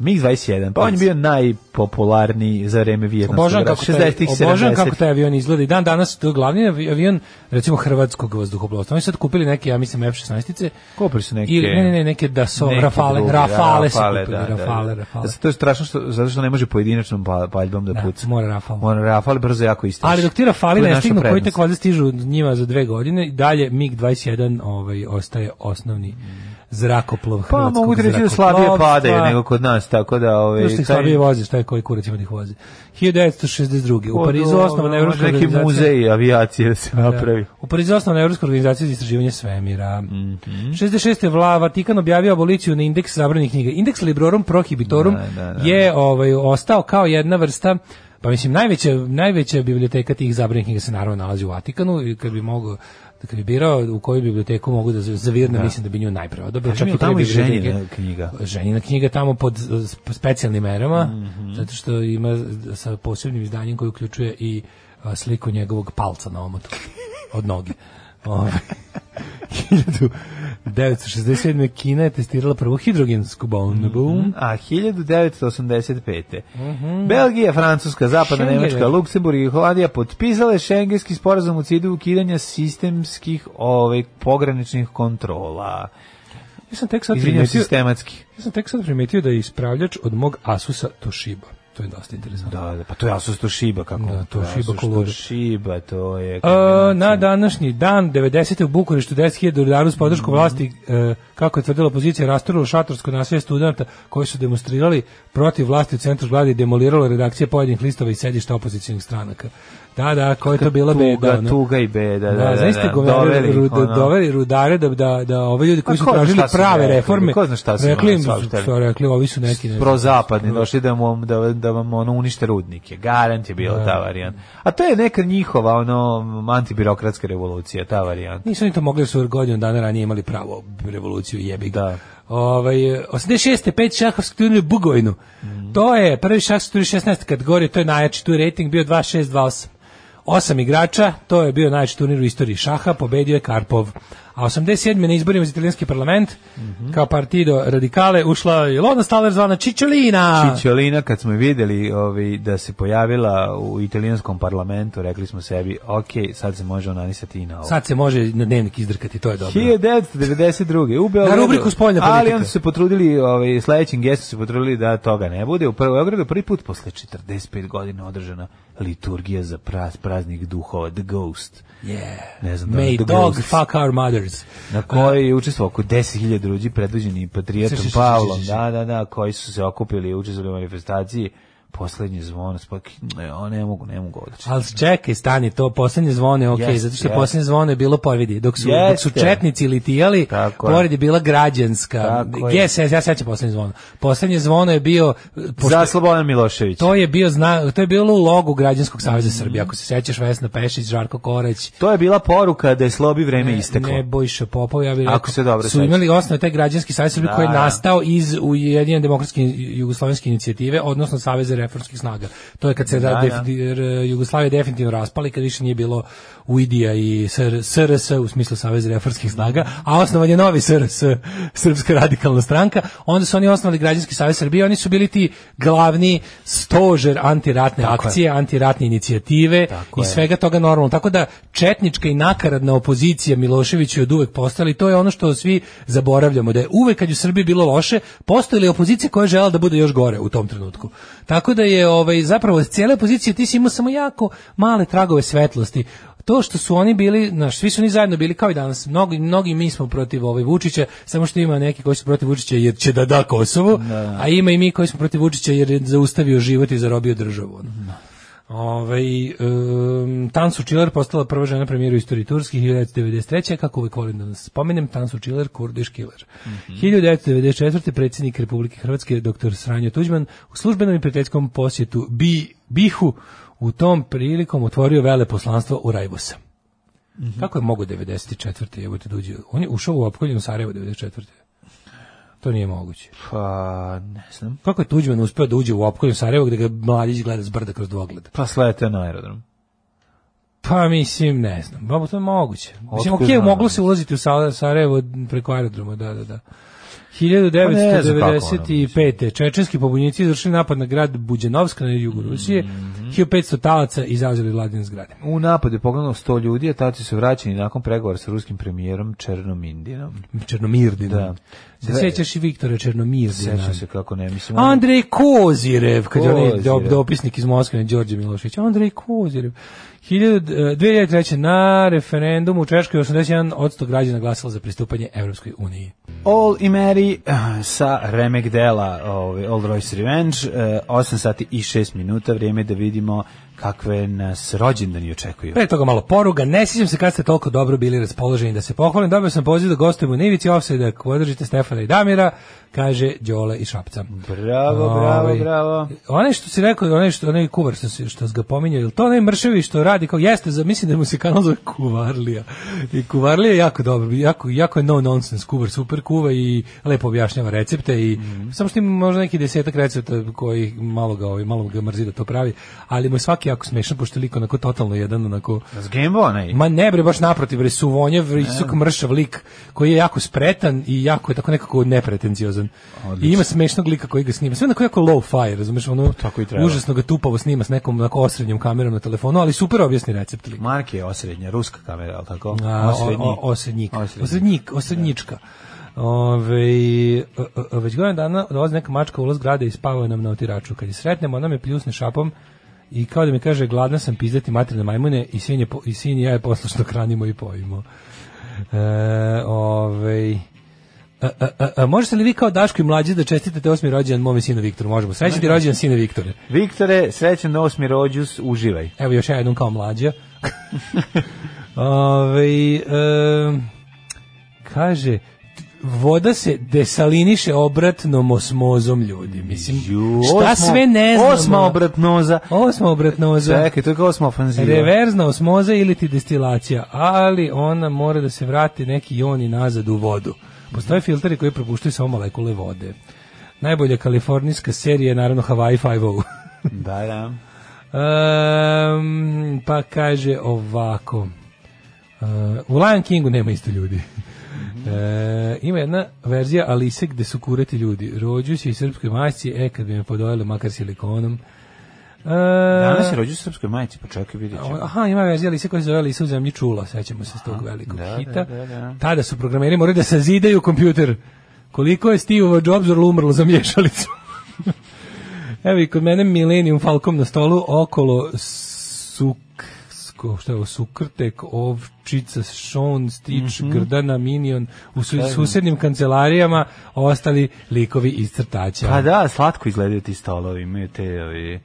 MiG 21. Pa on je bio najpopularniji za vreme Vijetnamskog obožavam kako taj, Obožavam kako taj avion izgleda i dan danas to je glavni avion recimo hrvatskog vazduhoplovstva. Oni sad kupili neke, ja mislim F16-ice. Kupili su neke. Ili, ne, ne, ne, neke da so neke Rafale, drugi, da, Rafale, Rafale, kupili, da, da Rafale, da, da. Rafale. to je strašno što zato što ne može pojedinačnom paljbom pa da, da puca. Mora Rafale. Mora Rafale brzo jako ističe. Ali dok ti Rafali ne stignu koji tek valjda stižu njima za dve godine, dalje MiG 21 ovaj ostaje osnovni. Mm zrakoplov. Pa mogu da reći da slabije padaju nego kod nas, tako da... ovaj Znaš ti slabije šta je koji kurac ima da ih vozi. 1962. U pa Parizu osnovana Evropska neki muzej avijacije da se da. napravi. U Parizu osnovana Evropska organizacija za istraživanje svemira. Mm -hmm. 66. Vla Vatikan objavio aboliciju na indeks zabranjenih knjiga. Indeks Librorum Prohibitorum da, da, da, je ovaj, ostao kao jedna vrsta pa mislim najveća najveća biblioteka tih zabranjenih knjiga se naravno nalazi u Vatikanu i kad bi mogao da kad bi birao u koju biblioteku mogu da zavirne, da, da. mislim da bi nju najprve odabrao. Čak i tamo i ženina knjiga. Ženina knjiga tamo pod specijalnim merama, mm -hmm. zato što ima sa posebnim izdanjem koji uključuje i sliku njegovog palca na omotu od noge. 1967. Ovaj, Kina je testirala prvu hidrogensku bombu. Mm -hmm. A 1985. Mm -hmm. Belgija, Francuska, Zapadna Šengele. Nemačka, Luksemburg i Holandija potpisale šengenski sporazum u cilju ukidanja sistemskih ovaj, pograničnih kontrola. Ja sam tek sad primetio, sistematski. Ja sam tek sad primetio da je ispravljač od mog Asusa Toshiba. To je dosta interesantno. Da, da, pa to je Asus Toshiba kako. Da, Toshiba Kolor. Toshiba, to je. A, na današnji dan 90. u Bukureštu 10.000 dinara s podršku mhm. vlasti e, kako je tvrdila opozicija rasturilo šatorsko naselje studenta koji su demonstrirali protiv vlasti u centru grada i demoliralo redakcije pojedinih listova i sedišta opozicionih stranaka. Da, da, koja je to bila tuga, beda. Ono. Tuga i beda, da, da, da, da, da doveli, rud, rudare da, da, da ove ljudi koji pa su tražili prave rekli, reforme, ko zna šta su rekli, im, su, rekli, ovi su neki... neki prozapadni, da. došli da, mu, da, da vam ono, unište rudnike, garant je bila da. ta varijanta. A to je neka njihova ono, antibirokratska revolucija, ta varijanta. Nisu ni to mogli da su godinu dana ranije imali pravo revoluciju jebi ga. Da. Ovaj 86. pet šahovski turnir Bugojnu. Mm. To je prvi šahovski turnir 16. kategorije, to je najjači tu rating bio 2628. Osam igrača, to je bio najveći turnir u istoriji šaha, pobedio je Karpov. A 87. na izborima za italijanski parlament, mm -hmm. kao partido radikale, ušla je Lona Staler zvana Čičelina. Čičelina, kad smo videli ovi, da se pojavila u italijanskom parlamentu, rekli smo sebi, ok, sad se može onanisati i na ovo. Sad se može na dnevnik izdrkati, to je dobro. 1992. U Beogradu, na rubriku spoljna politika. Ali onda su se potrudili, ovaj, sledećim gestom se potrudili da toga ne bude. U Beogradu prvi put posle 45 godina održana liturgija za praz, praznik duhova, The Ghost. Yeah. Ne znam, da May da, dog ghosts, fuck our mothers. Na kojoj je učestvovao oko 10.000 ljudi predvođeni patrijatom Pavlom, da, da, da, koji su se okupili i učestvovali u manifestaciji poslednje zvono, spak, ne, ne mogu, ne mogu odličiti. Ali čekaj, stani, to poslednje zvone, ok, yes, zato što yes. poslednje zvono je bilo povidi, dok su, yes, dok su četnici litijali, pored je bila građanska, Tako yes, je. ja sećam poslednje zvono. Poslednje zvono je bio... Pošto, Za Slobodan Milošević. To je, bio, zna, to je bilo u logu Građanskog savjeza mm Srbije, ako se sećaš Vesna Pešić, Žarko Korać. To je bila poruka da je slobi vreme ne, isteklo. Ne, Bojša Popov, ja bih rekao, ako se dobro su imali osnov taj Građanski savjez Srbije koji je da. nastao iz Ujedinjene demokratske jugoslovenske inicijative, odnosno Saveza reformskih snaga. To je kad se da, da, da. Jugoslavija definitivno raspala i kad više nije bilo UIDI-a i SRS u smislu Saveza reformskih snaga, a osnovan je novi SRS, Srpska radikalna stranka, onda su oni osnovali Građanski savez Srbije, oni su bili ti glavni stožer antiratne Tako akcije, je. antiratne inicijative Tako i svega toga normalno. Tako da četnička i nakaradna opozicija Miloševiću je od uvek postala i to je ono što svi zaboravljamo, da je uvek kad je u Srbiji bilo loše, postojala je opozicija koja je žela da bude još gore u tom trenutku. Tako Tako da je ovaj zapravo cijela pozicije ti si imao samo jako male tragove svetlosti to što su oni bili, naš, svi su oni zajedno bili kao i danas. Mnogi, mnogi mi smo protiv ovaj Vučića, samo što ima neki koji su protiv Vučića jer će da da Kosovo, da. a ima i mi koji smo protiv Vučića jer je zaustavio život i zarobio državu. Da. Ove, ovaj, um, Tansu Čiler postala prva žena premijer u istoriji Turske 1993. Kako uvek volim da nas spomenem, Tansu Čiler, Kurdiš Kiler. Mm -hmm. 1994. predsjednik Republike Hrvatske, dr. Sranjo Tuđman, u službenom i prijateljskom posjetu Bi, Bihu u tom prilikom otvorio vele poslanstvo u Rajbusa. Mm -hmm. Kako je mogo 94. jebote duđe? Da On je ušao u opkoljenu Sarajevo 94. To nije moguće. Pa, ne znam. Kako je Tuđman uspeo da uđe u opkolju Sarajevo gde ga mladić gleda s brda kroz dvogled? Pa slete na aerodrom. Pa mislim, ne znam. Pa to je moguće. Mislim, okej, moglo se ulaziti u Sarajevo preko aerodroma, da, da, da. 1995. Pa Čečenski pobunjenici izvršili napad na grad Buđanovsk na jugu Rusije. Mm -hmm. 1500 talaca i zauzeli vladine zgrade. U napadu je pogledano 100 ljudi, a talci su vraćeni nakon pregovora sa ruskim premijerom Černomindinom. Černomirdinom. Da. Se sećaš i Viktora Černomirdina. Sećam se kako ne, mislim. Andrej Kozirev, kad je onaj dopisnik iz Moskve, Đorđe Milošević. Andrej Kozirev. 2003. E, na referendumu u Češkoj 81% građana glasalo za pristupanje Evropskoj uniji. All i Mary Eh, sa Remek Dela, ovaj, Old Royce Revenge, 8 eh, sati i 6 minuta, vrijeme da vidimo kakve nas rođendani očekuju. Pre toga malo poruga, ne sjećam se kad ste toliko dobro bili raspoloženi da se pohvalim, dobio sam poziv da gostujem u Nivici Offside, ako podržite Stefana i Damira, kaže Đole i Šapca. Bravo, ovaj, bravo, bravo. One što si rekao, one što onaj kuvar što što ga pominjao, ili to onaj mršavi što radi kao jeste, za mislim da mu se kanal zove Kuvarlija. I Kuvarlija je jako dobro, jako jako je no nonsense kuvar, super kuva i lepo objašnjava recepte i mm samo što ima možda neki desetak recepta koji malo ga ovaj malo ga mrzi da to pravi, ali mu je svaki jako smešan pošto je lik onako totalno jedan onako S onaj. Ma ne bre baš naprotiv, bre suvonjev, visok mršav lik koji je jako spretan i jako je tako nekako nepretenziozan fazon. Odlično. I ima smešnog lika koji ga snima. Sve na jako low fi, razumeš, ono pa Tako i treba. užasno ga tupavo snima s nekom na osrednjom kamerom na telefonu, ali super objasni recept lik. Marke je osrednja, ruska kamera, al tako? A, osrednjik. O, o, osrednjik. Osrednjik, osrednjik da. osrednjička. Ove, e, e, e, već godinu dana dolazi neka mačka ulaz grada i spava nam na otiraču. Kad je sretnemo, ona me pljusne šapom i kao da mi kaže gladna sam pizdati materne majmune i sinje, i sinje ja je poslušno hranimo i pojimo. E, ovej, A, a, a, a, možete li vi kao Daško i mlađi da čestitate osmi rođendan mom sinu Viktoru? Možemo. Srećan ti rođendan sine Viktore. Viktore, srećan osmi rođus, uživaj. Evo još ja jednom kao mlađa. Ove, e, kaže, voda se desaliniše obratnom osmozom ljudi. Mislim, Ju, šta osmo, sve ne znamo. Osma obratnoza. Osma obratnoza. Čekaj, to je kao osma ofanziva. Reverzna osmoza ili ti destilacija, ali ona mora da se vrati neki joni nazad u vodu. Postoje filteri koji propuštaju samo molekule vode. Najbolja kalifornijska serija je naravno Hawaii Five-O. da, da. Um, pa kaže ovako. Uh, u Lion Kingu nema isto ljudi. Mhm. E, ima jedna verzija Alise gde su kurati ljudi. Rođu se i srpskoj majci, e kad bi me podojeli makar silikonom, E, Danas je rođen u srpskoj majici, pa čekaj vidjet ćemo. Aha, ima verzija Lise koja se zove Lise u zemlji čula, sećamo se s tog velikog da, hita. Da, da, da. Tada su programeri morali da se zidaju kompjuter. Koliko je Steve Jobs umrlo za mješalicu? Evo i kod mene Millennium Falcon na stolu, okolo suk šta je ovo, sukrtek, ovčica, šon, stič, mm -hmm. grdana, minion, u su, susednim kancelarijama ostali likovi iz crtaća. Pa da, slatko izgledaju ti stolovi, imaju te ovi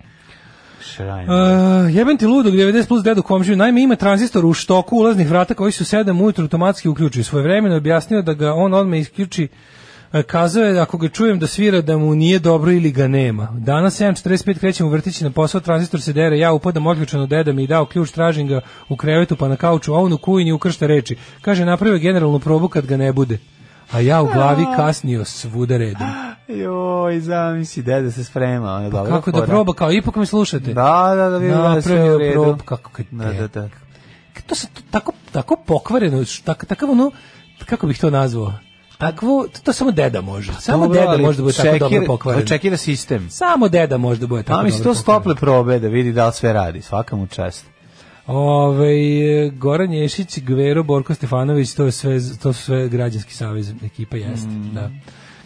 Uh, jebem ti ludog 90 plus dedu komšiju. Naime, ima tranzistor u štoku ulaznih vrata koji su 7 ujutru automatski uključuju. Svoje vremeno objasnio da ga on odme isključi Kazao je da ako ga čujem da svira da mu nije dobro ili ga nema. Danas 7.45 krećem u vrtići na posao, tranzistor se dere, ja upadam odključan od deda mi i dao ključ, tražim ga u krevetu pa na kauču, a on u kujini ukršta reči. Kaže, napravio generalnu probu kad ga ne bude a ja u glavi kasnio svuda redom. Joj, zamisli, deda se sprema. On je pa kako da proba, kao ipak me slušate. Da, da, da, vidim da sve u redu. Prob, kako kad da, da, da. To se tako, tako pokvareno, tak, takav ono, kako bih to nazvao? Takvo, to, to samo deda može. Pa samo dobro, deda može da bude čekir, tako dobro pokvaren. Pa čekira sistem. Samo deda može da bude tako dobro pokvaren. A mi se to stople probe da vidi da li sve radi, svaka mu čast. Ove, Goran Ješić, Gvero, Borko Stefanović, to, je sve, to su sve građanski savez ekipa jeste. Mm. Da.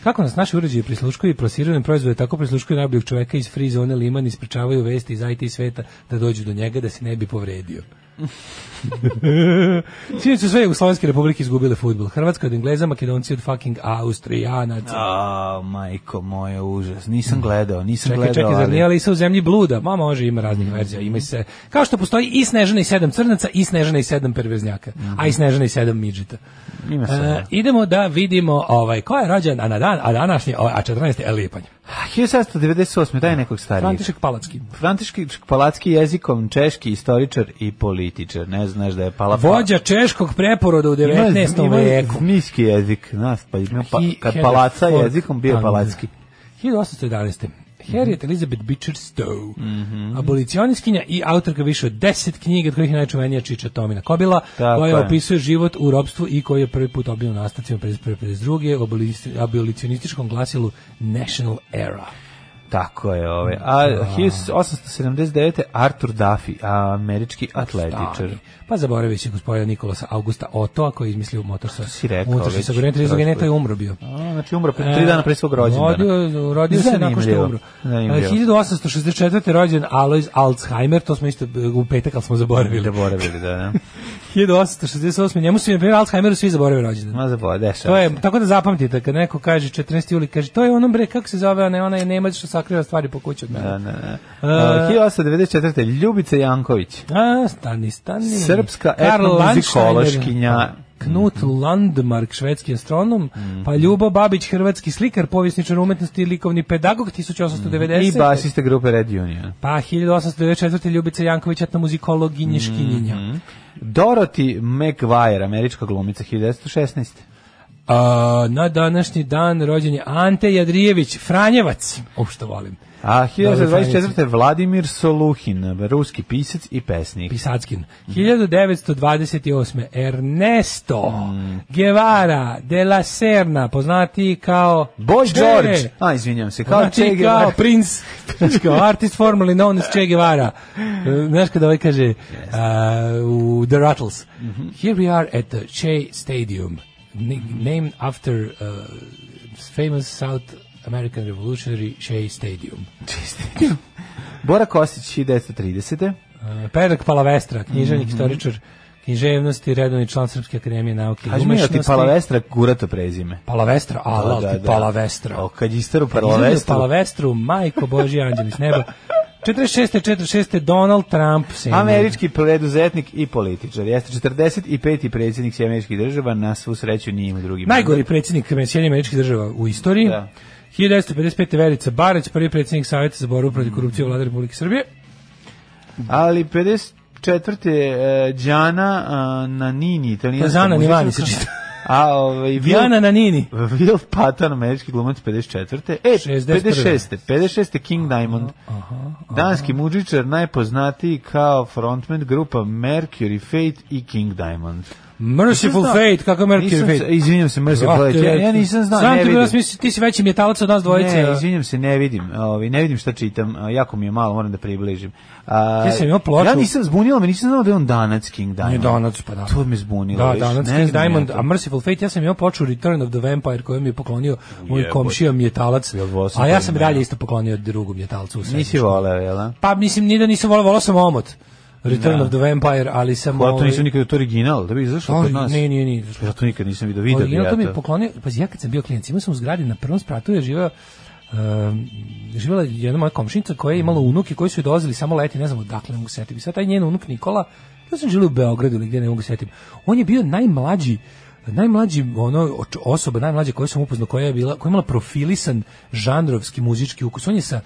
Kako nas naši uređaji prisluškuju i plasiraju proizvode, tako prisluškuju najboljeg čoveka iz free zone Liman i sprečavaju vesti iz IT sveta da dođu do njega da se ne bi povredio. Sinoć su sve Jugoslovenske republike izgubile futbol. Hrvatska od Engleza, Makedonci od fucking Austrijanaca. A, majko moje, užas. Nisam gledao, nisam čekaj, gledao. Čekaj, čekaj, zar nije Alisa u zemlji bluda? Ma, može, ima raznih mm. verzija. Ima se, kao što postoji i Snežana i sedam crnaca, i Snežana i sedam perveznjaka, mm. a i Snežana i sedam midžita. Ima se, e, idemo da vidimo ovaj, ko je rođen, a na dan, a današnji, ovaj, a 14. je Lipanj. 1798. daj nekog starijeg. František Palacki. František Palacki jezikom, češki istoričar i političar. Ne znaš da je pala... Vođa češkog preporoda u 19. veku. Miski jezik, nas, pa, pa, kad palaca jezikom bio palacki. 1811. Harriet Elizabeth Beecher Stowe, mm -hmm. abolicionistkinja i autorka više od deset knjiga, od kojih je najčuvenija Čiča Tomina Kobila, Tako koja je. opisuje život u robstvu i koji je prvi put objavljen u nastavcima 52. u abolicionističkom glasilu National Era. Tako je, ove. A, a 1879. Arthur Duffy, američki atletičar. Pa zaboravio se gospodina Nikolasa Augusta Otoa koji je izmislio motor sa si rekao, unutrašnjim sagorenjem to je umro bio. A, znači umro pre 3 e, dana pre svog rođendana. Rodio, rodio se nakon što je umro. Zanimljivo. 1864. E, rođen Alois Alzheimer, to smo isto e, u petak al smo zaboravili. Zaboravili, da, da. 1868. Njemu su, na primjer, Alzheimeru svi zaboravili rođendan. Ma zaboravili, To je, tako da zapamtite, kad neko kaže 14. juli, kaže, to je ono bre, kako se zove, ona, ona je Nemac što sakriva stvari po kući od mene. Da, da, da. Uh, 1894. Ljubica Janković. A, stani, stani srpska etnomuzikološkinja. Knut mhm. Landmark, švedski astronom, mm -hmm. pa Ljubo Babić, hrvatski slikar, povjesničar umetnosti i likovni pedagog 1890. Mhm. I basista grupe Red Union. Pa 1894. Ljubica Janković, etnomuzikologinje mm -hmm. Škinjenja. Mhm. Dorothy McGuire, američka glumica 1916 na današnji dan rođen je Ante Jadrijević, Franjevac, opšto volim. A 1924. Da, Vladimir Soluhin, ruski pisac i pesnik. Pisackin. 1928. Ernesto mm. Guevara de la Serna, poznati kao... Boy Če, George! A, izvinjam se, kao Che Guevara. Kao princ, kao artist formerly known as Che Guevara. Znaš kada ovaj kaže yes. uh, u The Rattles. Mm -hmm. Here we are at the Che Stadium named after uh, famous South American Revolutionary Shea Stadium. Bora Kostić 1930. Uh, Perak Palavestra, književnik, mm -hmm. istoričar književnosti, redovni član Srpske akademije nauke i umetnosti. Kaži ti Palavestra gurato prezime. Palavestra, ala, da, da, da. Palavestra. O, kad istaru Palavestru. Palavestru, majko Boži anđeli s neba. 46. 46. Donald Trump senior. Američki preduzetnik i političar. Jeste 45. predsjednik američkih država, na svu sreću nije ima drugi. Najgori predsjednik američkih država u istoriji. Da. 1955. Verica Barać, prvi predsjednik Savjeta za borbu protiv korupcije u vlade Republike Srbije. Ali 54. četvrte uh, Đana uh, eh, Nanini, italijanska muzička. Zanani se čita. Da. A ovaj Viana Nini. Will Patton, američki glumac 54. E, 56. 56. King Diamond. Aha, aha. Danski muzičar najpoznatiji kao frontman grupa Mercury Fate i King Diamond. Merciful Fate, kako Merciful Fate? Izvinjam se, Merciful Fate. Ja, ja nisam znao, Sam ne vidim. Sam ti, da ti si veći metalac od nas dvojice. Ne, izvinjam se, ne vidim. Ovi, ovaj, ne vidim šta čitam. Jako mi je malo, moram da približim. A, ja sam imao ploču. Ja nisam zbunila, me nisam znao da je on Danac King Diamond. Nije Danac, pa da. To me zbunilo. Da, veš, Danac King Diamond, a Merciful Fate, ja sam imao ploču Return of the Vampire koju mi je poklonio moj je, komšija mjetalac. A ja sam dalje isto poklonio drugu mjetalcu. Nisi voleo, jel? Pa mislim, ni da nisam voleo, voleo sam omot. Return da. of the Vampire, ali sam... Hvala, to ovaj- nisam nikad, to original, da bi izašao kod pa, nas. Ne, ne, ne. Ja to nikad nisam vidio, vidio original ja to. mi je poklonio, pa ja kad sam bio klijent, imao sam u zgradi, na prvom spratu je živao Um, ehm, živjela je jedna moja komšinica koja je imala mm. unuke koji su je dolazili samo leti, ne znam odakle ne mogu setiti. I sad taj njen unuk Nikola, ja sam živio u Beogradu ili gdje ne mogu setiti. On je bio najmlađi najmlađi ono osoba najmlađa koju sam upoznao koja je bila koja je imala profilisan žanrovski muzički ukus on je sa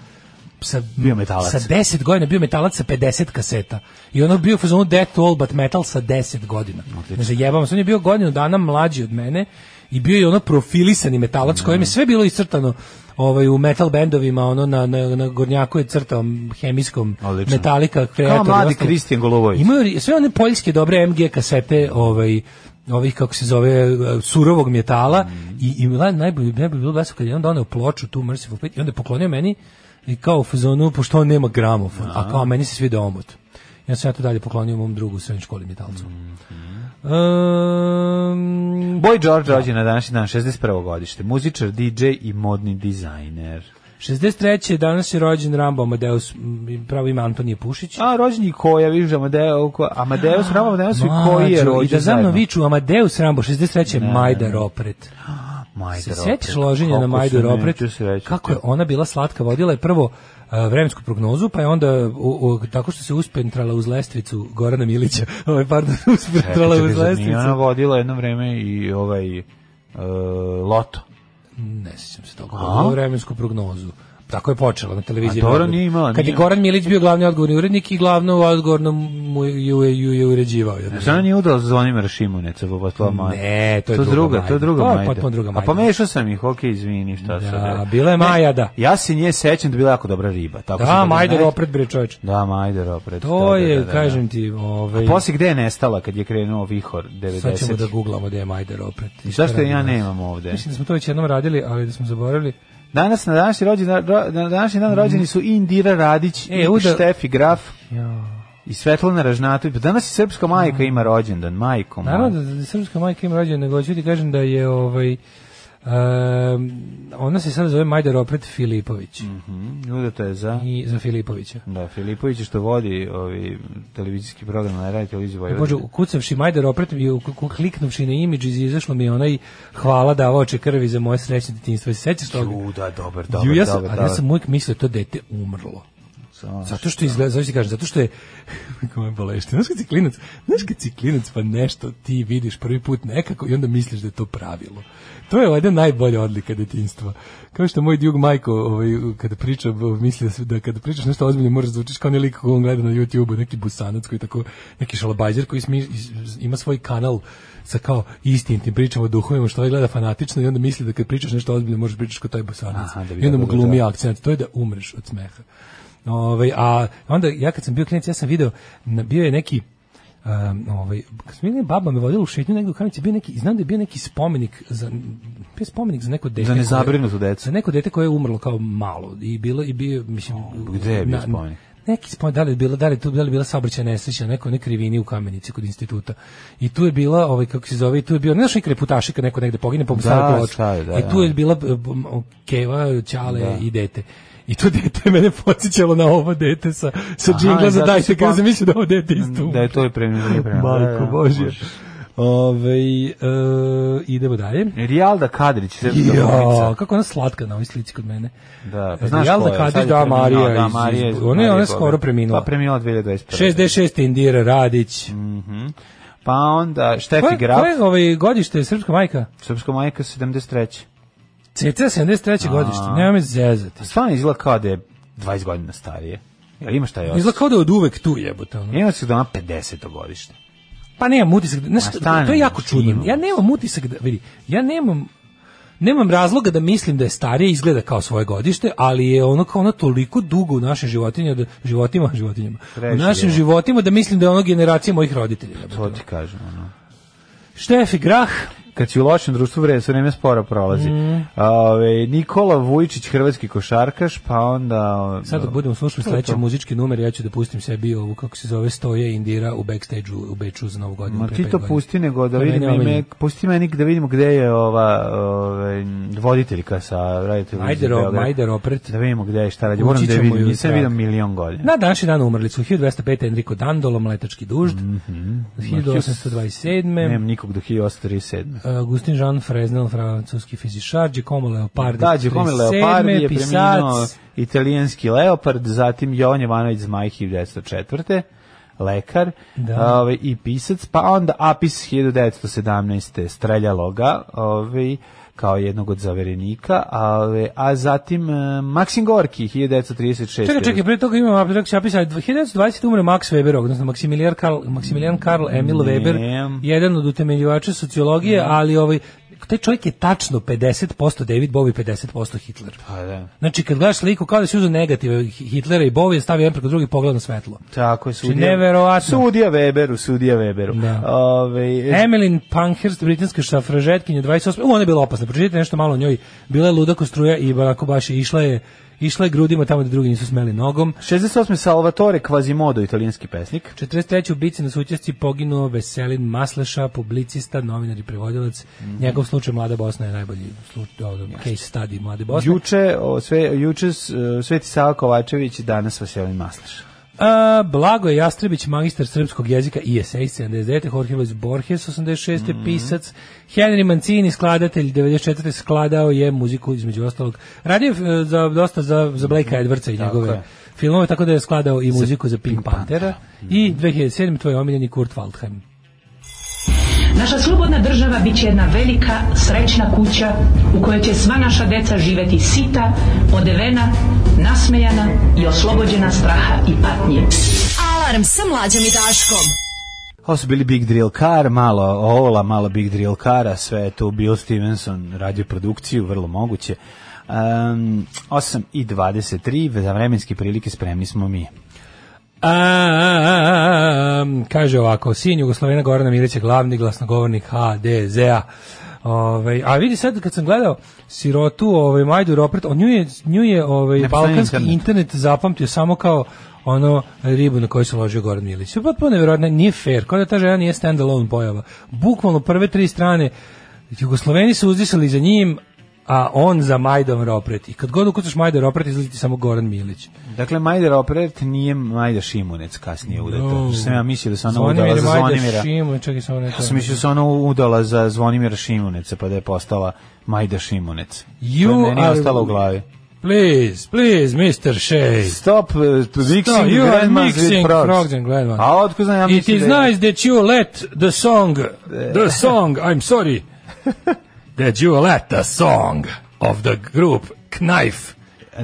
sa, bio metalac. sa 10 godina bio metalac sa 50 kaseta. I ono bio fazonu Death All But Metal sa 10 godina. Odlično. Ne zajebavam, on je bio godinu dana mlađi od mene i bio je ono profilisani metalac mm. kojem je mm. sve bilo iscrtano ovaj u metal bendovima ono na na, na gornjaku je crtao hemijskom Odlično. metalika kreator. Kao mladi Kristijan Golovoj. Imaju sve one poljske dobre MG kasete, ovaj ovih kako se zove surovog metala mm. i i najbolje bi bilo baš kad je on doneo ploču tu Merciful Fate i onda je poklonio meni i kao u fazonu, pošto on nema gramofon, a da. kao meni se sviđa omot. Ja sam ja to dalje poklonio mom drugu u srednjoj školi metalcu. Mm -hmm. um, Boy George da. rođen na današnji dan, 61. godište, muzičar, DJ i modni dizajner. 63. je danas je rođen Rambo Amadeus, pravo ime Antonije Pušić. A rođen i koja, vidiš Amadeo, Amadeus, Rambo Amadeus i koji je rođen. I da zamno viču Amadeus Rambo, 63. je Majda Ropret. Ne. Majder se sjetiš loženja na Majder Opret, kako je ona bila slatka, vodila je prvo uh, vremensku prognozu, pa je onda u, u, tako što se uspentrala uz lestvicu Gorana Milića, ovaj, pardon, uspentrala uz lestvicu. Ona vodila jedno vreme i ovaj, uh, loto. Ne sjećam se toga, vremensku prognozu tako je počelo na televiziji. A Dora nije imala. Kad je Goran Milić bio glavni odgovorni urednik i glavno odgovorno mu ju, ju, ju, je uređivao. Šta nije udao za Zvonimira Šimuneca? Ne, to je to druga, druga To je druga to majda. Potpuno druga majda. A pomešao sam ih, ok, izvini, šta da, sad. Bila je Maja, da. ja se nje sećam da bila jako dobra riba. Tako da, da Majder opred bre čoveč. Da, Majder opred. To da, je, da, kažem ti, ovaj... A poslije gde je nestala kad je krenuo vihor 90? Sad ćemo da guglamo gde je Majder opred. I zašto ja nemam ovde? Mislim da smo to već jednom radili, ali da smo zaboravili. Danas na današnji rođendan na današnji dan mhm. rođeni su Indira Radić e, i uda... Štefi Graf. Jo. I Svetlana Ražnatović. Pa danas i srpska majka mhm. ima rođendan, majkom. Naravno da srpska majka ima rođendan, nego hoću ti kažem da je ovaj ona se sad zove Majda Ropret Filipović. Mhm. Mm to je za i za Filipovića. Da, Filipović što vodi ovi televizijski program na Radio Televiziji Vojvodine. Bože, kucavši Majda Ropret i kliknuvši na image iz izašlo mi onaj hvala davao će krvi za moje srećno detinjstvo. Se sećaš toga? Ju, da, dobar, dobar, Ju, ja sam, dobar, dobar. ja sam uvijek mislio da to dete umrlo zato što izgleda, zašto kaže, zato što je kako je bolešti. Znaš kad si klinac, znaš kad si klinac pa nešto ti vidiš prvi put nekako i onda misliš da je to pravilo. To je valjda najbolja odlika detinjstva. Kao što moj Djug Majko, ovaj, kada priča, misli da kada pričaš nešto ozbiljno možeš da zvučiš kao neki lik on gleda na YouTubeu, neki busanac koji tako, neki šalabajzer koji smi, ima svoj kanal sa kao istinitim pričama o duhovima što ovaj gleda fanatično i onda misli da kad pričaš nešto ozbiljno možeš da pričaš kao taj bosanac Aha, da I onda mu glumi akcent. To je da umreš od smeha. Ovaj a onda ja kad sam bio klinac ja sam video bio je neki um, ovaj kad smo baba me vodila u šetnju negde u Kamenici bio neki znam da je bio neki spomenik za bio spomenik za neko dete za nezabrinutu decu za neko dete koje je umrlo kao malo i bilo i bio mislim o, gde je bio spomenik neki spoj da li je bila da li tu da li bila saobraćajna nesreća neko ne krivini u kamenici kod instituta i tu je bila ovaj kako se zove tu je bio ne znaš neki reputaši kad neko negde pogine pa da, da, i tu je da. bila keva ćale da. i dete I to dete je mene podsjećalo na ovo dete sa, sa džingla za dajte, kada sam mislio da, da ovo dete isto. Da je to da je premijerno. Da, Marko Božje. Ove, e, idemo dalje. Rijalda Kadrić, ja, kako ona slatka na ovoj slici kod mene. Da, pa e, znaš Rijalda Kadrić, da, Marija. Da, Marija iz, iz, ona je, ona skoro preminula. Pa preminula 2021. 66. Indira Radić. Mhm. Mm pa onda Štefi Graf. Koje je ovaj godište, srpska majka? Srpska majka 73. Ceca 73. godište, nema me zezati. Pa stvarno izgleda kao da je 20 godina starije. Jel imaš taj osjećaj? Izgleda kao da je od uvek tu jebote. Ono. Ima se da ona 50. godište. Pa nemam utisak, da, znaš, to je jako znači, čudno. Imam. Ja nemam utisak da, vidi, ja nemam nemam razloga da mislim da je starije izgleda kao svoje godište, ali je ono kao ona toliko dugo u našim životinjama, da, životima, životinjama, u našim je. životima da mislim da je ono generacija mojih roditelja. To ti kažem, ono. Štefi Grah, kad si u lošem društvu da vreme, sve vreme sporo prolazi. Mm. Ove, Nikola Vujičić, hrvatski košarkaš, pa onda... Sad dok da budemo slušali sledeći muzički numer, ja ću da pustim sebi ovu, kako se zove, stoje Indira u backstage -u, u Beču za novu godinu. Ma ti to pusti nego da vidimo meni, ime, pusti meni da vidimo gde je ova ove, voditeljka sa radite Majdero, Majdero opret. Da vidimo gde je šta radi. Moram da vidim, nisam vidim milion godina. Na današnji dan umrli su 1205 Enrico Dandolo, mletački dužd, mm -hmm. 1827. Nemam nikog do 1837. Eh, Agustin Jean Fresnel, francuski fizičar, Giacomo Leopardi, da, Giacomo Leopardi je preminuo italijanski Leopard, zatim Jovan Jovanović Zmaj 1904 lekar da. Ove, ovaj, i pisac, pa onda Apis 1917. streljalo ga, ovaj kao jednog od zaverenika, a, a zatim e, Maksim Gorki 1936. Čekaj, čekaj, prije toga imam aplikaciju napisano 1920 umre Max Weber, odnosno Maximilian Karl, Maximilian Karl Emil ne. Weber, jedan od utemeljivača sociologije, ne. ali ovaj taj čovjek je tačno 50% David Bowie, 50% Hitler. Pa da. Znači kad gledaš sliku kao da si uzeo negative Hitlera i Bowie, stavi jedan preko drugi pogled na svetlo. Tako je, znači, sudija. Neverovatno. Sudija Weberu, sudija Weberu. Da. Ove, Emmeline Pankhurst, britanska šafražetkinja 28. U, ona je bila opasna. Pročitajte nešto malo o njoj. Bila je luda kostruja i onako baš išla je Išla je grudima tamo da drugi nisu smeli nogom. 68. Salvatore Quasimodo, italijanski pesnik. 43. u bici na sučesci poginuo Veselin Masleša, publicista, novinar i prevodilac. Mm -hmm. Njegov slučaj Mlada Bosna je najbolji slučaj, ovaj, od, case study Mlade Bosne. Juče, o, sve, juče e, Sveti Sava Kovačević, danas Veselin Masleša. A, Blago je Jastrebić, magister srpskog jezika i esej 79. Jorge Luis Borges 86. Mm -hmm. pisac. Henry Mancini, skladatelj 94. skladao je muziku između ostalog. Radio je e, za, dosta za, za Blakea mhm. Edwardsa i njegove filmove, tako da je skladao i muziku za, za Pink Panthera. Mm -hmm. I 2007. Mhm. tvoj omiljeni Kurt Waldheim. Naša slobodna država bit će jedna velika, srećna kuća u kojoj će sva naša deca živeti sita, odevena, nasmejana i oslobođena straha i patnje. Alarm sa mlađom i daškom. Ovo su bili Big Drill Car, malo Ola, malo Big Drill Cara, sve je tu Bill Stevenson radio produkciju, vrlo moguće. Um, 8 i 23, za vremenske prilike spremni smo mi. A, kaže ovako, sin Jugoslovena Gorana Milić je glavni glasnogovornik HDZ-a. Ove, ovaj, a vidi sad kad sam gledao sirotu, ovaj Majdu Ropert, on nju je, nju je ovaj balkanski internet. internet zapamtio samo kao ono ribu na koju se ložio Goran Milić. Potpuno nevjerojatno, nije fair, kao da ta žena nije stand-alone pojava. Bukvalno prve tri strane Jugosloveni su uzdisali za njim, a on za Majdom Ropret. I kad god ukucaš Majda Ropret, izlazi ti samo Goran Milić. Dakle, Majda Ropret nije Majda Šimunec kasnije udata. No. Sam ja mislio da se ona Zvonimir udala za Zvonimira. Šimun, čekaj, ja sam mislio da se ona udala za Zvonimira Šimuneca, pa da je postala Majda Šimunec. You to je meni ostalo u glavi. Please, please, Mr. Shea. Stop uh, mixing Stop, you are mixing frogs and grandmas. A otko znam, ja mislim It is da je... nice that you let the song, the song, I'm sorry, the Julieta song of the group Knife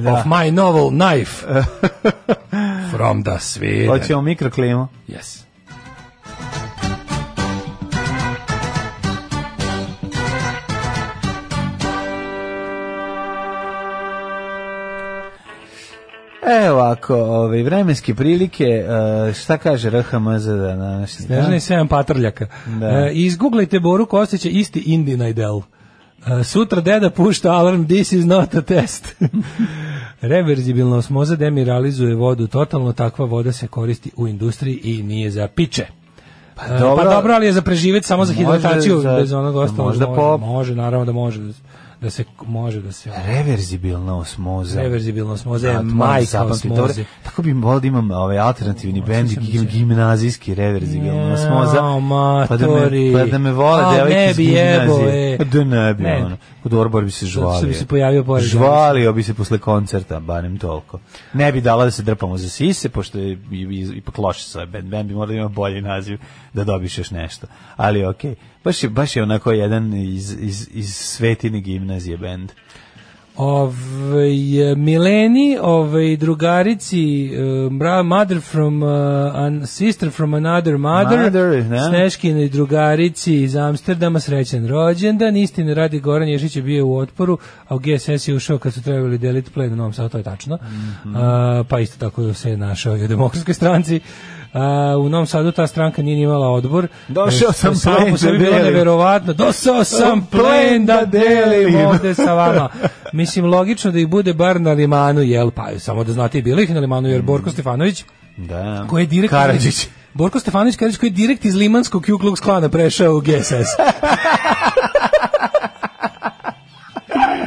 da. of my novel Knife from the Sweden. Hoćemo mikroklimu? Yes. E, ovako, ove, vremenske prilike, e, šta kaže RHMZ da naši... Snežna i 7 patrljaka. Da. E, izguglajte Boru Kostića, isti Indina i Del. Eh, sutra deda pušta alarm, this is not a test. Reverzibilna osmoza demiralizuje vodu, totalno takva voda se koristi u industriji i nije za piće. Pa, eh, pa dobro, pa dobro ali je za preživjeti samo za hidrataciju, za, bez onog ostalog. Možda može, može, naravno da može da se može da se reverzibilna osmoza reverzibilna osmoza je da, majka osmoze tako bi volio da imam ovaj alternativni bend gimnazijski reverzibilna ja, osmoza pa da me pa da me vole A, devojke iz gimnazije e. da ne bi ne. ono kod Orbar bi se žvalio bi se pojavio pored žvalio bi se posle koncerta barem tolko ne bi dala da se drpamo za sise pošto je ipak loše sa i pokloši sve bend bend bi morao da ima bolji naziv da dobiš još nešto. Ali okej, okay. baš, baš je onako jedan iz, iz, iz svetine gimnazije bend. Ovaj Mileni, ovaj drugarici, uh, mother from uh, an, sister from another mother. mother ne? Da. Sneškinoj drugarici iz Amsterdama srećan rođendan. Istine radi Goran Ješić je bio u otporu, a u GSS je ušao kad su trebali deliti plen u Novom Sadu, to je tačno. Mm -hmm. uh, pa isto tako se je našao i u demokratskoj stranci u Novom Sadu ta stranka nije imala odbor. Došao e, sam plen da delim. Neverovatno. Došao sam plen da, da delim ovde sa vama. Mislim, logično da ih bude bar na limanu, jel? Pa, samo da znate, bilo ih na limanu, jer Borko mm. Stefanović, da. ko je direktor... Karadžić. Borko Stefanović Karadžić koji je direkt iz Limanskog Ku Klux Klana prešao u GSS.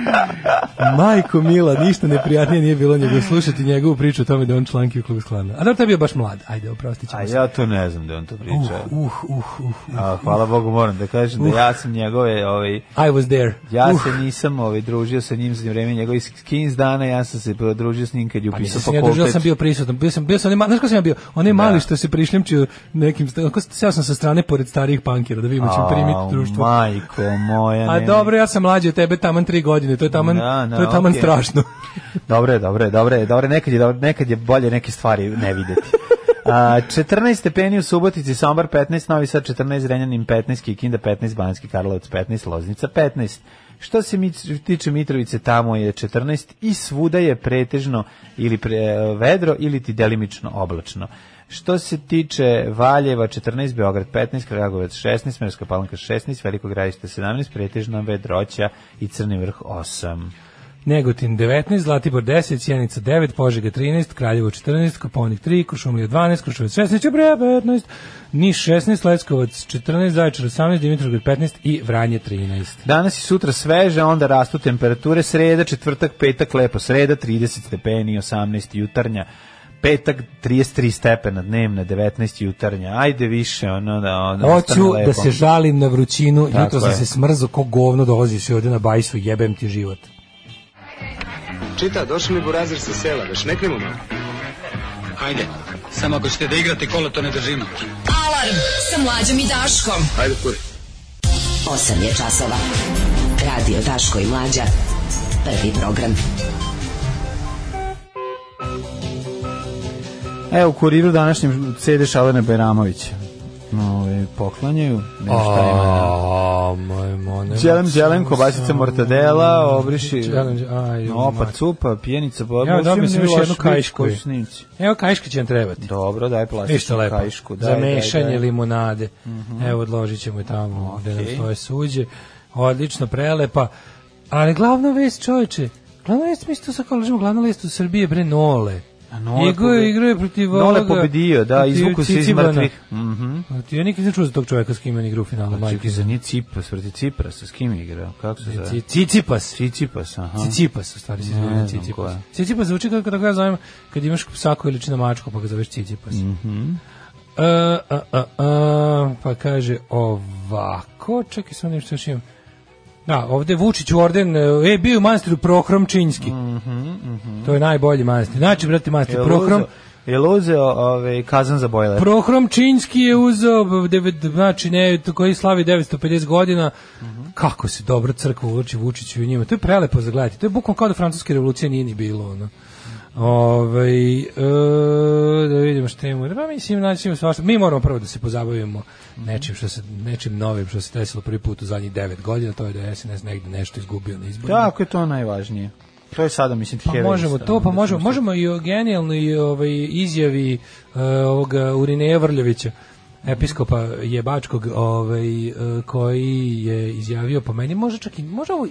Majko Mila, ništa neprijatnije nije bilo nego slušati njegovu priču o tome da on članki u klubu sklana. A da je bio baš mlad, ajde, oprostit ćemo A ja to ne znam da on to priča. Uh, uh, uh, uh, uh. A, hvala Bogu, moram da kažem da uh. ja sam njegove... Ovaj, I was there. Ja se nisam ovaj, družio sa njim za vreme njegovih skins dana, ja sam se družio s njim kad je pa upisao pa, fakultet. Ja sam bio prisutan, bio sam, bio sam, znaš ko sam ja bio? Onaj da. mali što se prišljamčio nekim, seo sam sa strane pored starih pankera, da vidimo da ćemo primiti društvo. Majko moja. A dobro, ja sam mlađi od tebe, taman tri godine godine, to je taman, na, da, na, da, to je taman okay. strašno. dobro je, dobro je, dobro je, dobro je, nekad je, dobro, nekad je bolje neke stvari ne videti. A, 14 stepeni u Subotici, Sombar 15, Novi Sad 14, Renjanin 15, Kikinda 15, Banski Karlovac 15, Loznica 15. Što se mi tiče Mitrovice, tamo je 14 i svuda je pretežno ili pre, vedro ili ti delimično oblačno. Što se tiče Valjeva 14, Beograd 15, Kragujevac 16, Merska Palanka 16, Veliko Gradište 17, Pretežno Vedroća i Crni vrh 8. Negotin 19, Zlatibor 10, Sjenica 9, Požega 13, Kraljevo 14, Koponik 3, Košumlija 12, Košovac 16, Čebrija 15, Niš 16, Leskovac 14, Zaječar 18, Dimitrovgrad 15 i Vranje 13. Danas i sutra sveže, onda rastu temperature, sreda, četvrtak, petak, lepo, sreda 30 stepeni, 18 jutarnja, petak 33 stepena dnevna, 19 jutarnja. Ajde više, ono da... Ono, da Hoću da se žalim na vrućinu, Tako jutro sam se smrzo ko govno dolazi se ovde na bajsu, jebem ti život. Čita, došli mi burazir sa sela, da šneknemo malo. ajde samo ako ćete da igrate kola, to ne držimo. Alarm sa mlađom i Daškom. ajde kuri. 8 je časova. Radio Daško i Mlađa. Prvi program. Evo, u kuriru današnjim CD Šalene Beramovića. Ove, poklanjaju. ima. šta ima. Đelem, đelem, kobasica mortadela, obriši. Đelem, aj. Opa, cupa, pijenica, pa. Evo, dobio sam još jednu kajšku. Evo, kajšku će nam trebati. Dobro, daj plastičnu lepo. kajšku. Daj, Za mešanje daj, daj. limunade. Uh mhm. -huh. Evo, odložit ćemo je tamo, okay. Da nam stoje suđe. Odlično, prelepa. Ali glavna vest, čovječe, glavna vest, mi što sa kao glavna vest u Srbije, bre, nole. Nole igrao je, protiv Nole ovoga. Nole pobedio, da, izvuku se iz mrtvih. Mm -hmm. Ti ja nikad ne čuo za tog čovjeka s kim on igrao u finalu. Pa čekaj, za nije Cipas, vrti Cipras, s kim igrao? Kako se e, zove? Cicipas. Cicipas, aha. Cicipas, u stvari se zove Cicipas. Cicipas zvuči kako da ga zovem, kad imaš psako ili čina mačku, pa ga zoveš Cicipas. Mhm. Mm a, a, a, uh, pa kaže ovako, čekaj sam nešto da još imam. Da, ovde Vučić u orden, e, e bio je manastiru Prohrom Činjski. Mm -hmm, mm -hmm. To je najbolji manastir. Znači, brate, manastir Prohrom... je li uzeo ove, kazan za bojler? Prohrom Činjski je uzeo, devet, znači, ne, koji slavi 950 godina. Mm -hmm. Kako se dobro crkva uloči Vučiću i njima. To je prelepo za gledati. To je bukvalno kao da francuske revolucije nije ni bilo. Ono. Ovaj e, da vidimo šta imamo. Pa mislim naći ćemo svašta. Mi moramo prvo da se pozabavimo nečim što se nečim novim što se desilo prvi put u zadnjih 9 godina, to je da je SNS negde nešto izgubio na izborima. Tako je to najvažnije. To je sada mislim pa možemo to, pa možemo, možemo i o genijalnoj ovaj izjavi ovog e, ovoga Vrljevića episkopa Jebačkog, ovaj e, koji je izjavio po meni može čak i može ovo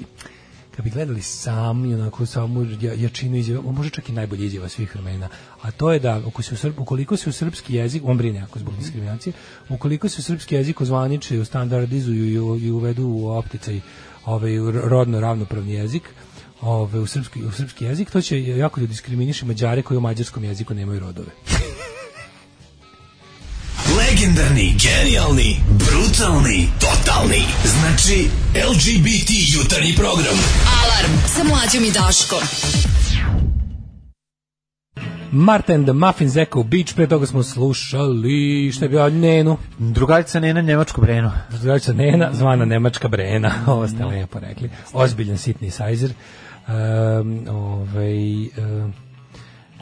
kad bi gledali sami onako samu jačinu izjava, može čak i najbolje izjava svih vremena, a to je da ako se u Srb, ukoliko se u srpski jezik, on brine ako zbog mhm. diskriminacije, ukoliko se u srpski jezik ozvaniče, standardizuju i, i uvedu u opticaj ovaj, rodno ravnopravni jezik, ove, ovaj, u, srpski, u srpski jezik, to će jako da diskriminiše Mađare koji u mađarskom jeziku nemaju rodove. Legendarni, genijalni, brutalni, totalni. Znači, LGBT jutarnji program. Alarm sa mlađom i Daškom. Martin the Muffin, Zeko Beach, pre toga smo slušali, šta je bio, Nenu. Drugarica Nena, Nemačka Brena. Drugarica Nena, zvana Nemačka Brena, ovo ste da. lepo rekli. Ozbiljan sitni sajzer. Um, ovaj, um,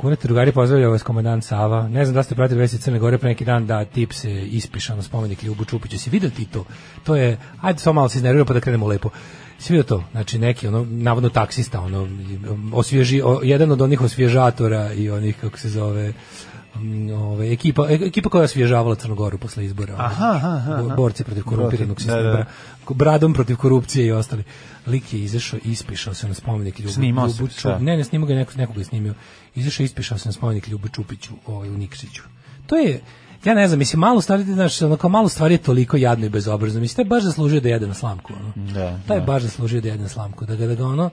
Kuna drugari, pozdravlja vas komandant Sava. Ne znam da ste pratili vesti Crne Gore pre neki dan da tip se ispišao na spomenik Ljubu Čupiću. Si vidio ti to? To je, ajde samo malo se iznervira pa da krenemo lepo. Si vidio to? Znači neki, ono, navodno taksista, ono, osvježi, o, jedan od onih osvježatora i onih, kako se zove, ovaj, ekipa, e, ekipa koja je osvježavala Crnogoru posle izbora. Aha, aha, aha. Borci protiv korumpiranog da, sistema. Da, da. Bradom protiv korupcije i ostali. Lik je izašao i ispišao se na spomenik Ljubu, Snimao Ljubu se, da. Ne, ne snimao ga, neko, nekoga je snimio. Izašao i ispišao se na spomenik Ljubu Čupiću ovaj, u Nikšiću. To je, ja ne znam, mislim, malo stvari, znaš, onako malo stvari je toliko jadno i bezobrazno. Mislim, taj baš zaslužio da jede na slamku. Ono. Da, taj da. baš zaslužio da jede na slamku. Da ga, da ga ono,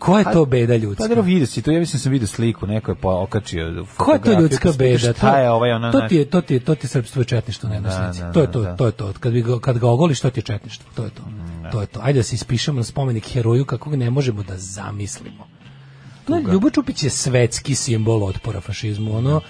Ko je to beda ljudska? Pa dobro vidi si, to ja mislim da sam video sliku, neko je pa okačio. Ko je to pa ljudska beda? Šta je ovaj ona? To ti je to ti je to ti srpstvo četništvo na jednoj da, slici. Da, to je to, to je to. Kad ga kad ga ogoliš, što ti je četništvo, to je to. Mm, to je to. Ajde da se ispišemo na spomenik heroju kakvog ne možemo da zamislimo. Tuga. Ljubo Čupić je svetski simbol otpora fašizmu, ono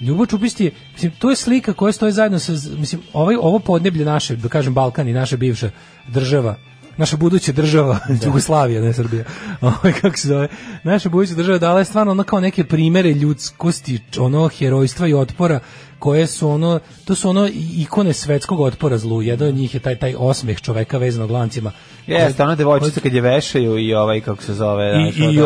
Ljubo Čupić je, mislim, to je slika koja stoji zajedno sa, mislim, ovaj, ovo podneblje naše, da kažem, Balkan i naša bivša država, naša buduća država da. Jugoslavija, ne Srbija. Ovaj kako se zove? Naša buduća država dala je stvarno ono kao neke primere ljudskosti, ono herojstva i otpora koje su ono, to su ono ikone svetskog otpora zlu. Jedan od njih je taj taj osmeh čoveka vezanog lancima. Jeste, ona devojčica kad je vešaju i ovaj kako se zove, i, da, ovaj, i, i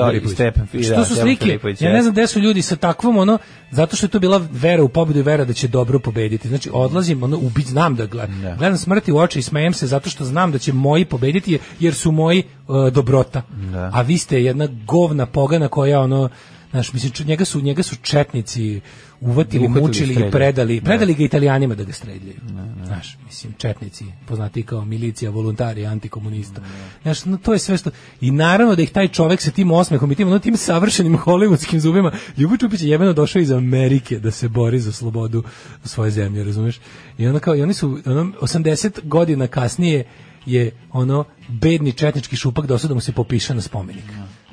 ovaj i Stjepan Što su da, slike? Ja ne znam gde su ljudi sa takvom ono zato što je to bila vera u pobedu i vera da će dobro pobediti. Znači odlazim ono ubić, znam da gledam, da. gledam smrti u oči i smejem se zato što znam da će moji pobediti jer su moji uh, dobrota. Da. A vi ste jedna govna pogana koja ono Znaš, mislim, njega su, njega su četnici uvatili, Uhvatili, mučili i predali, da. predali ga italijanima da ga streljaju. Da, da. Znaš, mislim, četnici, poznati kao milicija, voluntari, antikomunista. Znaš, no, to je sve što... I naravno da ih taj čovek sa tim osmehom i tim, no, tim savršenim hollywoodskim zubima, Ljubo Čupić je jebeno došao iz Amerike da se bori za slobodu svoje zemlje, razumeš? I onda kao, i oni su, ono, 80 godina kasnije je ono bedni četnički šupak dosada mu se popiše na spomenik.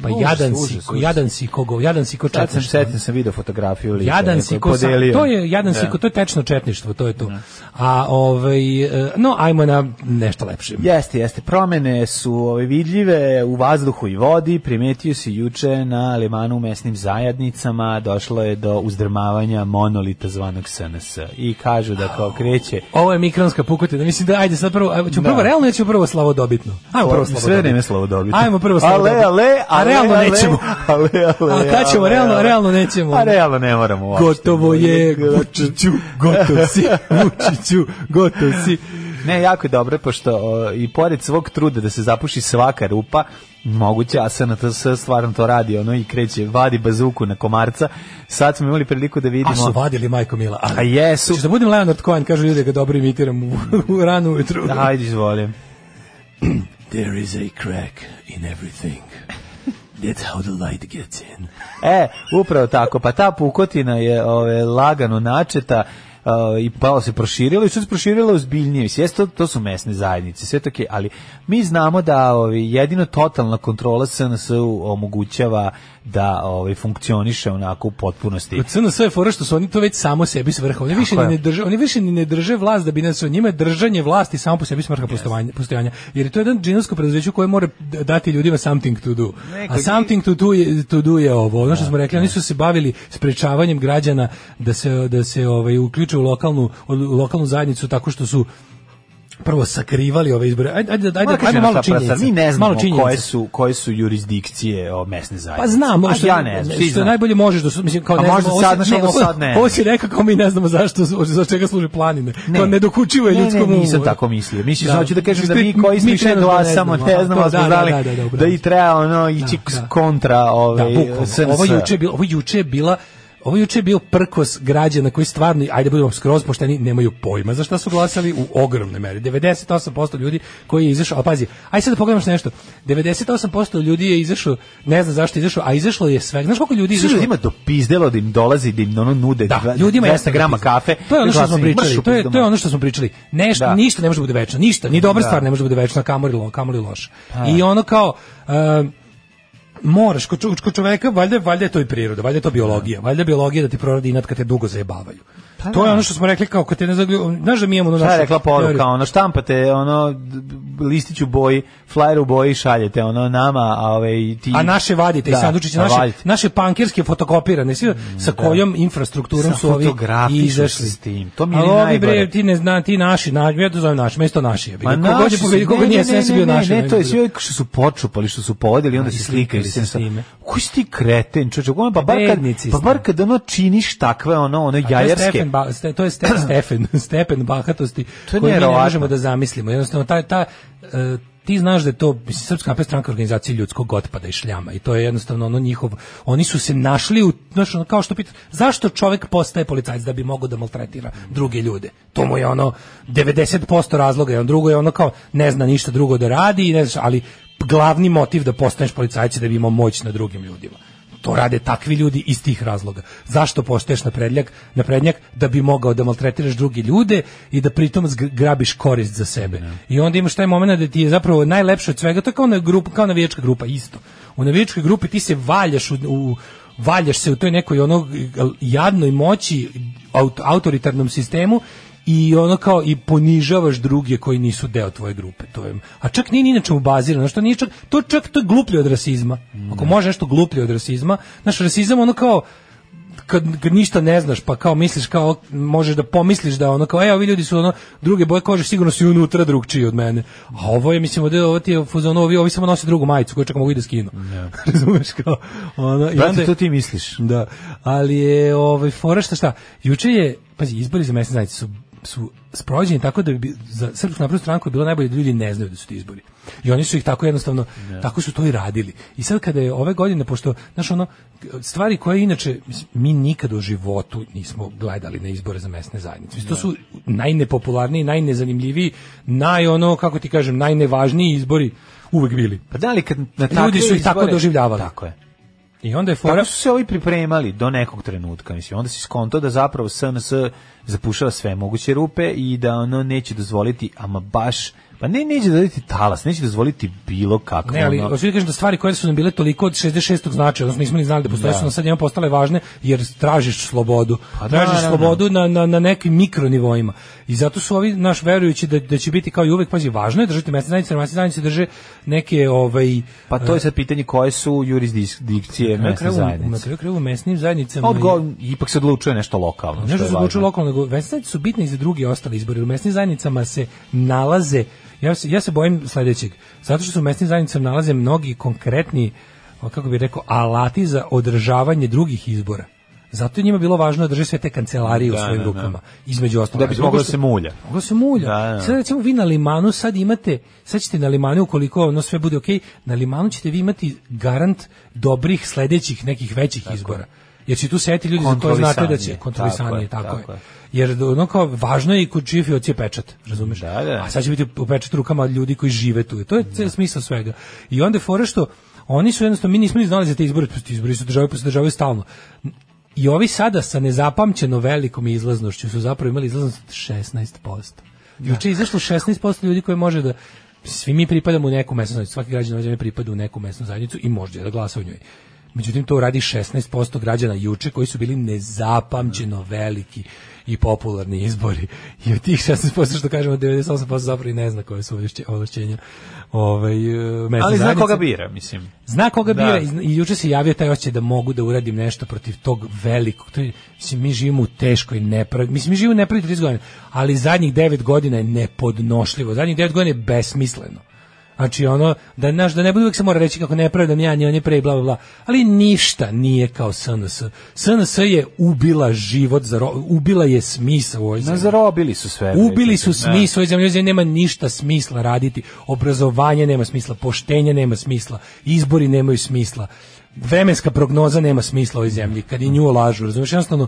Pa užas, jadan si, Ko, jadan si kogo, jadan si ko četništvo. Sad sam sam video fotografiju lica. Jadan si ko, podelio. to je jadan si da. ko, to je tečno četništvo, to je to. Da. A ovaj, eh, no, ajmo na nešto lepše. Jeste, jeste. Promene su ove, ovaj, vidljive u vazduhu i vodi, primetio se juče na limanu u mesnim zajadnicama, došlo je do uzdrmavanja monolita zvanog SNS. I kažu da kao kreće... Ovo je mikronska pukotina, mislim da, ajde sad prvo, ću da. prvo, da. realno ja ću prvo slavodobitno. Ajmo prvo slavodobitno. Sve vreme slavodobitno. Ajmo prvo slavodobitno. Ale, ale, ale, realno nećemo. Ale, ale, ale, a kad ćemo, realno, realno nećemo. A realno ne moramo uopšte. Gotovo je, Vučiću, gotov si, Vučiću, gotov si. Ne, jako je dobro, pošto o, i pored svog truda da se zapuši svaka rupa, moguće, a SNTS stvarno to radi, ono i kreće, vadi bazuku na komarca. Sad smo imali priliku da vidimo... A su vadili, majko mila. A, a jesu. Češ da budem Leonard Cohen, kažu ljudi da ga dobro imitiram u, u ranu ujutru. ajde, izvolim. There is a crack in everything. That's how the light gets in. e, upravo tako. Pa ta pukotina je ove, lagano načeta Uh, i palo se proširilo i što se proširilo ozbiljnije. Sve to, to su mesne zajednice, sve to ali mi znamo da ovi, jedino totalna kontrola SNS omogućava da ovaj funkcioniše onako u potpunosti. Kod CNS je fora što su oni to već samo sebi svrha. Oni više ni ne drže, oni više ni ne drže vlast da bi nas o njima držanje vlasti samo po sebi svrha yes. postojanja. Jer je to jedan džinovsko preduzeće koje mora dati ljudima something to do. Neko, A something to do je, to do je ovo. Ono što smo da, rekli, oni da. su se bavili sprečavanjem građana da se da se ovaj uključe u lokalnu u lokalnu zajednicu tako što su prvo sakrivali ove izbore. Ajde, ajde, ajde, da ajde, ajde malo činjenica. Mi ne znamo koje su, koje su jurisdikcije o mesne zajednice. Pa znam, pa što, ja ne znam, što najbolje možeš da su, mislim, kao pa ne znam, možda sad, našao sad ne. Ovo si rekao kao mi ne znamo zašto, za čega služe planine. Ne. Kao nedokučivo je ljudskom umu. Ne, nisam tako mislio. Mislim, da. znači da kažem da mi koji smo išli samo ne znamo, pa da smo da, da, znali da i treba ono ići kontra ove... Ovo juče bilo, juče bila Ovo juče je bio prkos građana koji stvarno, ajde budemo skroz pošteni, nemaju pojma za šta su glasali u ogromnoj meri. 98% ljudi koji je izašao, a pazi, ajde sad da pogledamo što nešto. 98% ljudi je izašao, ne znam zašto je izašao, a izašlo je sve. Znaš koliko ljudi je izašlo? Ljudima do pizdelo da im dolazi, da im ono nude da, ljudima 200 grama kafe. To je ono što smo pričali. To je, to je ono što smo pričali. Nešto, da. ništa ne može da bude večno, ništa, ni dobra da. stvar ne može da bude večna, kamoli, kamoli loš. Pa. I ono kao, um, moraš kod čoveka valjda valjda je to i priroda, valjda je to biologija, valjda je biologija da ti prorodi inat kad te dugo zajebavaju. Pa to je da. ono što smo rekli kao kad te ne zaglju... Znaš da mi imamo... Šta je rekla poruka? Ono, štampate ono, listić u boji, flyer u boji šaljete ono nama, a ove, ovaj, ti... A naše vadite da, i sandučiće, naše, naše pankirske fotokopirane, svi, mm, sa da. kojom da. infrastrukturom sa su ovi izašli. S tim. To mi je ovi, bre, ti ne zna, ti naši, na, ja to zovem naši, mesto naši. Ma kogo naši su, pobedi, kogo nije SNS bio naši. Ne, ne, to je svi što su počupali, što su povodili, onda se slikali. Se s time. Koji si ti kreten, čoče? Pa bar kad, pa bar kad ono činiš takve, ono, ono jajarske, stepen ba, ste, to je ste, stepen, stepen bahatosti to koji mi ne možemo da zamislimo. Jednostavno taj ta uh, ti znaš da je to mislim, Srpska napredna stranka organizacija ljudskog otpada i šljama i to je jednostavno ono njihov oni su se našli u znaš, ono, kao što pita zašto čovjek postaje policajac da bi mogao da maltretira druge ljude to mu je ono 90% razloga je on drugo je ono kao ne zna ništa drugo da radi ne znaš, ali glavni motiv da postaneš policajac je da bi imao moć nad drugim ljudima To rade takvi ljudi iz tih razloga. Zašto pošteš na predljak, na prednjak da bi mogao da maltretiraš drugi ljude i da pritom grabiš korist za sebe. Ne. I onda imaš taj moment da ti je zapravo najlepše od svega, to je kao na grupa, kao navijačka grupa isto. U navijačkoj grupi ti se valjaš u, u valjaš se u toj nekoj onog jadnoj moći aut, autoritarnom sistemu i ono kao i ponižavaš druge koji nisu deo tvoje grupe to je a čak nije ni inače čemu bazirano što nije čak to čak to je gluplje od rasizma ako mm. može nešto gluplje od rasizma naš rasizam ono kao kad, kad, ništa ne znaš, pa kao misliš kao možeš da pomisliš da ono kao evo ovi ljudi su ono druge boje kože, sigurno su unutra drugčiji od mene. A ovo je mislim da ovo ti je fuzono, ovi, ovi samo nose drugu majicu koju čak mogu i da skinu. Yeah. Razumeš kao ono Brate, i onda to ti misliš. Da. Ali je ovaj fora šta šta. Juče je pazi izbori za mesne zajednice su su sprođeni tako da bi za srpsku naprednu stranku je bilo najbolje da ljudi ne znaju da su ti izbori. I oni su ih tako jednostavno yeah. tako su to i radili. I sad kada je ove godine pošto znaš ono stvari koje inače mi nikad u životu nismo gledali na izbore za mesne zajednice. Yeah. To su najnepopularniji, najnezanimljiviji, naj ono kako ti kažem, najnevažniji izbori uvek bili. Pa da li kad na ljudi su ih izbore, tako doživljavali? Tako je. I onda je fora... Tako su se ovi pripremali do nekog trenutka, mislim. Onda si skonto da zapravo SNS zapušava sve moguće rupe i da ono neće dozvoliti, ama baš Pa ne, neće dozvoliti talas, neće dozvoliti bilo kakvo. Ne, ali ono... hoću da stvari koje su nam bile toliko od 66. značaja, odnosno nismo ni znali da postoje, da. su nam sad njima postale važne, jer tražiš slobodu. Pa da, tražiš da, da, slobodu na, na, na nekim mikronivoima. I zato su ovi naš verujući da, da će biti kao i uvek, pazi, važno je držati mesne zajednice, mesne zajednice drže neke... Ovaj, pa to je eh, sad pitanje koje su jurisdikcije mesne zajednice. Na kraju kraju mesnim zajednicama... Pa odgo, ipak se odlučuje nešto lokalno. Nešto se odlučuje lokalno, nego mesne zajednice su bitne i za drugi ostali izbori. U mesnim zajednicama se nalaze Ja se, ja se bojim sledećeg. Zato što su u mesnim zajednicama nalaze mnogi konkretni, kako bih rekao, alati za održavanje drugih izbora. Zato je njima bilo važno da drže sve te kancelarije da, u svojim da, da. rukama. Da. Između ostalog. Da bi moglo da da se mulja. Moglo se mulja. Da, Sad recimo vi na limanu sad imate, sad ćete na limanu ukoliko ono sve bude okej, okay, na limanu ćete vi imati garant dobrih sledećih nekih većih tako. izbora. Jer će tu seti ljudi za koje znate da će kontrolisanje, tako, tako, je. Tako je jer ono kao važno je i kod čifioci pečat, razumeš? Da, da. A sad će biti u pečat rukama ljudi koji žive tu. To je da. smisao svega. I onda fora što oni su jednostavno, mi nismo ni znali za te izbore, ti pa izbori su države, pa države stalno. I ovi sada sa nezapamćeno velikom izlaznošću su zapravo imali izlaznost 16%. Juče je izašlo 16% ljudi koji može da svi mi pripadamo u neku mesnu zajednicu, svaki građan ove pripada u neku mesnu zajednicu i može da glasa u njoj. Međutim, to uradi 16% građana juče koji su bili nezapamćeno veliki i popularni izbori. I od tih 16% što kažemo 98% zapravo i ne zna koje su ovlašćenja. Ovaj e, Ali zna koga bira, mislim. Zna koga da. bira i, juče se javio taj hoće da mogu da uradim nešto protiv tog velikog. To je, mislim mi živimo u teškoj nepravdi. Mislim mi živimo u nepravdi 30 godina, ali zadnjih 9 godina je nepodnošljivo. Zadnjih 9 godina je besmisleno. Znači ono da naš da ne bude uvek se mora reći kako ne pravdam ja ni oni pre bla bla bla. Ali ništa nije kao SNS. SNS je ubila život, za ubila je smisao ovoj zemlji. zarobili su sve. Ubili su da. smisao ovoj zemlji, nema ništa smisla raditi. Obrazovanje nema smisla, poštenje nema smisla, izbori nemaju smisla. Vremenska prognoza nema smisla ovoj zemlji kad i nju lažu, Razumeš, jednostavno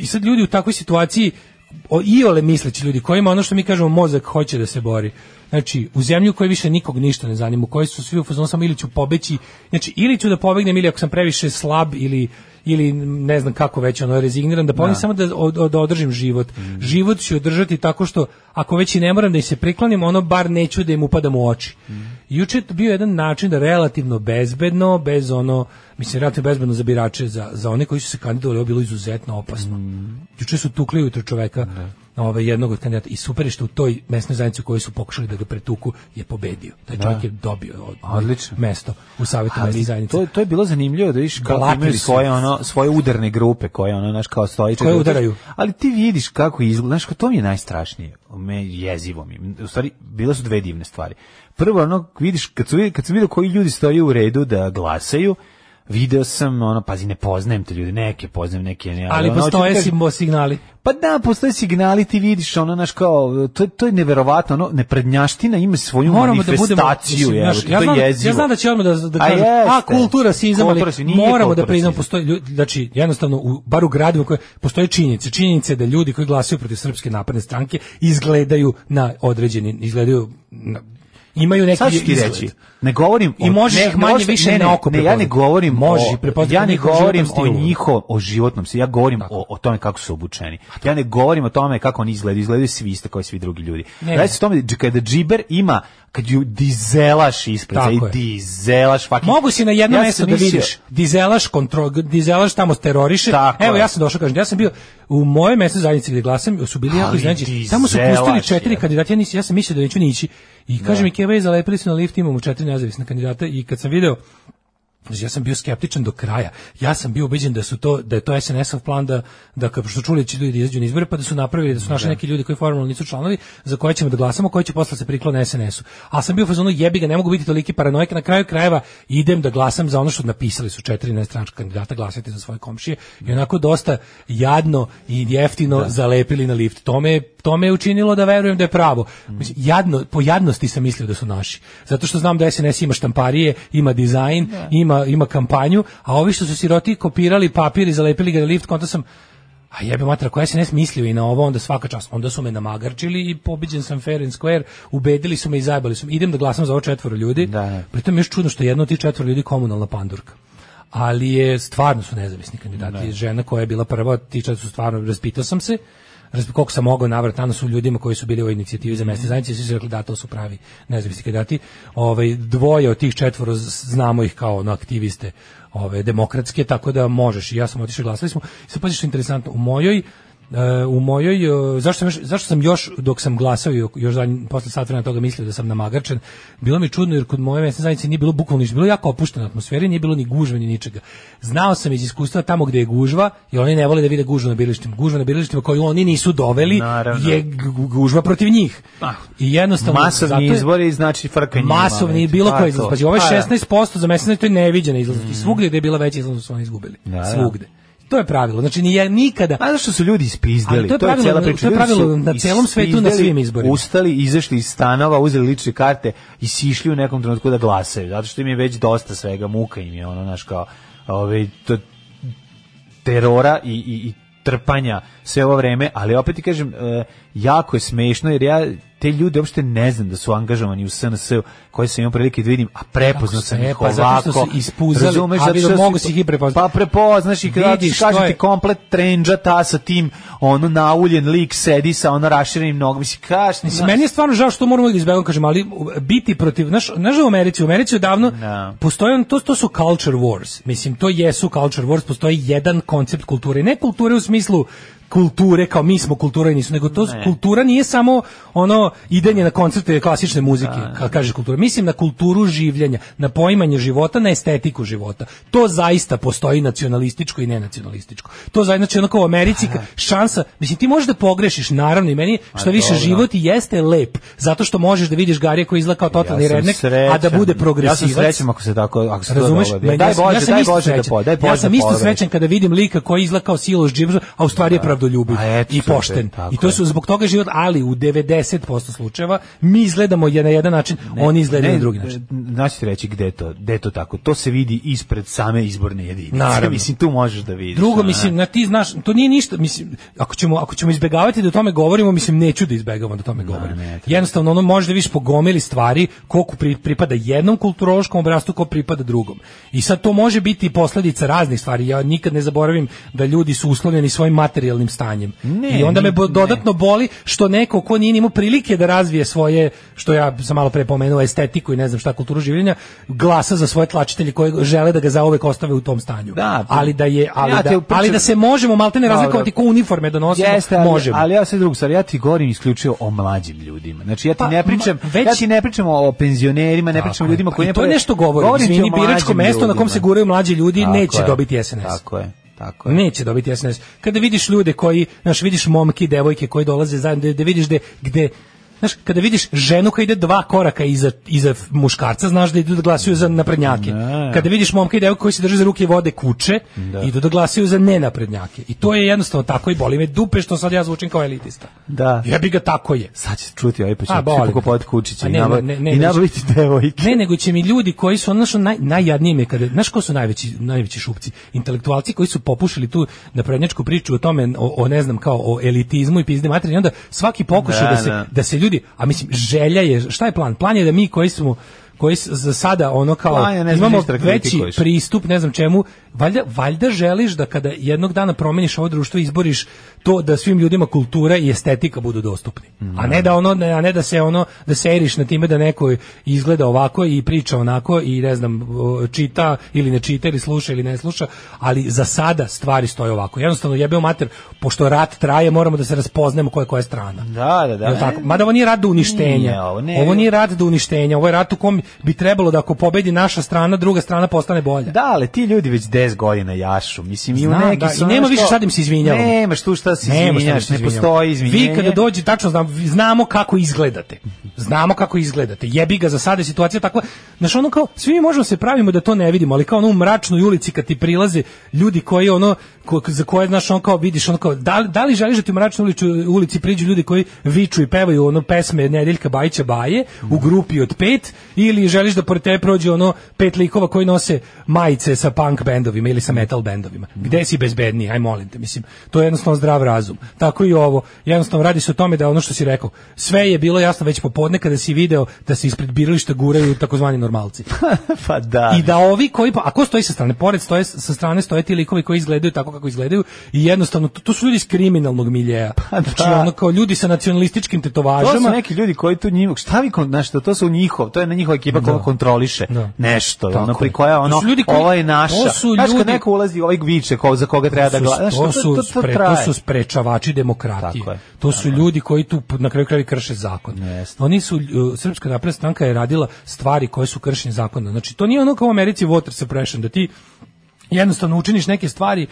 i sad ljudi u takvoj situaciji o iole misleći ljudi kojima ono što mi kažemo mozak hoće da se bori. Znači, u zemlju koju više nikog ništa ne zanima, u kojoj su svi u fazonu samo ili ću pobeći, znači ili ću da pobegnem ili ako sam previše slab ili ili ne znam kako već ono rezigniram da pomim pa da. samo da, od, da održim život. Mm. Život ću održati tako što ako već i ne moram da im se priklanim, ono bar neću da im upadam u oči. Mm juče je bio jedan način da relativno bezbedno, bez ono, mislim, relativno bezbedno za birače, za, za one koji su se kandidovali, ovo bilo izuzetno opasno. Mm. Juče su tukli ujutro čoveka, mm. ovaj, jednog od kandidata, i super je što u toj mesnoj zajednici koji su pokušali da ga pretuku je pobedio. Taj čovjek da. je dobio od, ovaj, Odlično. mesto u savjetu mesne zajednice. To, to je bilo zanimljivo da vidiš kako Galatili imaju svoje, ono, svoje udarne grupe koje ono, naš kao stojiče. Koje udaraju. Ali ti vidiš kako izgleda, znaš, to mi je najstrašnije, me jezivo mi. U stvari, bile su dve divne stvari prvo ono, vidiš, kad, su, kad sam vidio koji ljudi stoje u redu da glasaju, video sam, ono, pazi, ne poznajem te ljude, neke poznajem, neke ne. Ali, ali postoje ono, da signali. Pa da, postoje signali, ti vidiš, ono, naš kao, to, to je neverovatno, ono, neprednjaština ima svoju Moramo manifestaciju, da budemo, mislim, ja, to znam, je jezivo. Ja znam da će odmah da, da a, a, kultura si izamali, moramo da priznam, postoje ljudi, znači, jednostavno, u, baru gradu koje postoje činjenice, činjenice da ljudi koji glasaju protiv Srpske napredne stranke izgledaju na određeni, izgledaju na, imaju neki Sad izgled. reći, ne govorim i možeš ih manje može, više ne, ne, na oko ne, ja ne govorim može ja ne govorim o njihovom o životnom se ja govorim o, o tome kako su obučeni ja ne govorim o tome kako oni izgledaju izgledaju svi isto kao i svi drugi ljudi radi se o tome kada džiber ima kad ju dizelaš ispred i dizelaš fucking mogu si na jednom ja mesto da vidiš dizelaš kontrol dizelaš tamo teroriše evo ja sam došao kažem ja sam bio u moje mesnoj zajednici gdje glasam su bili jako znači tamo su pustili četiri kandidata ja nisam ja sam mislio da neću ni I da. kaže mi Keva je zalepili su na lift, imamo četiri nezavisna kandidata i kad sam video ja sam bio skeptičan do kraja. Ja sam bio ubeđen da su to da je to SNS-ov plan da da kao što čuli da će ljudi da izađu na izbore pa da su napravili da su našli da. neki ljudi koji formalno nisu članovi za koje ćemo da glasamo, koji će posle se priklone SNS-u. A sam bio u fazonu jebi ga, ne mogu biti toliki paranoik na kraju krajeva idem da glasam za ono što napisali su četiri nestranačka kandidata glasati za svoje komšije i onako dosta jadno i jeftino da. zalepili na lift. Tome tome je učinilo da verujem da je pravo. Mm. Mislim, jadno, po jadnosti sam mislio da su naši. Zato što znam da SNS ima štamparije, ima dizajn, ima ima, kampanju, a ovi što su siroti kopirali papir i zalepili ga na lift, konta sam, a jebe matra, koja se ne smislio i na ovo, onda svaka čast, onda su me namagarčili i pobiđen sam fair and square, ubedili su me i zajbali su me. Idem da glasam za ovo četvoro ljudi, da. pritom je još čudno što jedno od tih četvoro ljudi komunalna pandurka ali je stvarno su nezavisni kandidati. Ne. Da. Žena koja je bila prva, tiče su stvarno, raspitao sam se razbi koliko sam mogao navrat na su ljudima koji su bili u inicijativi za mesne mhm. zajednice svi su rekli da to su pravi nezavisni kandidati ovaj dvoje od tih četvoro znamo ih kao ono, aktiviste ove ovaj, demokratske tako da možeš ja sam otišao glasali smo I sad pa što je interesantno u mojoj E, u mojoj e, zašto sam još, zašto sam još dok sam glasao i još zadnji posle sat vremena toga mislio da sam namagarčen bilo mi čudno jer kod moje mesne zajednice nije bilo bukvalno ništa bilo jako opuštena atmosfera nije bilo ni gužve ni ničega znao sam iz iskustva tamo gde je gužva jer oni ne vole da vide gužvu na biralištima gužva na biralištima koju oni nisu doveli Naravno. je gužva protiv njih ah, i jednostavno masovni izbori znači frka frkanje masovni i bilo koji izlaz pa ovo je 16% pa, da. za mesne to je neviđena izlaznost mm. svugde gdje je bila veća izlaznost su oni izgubili Naravno. svugde To je pravilo. Znači nije nikada. A zašto su ljudi ispizdeli? To je pravilo, to je cela priča. To je pravilo na celom svetu na svim izborima. Ustali, izašli iz stanova, uzeli lične karte i sišli u nekom trenutku da glasaju. Zato što im je već dosta svega, muka im je ono naš kao ovaj to terora i, i, i trpanja sve ovo vreme, ali opet ti kažem, e, jako je smešno jer ja te ljude uopšte ne znam da su angažovani u SNS koje sam imao prilike da vidim, a prepoznao sam ih pa ovako. Pa ispuzali, razumeš, da da mogu se ih prepoznati. Pa prepoznaš i da, kada ti komplet trenđa ta sa tim ono nauljen lik sedi sa ono raširenim nogom. Mislim, kaš, Mislim, meni je stvarno žao što moramo da izbegam, kažem, ali biti protiv, znaš, znaš u Americi, u Americi odavno no. Da. postoje, to, to su culture wars, mislim, to jesu culture wars, postoji jedan koncept kulture, ne kulture u smislu kulture kao mi smo kultura nisu nego to ne. kultura nije samo ono idenje na koncerte klasične muzike da. kad kažeš kultura mislim na kulturu življenja na poimanje života na estetiku života to zaista postoji nacionalističko i nenacionalističko to za znači onako u Americi ka, šansa mislim ti možeš da pogrešiš naravno i meni pa što više život i jeste lep zato što možeš da vidiš garije koji izgleda kao totalni ja rednek srećen. a da bude progresivac ja sam srećan ako se tako ako se razumeš daj bože daj bože da po, daj bože ja sam da isto srećan kada vidim lika koji izgleda kao siloš džibzo a u stvari je da pravdoljubiv pa i pošten. Te, I to su zbog toga život, ali u 90% slučajeva mi izgledamo je na jedan način, ne, oni izgledaju na drugi način. Znači reći gde to, gde to tako. To se vidi ispred same izborne jedinice. Naravno. Mislim tu možeš da vidiš. Drugo ne? mislim, na ti znaš, to nije ništa, mislim, ako ćemo ako ćemo izbegavati da o tome govorimo, mislim neću da izbegavam da o tome govorim. Ne, Jednostavno ono može da viš pogomili stvari koliko pri, pripada jednom kulturološkom obrastu, ko pripada drugom. I sad to može biti posledica raznih stvari. Ja nikad ne zaboravim da ljudi su uslovljeni svojim materijalnim mentalnim stanjem. Ne, I onda me bo, dodatno ne. boli što neko ko nije imao prilike da razvije svoje, što ja sam malo pre pomenuo, estetiku i ne znam šta, kulturu življenja, glasa za svoje tlačitelje koje žele da ga zaovek ostave u tom stanju. Da, ali da je ali, ja da, ali da se možemo malte ne razlikovati ko uniforme da jeste, ali, možemo. Ali ja se drug stvar, ja ti govorim isključio o mlađim ljudima. Znači ja ti pa, ne pričam, već, ja ti ne pričam o penzionerima, ne pričam o ljudima koji ne To je nešto govorim, govorim izvini, biračko mesto na kom se guraju mlađi ljudi neće dobiti SNS. Tako je. Tako je. Neće dobiti SNS. Kada vidiš ljude koji, znaš, vidiš momke i devojke koji dolaze zajedno, da vidiš gde, gde Znaš, kada vidiš ženu koja ide dva koraka iza, iza muškarca, znaš da idu da glasuju za naprednjake. Da. Kada vidiš momka i devojku koji se drže za ruke i vode kuće, da. idu da glasuju za nenaprednjake. I to je jednostavno tako i boli me dupe što sad ja zvučim kao elitista. Da. Ja bi ga tako je. Sad će čuti ovaj pa će kupovati kučiće pa i, nabav, ne, ne, i devojke. Ne, nego će mi ljudi koji su, ono naj, najjadnije me, kada, znaš ko su najveći, najveći šupci? Intelektualci koji su popušili tu naprednjačku priču o tome, o, o ne znam, kao o elitizmu i pizde materije, onda svaki pokušaj da, da se, da, da se ljudi ljudi, a mislim želja je, šta je plan? Plan je da mi koji smo koji za sada ono kao ja imamo da veći pristup, ne znam čemu, valjda, valjda želiš da kada jednog dana promeniš ovo društvo, izboriš to da svim ljudima kultura i estetika budu dostupni. Mm. A ne da ono a ne da se ono da se eriš na time da neko izgleda ovako i priča onako i ne znam čita ili ne čita ili sluša ili ne sluša, ali za sada stvari stoje ovako. Jednostavno jebeo mater pošto rat traje, moramo da se raspoznajemo koja je koja je strana. Da, da, da. Jel tako? Mada ovo nije rat do uništenja. Nije, ovo, ne, ovo nije rat do uništenja, ovo je rat u kom bi trebalo da ako pobedi naša strana, druga strana postane bolja. Da, ali ti ljudi već 10 godina jašu. Mislim, Zna, i u neki da, i nema više sad im se izvinjavamo. Nema što šta da se da izvinjaš, ne, ne postoji izvinjenje. Vi kada dođe, tačno znam, znamo kako izgledate. Znamo kako izgledate. Jebi ga za sada je situacija takva. Znaš, ono kao, svi mi možemo da se pravimo da to ne vidimo, ali kao ono u mračnoj ulici kad ti prilaze ljudi koji ono, ko, za koje, znaš, on kao vidiš, ono kao, da, da li želiš da ti u mračnoj ulici, ulici priđu ljudi koji viču i pevaju ono pesme Nedeljka Bajića Baje u grupi od pet, ili želiš da pored tebe prođe ono pet likova koji nose majice sa punk bendovima ili sa metal bendovima. Gde si bezbedniji, aj molim te, mislim, to je jednostavno zdrav razum. Tako i ovo. Jednostavno radi se o tome da ono što si rekao, sve je bilo jasno već popodne kada si video da se ispred birališta guraju takozvani normalci. pa da. I da ovi koji pa ako stoji sa strane pored stoje sa strane stoje ti likovi koji izgledaju tako kako izgledaju i jednostavno to, to su ljudi iz kriminalnog miljeja. Pa da. Znači, ono kao ljudi sa nacionalističkim tetovažama. To su neki ljudi koji tu njima, šta vi kon, znači to su njihov, to je na njihova ekipa koja da. kontroliše da. nešto, tako ono pri koja ono ljudi koji, ovo je naša. To su ljudi, znači, kad neko ulazi ovaj viče ko, za koga treba da gleda. Znači, to, to, to, to, to, to, to, to, sprečavači demokratije. To su ljudi koji tu na kraju kraja krše zakon. Jest. Oni su e, Srpska napredna stranka je radila stvari koje su kršenje zakona. Znači to nije ono kao u Americi voter suppression da ti jednostavno učiniš neke stvari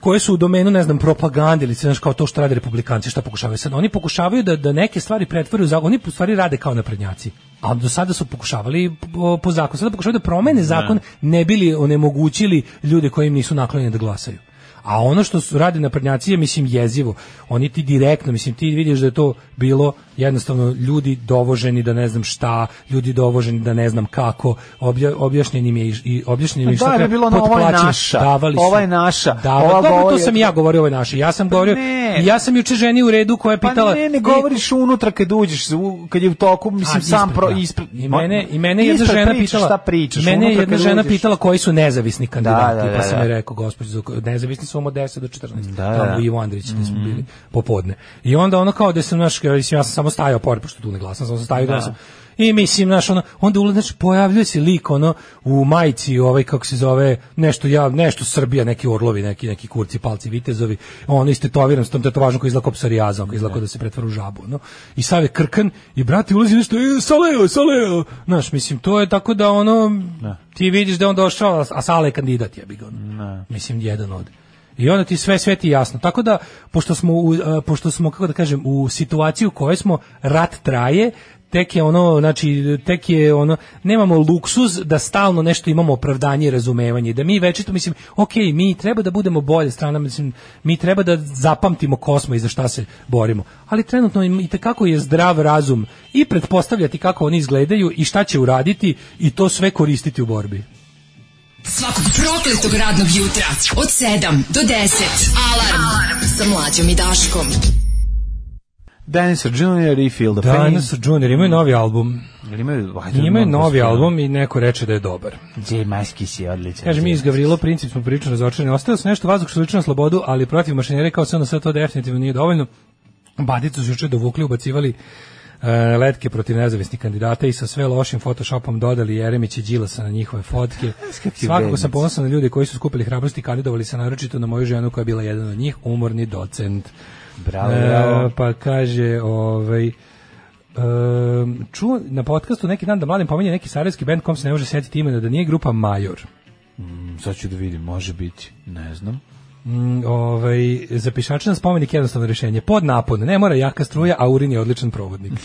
koje su u domenu, ne znam, propagande ili znaš, kao to što rade republikanci, šta pokušavaju sad. Oni pokušavaju da, da neke stvari pretvore u zakon, oni po stvari rade kao naprednjaci. A do sada su pokušavali po, po zakonu. Sada pokušavaju da promene zakon, da. ne bili onemogućili ljude koji im nisu naklonjeni da glasaju. A ono što su radi prnjaci je, mislim, jezivo. Oni ti direktno, mislim, ti vidiš da je to bilo jednostavno ljudi dovoženi da ne znam šta, ljudi dovoženi da ne znam kako, obja, objašnjen im je i objašnjen im je da, šta da, je bilo na ovo je naša, ovo ovaj je naša. Davali, ova je naša. ova dobro, to sam ja govorio, ovo je naša. Ja sam govorio, ja sam juče ženi u redu koja je pa pitala... Pa ne, ne govoriš unutra kad uđeš, kad je u toku, mislim, a, sam pro... Ispred, da. I mene, i mene jedna žena pričaš, pitala... Šta pričaš, mene je jedna žena uđeš. pitala koji su nezavisni da, kandidati, da, pa da, da, pa sam je rekao, gospođo, nezavisni su od 10 do 14, da, tamo da. Ivo Andrić, gde smo mhm. bili popodne. I onda ono kao da sam, naš, ja sam samo stajao pored, pošto tu ne glasam, sam stajao da sam I mislim, znaš, ono, onda ulaziš, pojavljuje se lik, ono, u majici, ovaj, kako se zove, nešto, ja, nešto Srbija, neki orlovi, neki, neki kurci, palci, vitezovi, ono, istetoviran s to važno koji izlako psorijaza, izlako da se pretvara u žabu, no I sad je krkan i brati ulazi nešto, e, saleo, saleo, naš mislim, to je tako da, ono, ne. Da. ti vidiš da on došao, a Sale je kandidat, je bi ga, da. Mislim, jedan od. I onda ti sve sveti jasno. Tako da pošto smo u, pošto smo kako da kažem u situaciju u kojoj smo rat traje, tek je ono, znači, tek je ono, nemamo luksuz da stalno nešto imamo opravdanje i razumevanje, da mi večito, mislim, ok, mi treba da budemo bolje strana, mislim, mi treba da zapamtimo kosmo i za šta se borimo, ali trenutno i kako je zdrav razum i pretpostavljati kako oni izgledaju i šta će uraditi i to sve koristiti u borbi. Svakog prokletog radnog jutra od 7 do 10 alarm, alarm. sa mlađom i Daškom. Dennis Junior i Feel the Pain. Dennis Junior imaju novi album. imaju, imaju novi album i neko reče da je dobar. J. Maski si je odličan. Kaže mi iz Gavrilo Princip smo prilično razočarani. Ostalo se nešto vazduh što liči na slobodu, ali protiv mašinere kao se ono sve to definitivno nije dovoljno. Badicu su juče dovukli, ubacivali e, letke protiv nezavisnih kandidata i sa sve lošim photoshopom dodali Jeremić i Đilasa na njihove fotke. Svakako sam ponosan na ljude koji su skupili hrabrosti i kandidovali se naročito na moju ženu koja je bila jedan od njih, umorni docent. Bravo, bravo. E, pa kaže, ovaj, Um, ču na podcastu neki dan da mladim pominje neki sarajevski band kom se ne može setiti imena da nije grupa Major. Mm, sad ću da vidim, može biti, ne znam. Mm, ovaj, za pišače na spomenik jednostavno rješenje. Pod napod, ne mora jaka struja, a urin je odličan provodnik.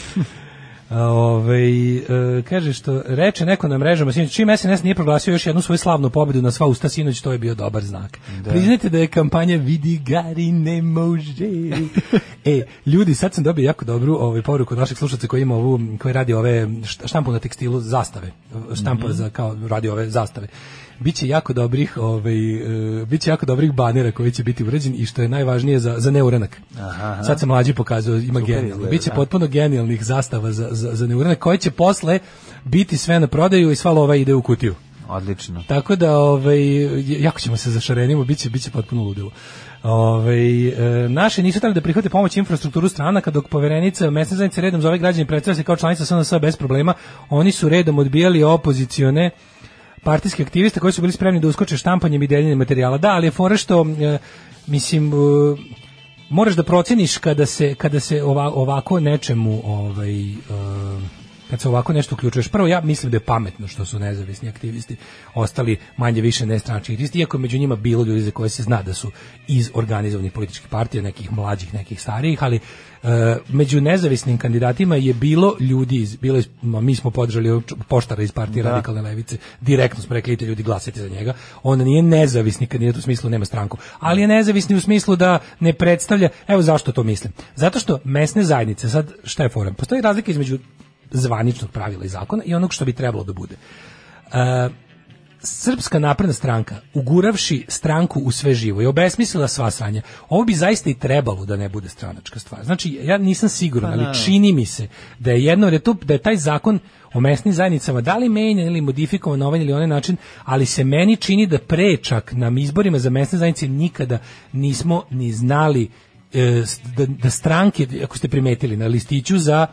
Ove, ovaj, kaže što reče neko na mrežama sinoć, čim SNS nije proglasio još jednu svoju slavnu pobedu na sva usta sinoć, to je bio dobar znak. Da. Priznajte da je kampanja vidi gari ne može. e, ljudi, sad sam dobio jako dobru ovaj poruku od naših slušatelja koji ima ovu koji radi ove štampu na tekstilu zastave, štampa mm -hmm. za kao radi ove zastave biće jako dobrih, ovaj e, biće jako dobrih banera koji će biti uređeni i što je najvažnije za za neurenak. Aha. Sad se mlađi pokazao ima genijalno. Biće da. potpuno genijalnih zastava za za, za neuranak koji će posle biti sve na prodaju i sva ova ide u kutiju. Odlično. Tako da ovaj jako ćemo se zašarenimo, biće biće potpuno ludilo. Ove, ovaj, e, naše nisu trebali da prihvate pomoć infrastrukturu stranaka dok poverenica mesne zajednice redom za ove građane predstavlja se kao članica SNS bez problema. Oni su redom odbijali opozicione partijski aktivista koji su bili spremni da uskoče štampanjem i deljenjem materijala. Da, ali je fora što, e, mislim, e, moraš da proceniš kada se, kada se ova, ovako nečemu, ovaj, e, kad se ovako nešto uključuješ. Prvo, ja mislim da je pametno što su nezavisni aktivisti ostali manje više nestranački aktivisti, iako je među njima bilo ljudi za koje se zna da su iz organizovanih političkih partija, nekih mlađih, nekih starijih, ali Eh, među nezavisnim kandidatima je bilo ljudi iz, bilo iz, mi smo podržali poštara iz partije da. radikalne levice, direktno smo rekli, ljudi glasajte za njega, on nije nezavisni kandidat u smislu nema stranku, ali je nezavisni u smislu da ne predstavlja, evo zašto to mislim, zato što mesne zajednice, sad šta je forum, postoji razlika između zvaničnog pravila i zakona i onog što bi trebalo da bude. Uh, Srpska napredna stranka, uguravši stranku u sve živo, je obesmislila sva sranja. Ovo bi zaista i trebalo da ne bude stranačka stvar. Znači, ja nisam siguran, pa ali da. čini mi se da je jedno, da, da je taj zakon o mesnim zajednicama, da li menjan ili modifikovan na ovaj ili onaj način, ali se meni čini da pre čak na izborima za mesne zajednice nikada nismo ni znali e, da, da stranke, ako ste primetili, na listiću za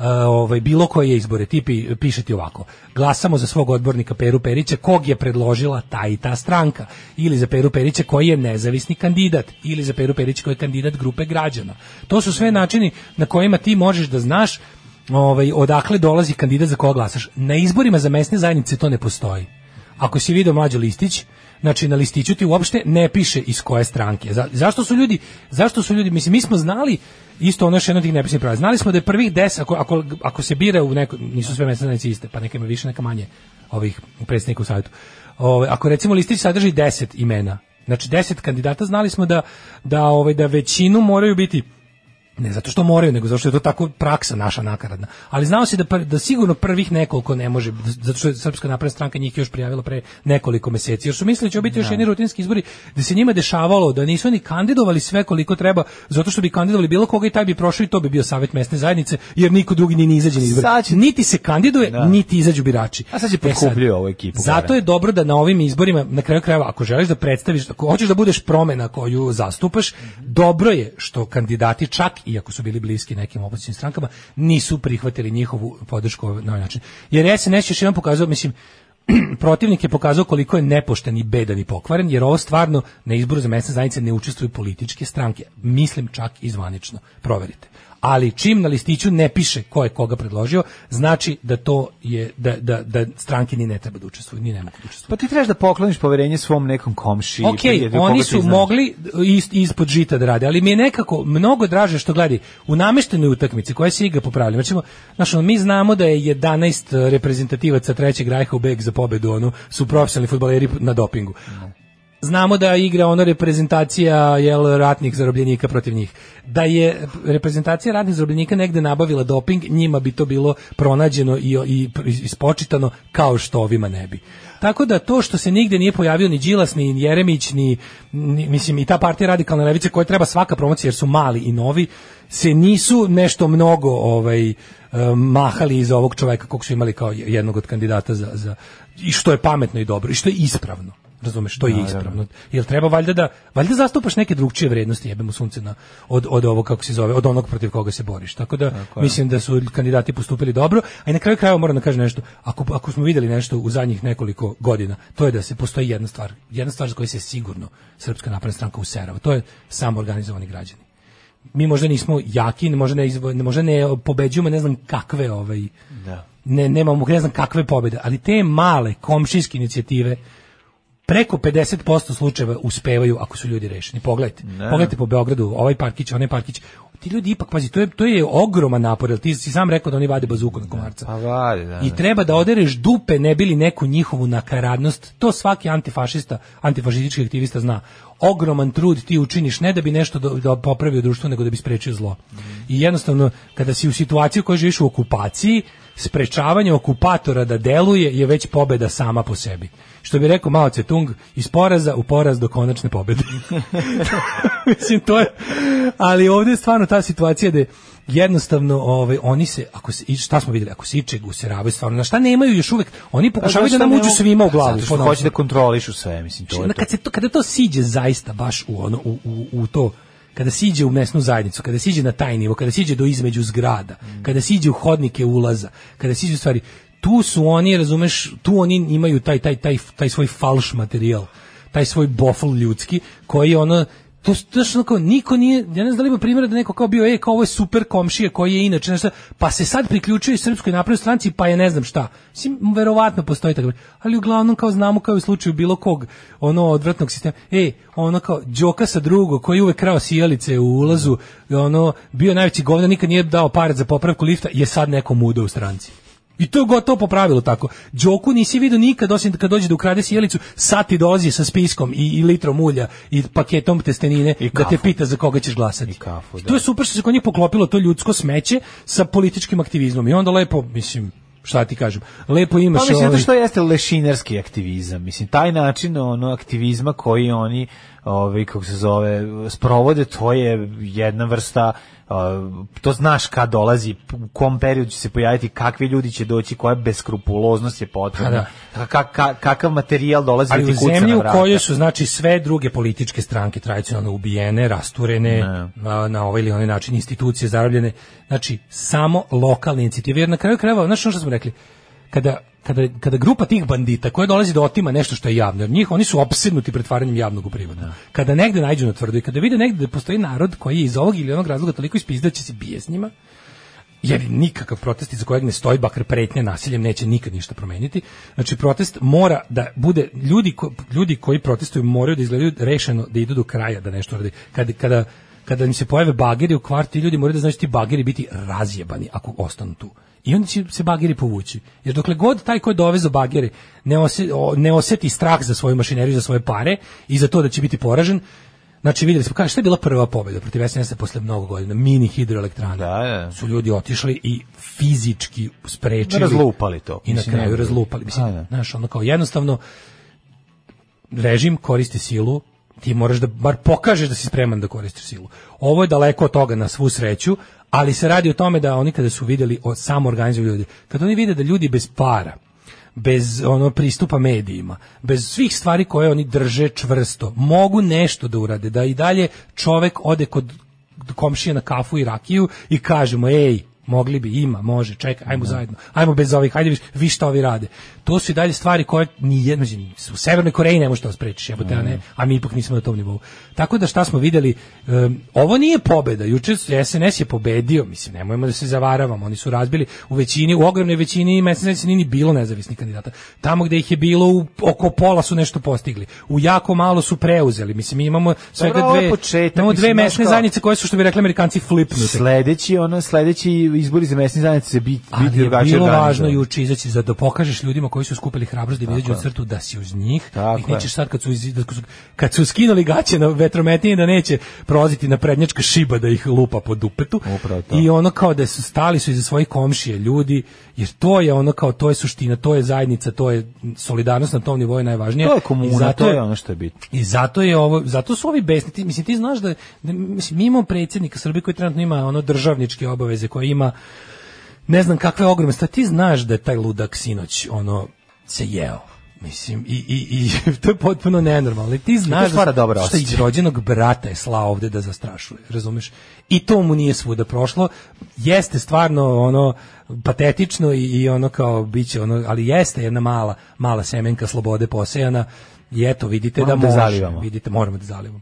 ovaj, bilo koje izbore, tipi pišete ovako, glasamo za svog odbornika Peru Perića, kog je predložila ta i ta stranka, ili za Peru Perića koji je nezavisni kandidat, ili za Peru Perića koji je kandidat grupe građana. To su sve načini na kojima ti možeš da znaš ovaj, odakle dolazi kandidat za koga glasaš. Na izborima za mesne zajednice to ne postoji. Ako si video mlađo listić, znači na listiću ti uopšte ne piše iz koje stranke. Za, zašto su ljudi, zašto su ljudi, mislim, mi smo znali isto ono što jedno tih nepisnih pravila. Znali smo da je prvih 10 ako, ako, ako, se bira u neko, nisu sve mesne iste, pa neka ima više, neka manje ovih predsjednika u savjetu. Ove, ako recimo listić sadrži 10 imena, znači 10 kandidata, znali smo da, da, ove, da većinu moraju biti Ne zato što moraju, nego zato što je to tako praksa naša nakaradna. Ali znao si da, da sigurno prvih nekoliko ne može, zato što je Srpska napredna stranka njih još prijavila pre nekoliko meseci, jer su mislili da će biti još da. jedni rutinski izbori, da se njima dešavalo da nisu oni kandidovali sve koliko treba, zato što bi kandidovali bilo koga i taj bi prošao i to bi bio savjet mesne zajednice, jer niko drugi nije ni izađe na izbore. Niti se kandiduje, da. niti izađu birači. A sad će e ovu ekipu. Zato je dobro da na ovim izborima na kraju krajeva ako želiš da predstaviš, ako hoćeš da budeš promena koju zastupaš, mhm. dobro je što kandidati čak iako su bili bliski nekim opozicijnim strankama, nisu prihvatili njihovu podršku na ovaj način. Jer SNS još jedan pokazao, mislim, protivnik je pokazao koliko je nepošten i bedan i pokvaren, jer ovo stvarno na izboru za mesne zajednice ne učestvuju političke stranke. Mislim čak i zvanično. Proverite ali čim na listiću ne piše ko je koga predložio, znači da to je da, da, da stranke ni ne treba da učestvuju, ni ne mogu da učestvuju. Pa ti trebaš da pokloniš poverenje svom nekom komši. Ok, oni su mogli ist, ispod žita da rade, ali mi je nekako mnogo draže što gledi u nameštenoj utakmici koja se igra po pravilima. Recimo, znači, mi znamo da je 11 reprezentativaca trećeg Rajha u beg za pobedu, ono, su profesionalni fudbaleri na dopingu. Da znamo da igra ona reprezentacija jel ratnih zarobljenika protiv njih. Da je reprezentacija ratnih zarobljenika negde nabavila doping, njima bi to bilo pronađeno i, i ispočitano kao što ovima ne bi. Tako da to što se nigde nije pojavio ni Đilas, ni Jeremić, ni, ni mislim i ta partija radikalne levice koja treba svaka promocija jer su mali i novi, se nisu nešto mnogo ovaj eh, mahali iz ovog čoveka kog su imali kao jednog od kandidata za, za i što je pametno i dobro i što je ispravno. Razumeš, to je da, da. ispravno. Jel treba valjda da valjda zastupaš neke drugčije vrednosti, jebemo sunce na od od ovo kako se zove, od onog protiv koga se boriš. Tako da Tako mislim da su kandidati postupili dobro, a i na kraju krajeva moram da kažem nešto. Ako ako smo videli nešto u zadnjih nekoliko godina, to je da se postoji jedna stvar, jedna stvar za koju se sigurno Srpska napredna stranka userava. To je samoorganizovani građani. Mi možda nismo jaki, možda ne, izvo, možda ne pobeđujemo, ne znam kakve ovaj, da ne nemamo ne znam kakve pobede, ali te male komšijske inicijative preko 50% slučajeva uspevaju ako su ljudi rešeni. Pogledajte. Ne. Pogledajte po Beogradu, ovaj parkić, onaj parkić. Ti ljudi ipak, pazi, to je, to je ogroman napor, ti si sam rekao da oni vade bazuku na komarca. Pa vade, da, I da. treba da odereš dupe, ne bili neku njihovu nakaradnost. To svaki antifašista, antifašistički aktivista zna. Ogroman trud ti učiniš ne da bi nešto do, da popravio društvo, nego da bi sprečio zlo. Mm. I jednostavno, kada si u situaciji u kojoj živiš u okupaciji, sprečavanje okupatora da deluje je već pobeda sama po sebi. Što bi rekao Mao Cetung, iz poraza u poraz do konačne pobede. Mislim, to je... Ali ovde je stvarno ta situacija da jednostavno ovaj oni se ako se šta smo videli ako se ičeg useravaju stvarno na šta nemaju još uvek oni pa pokušavaju da nam uđu sve ima u glavu zato što hoće da kontrolišu sve mislim to je kad to. se to kada to siđe zaista baš u ono u, u, u to kada siđe u mesnu zajednicu, kada siđe na taj nivo, kada siđe do između zgrada, mm. kada siđe u hodnike ulaza, kada siđe u stvari, tu su oni, razumeš, tu oni imaju taj, taj, taj, taj svoj falš materijal, taj svoj bofl ljudski, koji ono to to što kao niko nije ja ne znam da li ima primjera da neko kao bio ej kao ovo je super komšija koji je inače nešto pa se sad priključio i srpskoj naprednoj stranci pa je ne znam šta mislim verovatno postoji tako ali uglavnom kao znamo kao u slučaju bilo kog ono odvratnog sistema ej ono kao đoka sa drugog koji uvek krao sijalice u ulazu ono bio najveći govna nikad nije dao pare za popravku lifta je sad neko uda u stranci I to je gotovo po pravilu tako. Đoku nisi vidio nikad, osim kad dođe da ukrade sjelicu, sad ti dolazi sa spiskom i, i litrom ulja i paketom testenine I da te pita za koga ćeš glasati. I kafu, da. To je super što se kod njih poklopilo to ljudsko smeće sa političkim aktivizmom. I onda lepo, mislim, šta ti kažem, lepo imaš... Pa mislim, ovi... Ovaj- što jeste lešinarski aktivizam, mislim, taj način ono, aktivizma koji oni, ovaj, kako se zove, sprovode, to je jedna vrsta Uh, to znaš kad dolazi, u kom periodu će se pojaviti, kakvi ljudi će doći, koja beskrupuloznost je potrebna, pa da. ka, ka, kakav materijal dolazi Ali da u zemlji u kojoj su znači sve druge političke stranke tradicionalno ubijene, rasturene na, na ovaj ili onaj način institucije zarobljene, znači samo lokalne inicijative, jer na kraju krajeva, znaš što smo rekli, kada kada, kada grupa tih bandita koja dolazi do da otima nešto što je javno, jer njih oni su opsednuti pretvaranjem javnog u privatno. Da. Kada negde nađu na tvrdo i kada vide negde da postoji narod koji je iz ovog ili onog razloga toliko ispizda će se bije s njima, jer nikakav protest za kojeg ne stoji bakar pretnja nasiljem neće nikad ništa promeniti. Znači protest mora da bude ljudi, ko, ljudi koji protestuju moraju da izgledaju rešeno da idu do kraja da nešto radi. kada, kada kada im se pojave bageri u kvartu, ljudi moraju da znači ti bageri biti razjebani ako ostanu tu i onda će se bageri povući. Jer dokle god taj ko je dovezao bagere ne, ose, ne oseti strah za svoju mašineriju, za svoje pare i za to da će biti poražen, Znači videli smo, kaže, šta je bila prva pobeda protiv SNS posle mnogo godina, mini hidroelektrana. Da, da. Su ljudi otišli i fizički sprečili. Razlupali to. I na kraju razlupali. Mislim, a, da. znaš, ono kao jednostavno, režim koristi silu, ti moraš da bar pokažeš da si spreman da koristiš silu. Ovo je daleko od toga na svu sreću, ali se radi o tome da oni kada su videli o samoorganizuju ljudi, kad oni vide da ljudi bez para, bez ono pristupa medijima, bez svih stvari koje oni drže čvrsto, mogu nešto da urade, da i dalje čovek ode kod komšije na kafu i rakiju i kaže mu, ej, mogli bi, ima, može, čekaj, ajmo da. zajedno, ajmo bez ovih, ajde vi, vi šta ovi rade to su i dalje stvari koje ni jedno u Severnoj Koreji ne može da sprečiš, jebote, a ne, mm. a mi ipak nismo na tom nivou. Tako da šta smo videli, um, ovo nije pobeda. Juče SNS je pobedio, mislim, nemojmo da se zavaravamo, oni su razbili u većini, u ogromnoj većini mesne nije ni bilo nezavisnih kandidata. Tamo gde ih je bilo u, oko pola su nešto postigli. U jako malo su preuzeli. Mislim mi imamo sve Dobro, dve, početak, imamo dve mesne kao... zajednice koje su što bi rekli Amerikanci flipnute. Sledeći ono sledeći izbori za mesne zajednice se biti bi drugačije. Bilo važno juče izaći za da pokažeš ljudima koji su skupili hrabrost da izađu u crtu da si uz njih i ih nećeš sad kad su, iz, kad da su, kad su skinuli gaće na vetrometnije da neće proziti na prednjačka šiba da ih lupa po dupetu i ono kao da su stali su iza svojih komšije ljudi jer to je ono kao to je suština to je zajednica to je solidarnost na tom nivou najvažnije to je komuna zato, to je ono što je bitno i zato je ovo zato su ovi besni ti, mislim ti znaš da, da mislim mimo imamo predsjednika Srbije koji trenutno ima ono državničke obaveze koje ima ne znam kakve ogromne stvari. Ti znaš da je taj ludak sinoć ono se jeo. Mislim, i, i, i to je potpuno nenormalno. I Ti znaš da, dobra što iz rođenog brata je slao ovde da zastrašuje, razumeš? I to mu nije svuda prošlo. Jeste stvarno ono patetično i, i ono kao biće ono, ali jeste jedna mala, mala semenka slobode posejana i eto, vidite moramo da, da Zalivamo. Vidite, moramo da zalivamo.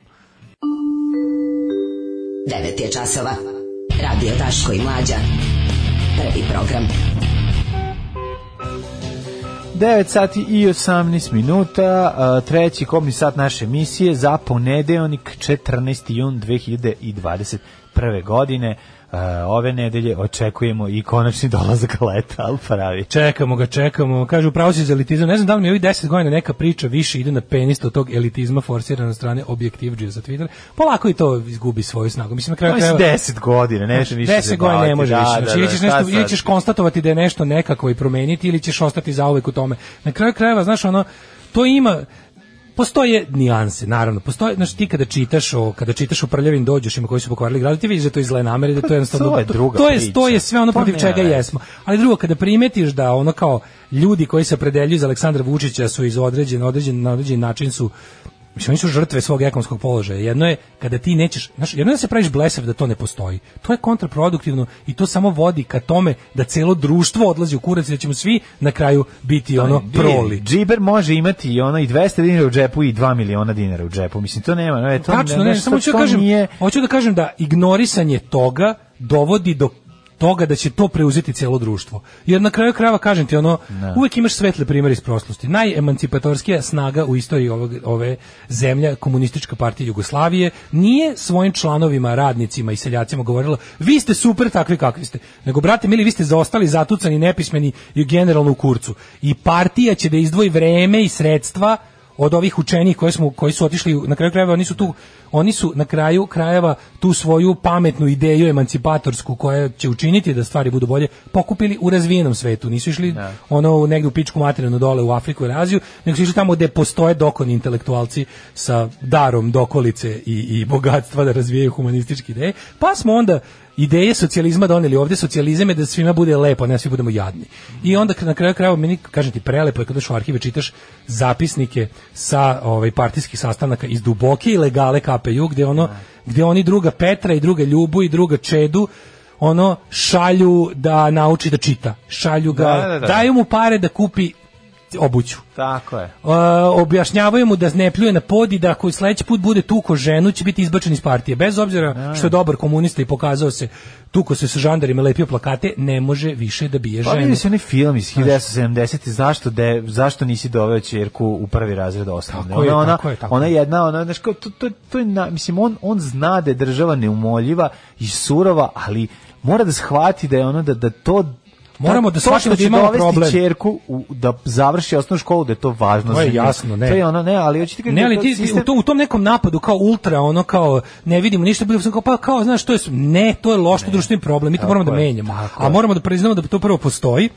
9 je časova. Radio Taško i Mlađa. Prvi program. 9 sati i 18 minuta, treći komni sat naše misije za ponedeonik 14. jun 2021. godine. E, ove nedelje očekujemo i konačni dolazak leta, al pravi. Čekamo ga, čekamo. Kažu pravo si za elitizam. Ne znam da li mi ovih 10 godina neka priča više ide na penist od tog elitizma forsirana na strane objektivđija za Twitter. Polako i to izgubi svoju snagu. Mislim na kraju krajeva. 10 godina, ne znači, više ništa. 10 godina ne može da, više. Znači, da, ili da, ćeš nešto ili ćeš konstatovati da je nešto nekako i promeniti ili ćeš ostati zauvek u tome. Na kraju krajeva, znaš, ono to ima postoje nijanse, naravno. Postoje, znači ti kada čitaš o kada čitaš o prljavim dođošima koji su pokvarili grad, ti vidiš da to iz namere, da to je pa, jednostavno to je druga to, je to je sve ono pa protiv čega jesmo. Ali drugo kada primetiš da ono kao ljudi koji se predelju za Aleksandra Vučića su iz određen određen na određen način su Mislim, oni su žrtve svog ekonomskog položaja. Jedno je kada ti nećeš, znaš, jedno je da se praviš blesav da to ne postoji. To je kontraproduktivno i to samo vodi ka tome da celo društvo odlazi u kurac i da ćemo svi na kraju biti ono ne, proli. Džiber može imati i ono i 200 dinara u džepu i 2 miliona dinara u džepu. Mislim, to nema. No, je, to, Tačno, ne, ne, ne, samo hoću da kažem, nije... hoću da kažem da ignorisanje toga dovodi do toga da će to preuzeti celo društvo. Jer na kraju krajeva kažem ti ono, ne. Da. uvek imaš svetle primere iz prošlosti. Najemancipatorskija snaga u istoriji ovog, ove zemlje, komunistička partija Jugoslavije, nije svojim članovima, radnicima i seljacima govorila vi ste super takvi kakvi ste. Nego, brate, mili, vi ste zaostali, zatucani, nepismeni i generalno u kurcu. I partija će da izdvoji vreme i sredstva od ovih učenih koje smo koji su otišli na kraju krajeva oni su tu oni su na kraju krajeva tu svoju pametnu ideju emancipatorsku koja će učiniti da stvari budu bolje pokupili u razvijenom svetu nisu išli ne. Da. ono negde u pičku materinu dole u Afriku i Aziju nego su išli tamo gdje postoje dokoni intelektualci sa darom dokolice i, i bogatstva da razvijaju humanističke ideje pa smo onda ideje socijalizma doneli ovde, socijalizam je da svima bude lepo, ne da svi budemo jadni. I onda na kraju krajeva meni kažem ti prelepo je kad došao u arhive čitaš zapisnike sa ovaj partijskih sastanaka iz duboke i ilegale KPJ gde, ono gde oni druga Petra i druga Ljubu i druga Čedu ono šalju da nauči da čita. Šalju ga, da, da, da. daju mu pare da kupi obuću. Tako je. Uh, objašnjavaju mu da ne pljuje na pod i da ako sledeći put bude tuko ženu će biti izbačen iz partije. Bez obzira ne. što je dobar komunista i pokazao se tuko se sa žandarima lepio plakate, ne može više da bije pa, ženu. Pa vidi se onaj film iz 1970. Zašto, de, zašto nisi doveo čerku u prvi razred osnovne? Tako ona, je, ona, tako je, tako ona jedna, ona, znaš, to, to, to je, na, mislim, on, on zna da je država neumoljiva i surova, ali mora da shvati da je ono da, da to Moramo da shvatimo da imamo problem. ćerku u, da završi osnovnu školu, da je to važno. To je jasno, ne. To je ono, ne, ali hoćete kažem... Ne, da ali ti sistem... u, tom, u tom nekom napadu kao ultra, ono kao, ne vidimo ništa, bilo sam kao, pa kao, znaš, to je, ne, to je loš, društveni problem, mi to moramo da menjamo. A moramo da priznamo da to prvo postoji,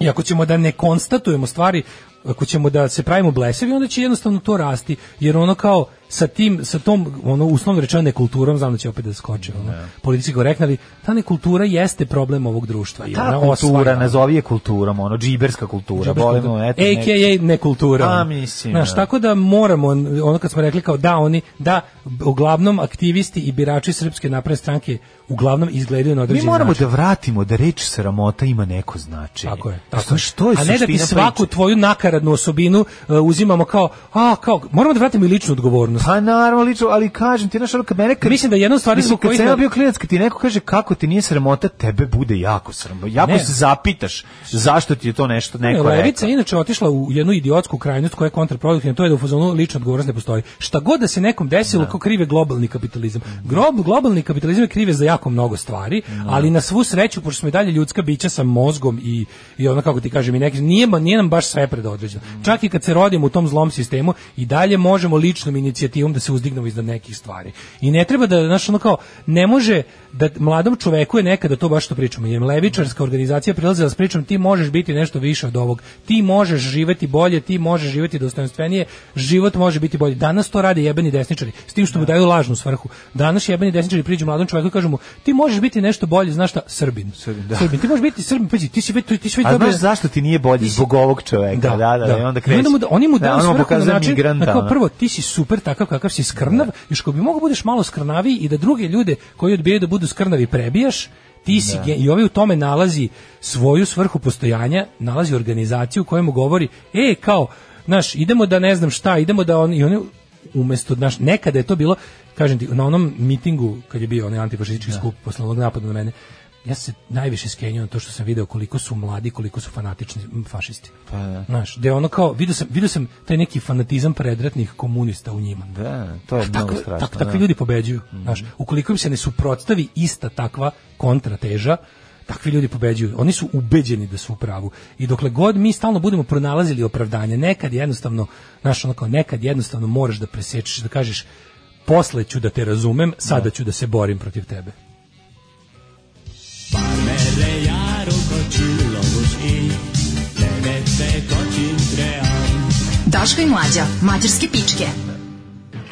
i ako ćemo da ne konstatujemo stvari, ako ćemo da se pravimo blesevi, onda će jednostavno to rasti, jer ono kao, sa tim sa tom ono uslovno rečeno nekulturom znam da će opet da skoči ono yeah. Da. politički korektni ta nekultura jeste problem ovog društva ta i ona kultura zove je kulturom ono džiberska kultura volimo eto AKA nekultura a pa, mislim znaš da. tako da moramo ono kad smo rekli kao da oni da uglavnom aktivisti i birači srpske napredne stranke uglavnom izgledaju na određeni mi moramo način. da vratimo da reč sramota ima neko značenje tako je tako što, što je a ne da ti svaku tvoju nakaradnu osobinu uh, uzimamo kao a kao moramo da vratimo i ličnu odgovornost odgovornost. Pa naravno, lično, ali kažem ti, znaš, ono, kad mene... Kad, Mislim da jedna stvar zbog kojih... Kad sam ja da- bio klinac, kad ti neko kaže kako ti nije sramota, tebe bude jako sramota. Jako ne. se zapitaš zašto ti je to nešto neko ne, Levica je inače otišla u jednu idiotsku krajnost koja je kontraproduktivna, to je da u fazonu lična odgovornost ne postoji. Šta god da se nekom desilo, ne. Da. ko krive globalni kapitalizam. Grob, globalni kapitalizam je krive za jako mnogo stvari, ne. Da. ali na svu sreću, pošto smo i dalje ljudska bića sa mozgom i, i ono, kako ti kažem, i neki, nije, nije nam baš sve predodređeno. Mm. Čak i kad se rodimo u tom zlom sistemu, i dalje možemo ličnom inicijativom inicijativom da se uzdignemo iznad nekih stvari. I ne treba da, znaš, ono kao, ne može, da mladom čoveku je nekada to baš što pričamo, je levičarska organizacija prilazila da s pričom ti možeš biti nešto više od ovog, ti možeš živjeti bolje, ti možeš živjeti dostojanstvenije, život može biti bolji. Danas to rade jebeni desničari, s tim što mu da. daju lažnu svrhu. Danas jebeni desničari priđu mladom čoveku i kažu mu ti možeš biti nešto bolje, znaš šta, Srbin. Srbin, da. Srbin ti možeš biti Srbin, pađi, ti si već ti si već dobro. zašto ti nije bolje zbog ovog čoveka? Da, da, da, da. da. I onda kreće. Onda mu, oni mu daju da, svrhu na način, migranta, kao prvo ti si super takav kakav si skrnav, još ko bi mogao budeš malo skrnavi i da druge ljude koji odbijaju da budu hiljadu skrnavi prebijaš, ti si da. i ovaj u tome nalazi svoju svrhu postojanja, nalazi organizaciju kojemu govori, e, kao, znaš, idemo da ne znam šta, idemo da on, i oni umesto, znaš, nekada je to bilo, kažem ti, na onom mitingu, kad je bio onaj antifašistički da. skup posle onog napada na mene, ja se najviše skenjujem na to što sam video koliko su mladi, koliko su fanatični fašisti. Pa da. Znaš, da ono kao, vidio sam, vidio sam taj neki fanatizam predratnih komunista u njima. Da, to je mnogo tako, strašno. Tak, takvi da. ljudi pobeđuju. Mm. Znaš, ukoliko im se ne suprotstavi ista takva kontrateža, takvi ljudi pobeđuju. Oni su ubeđeni da su u pravu. I dokle god mi stalno budemo pronalazili opravdanje, nekad jednostavno, znaš, ono kao, nekad jednostavno moraš da presečeš, da kažeš, posle ću da te razumem, sada da. ću da se borim protiv tebe. Farmerre járok a csillagos éj, te vettek Daško i mlađa, mađarske pičke.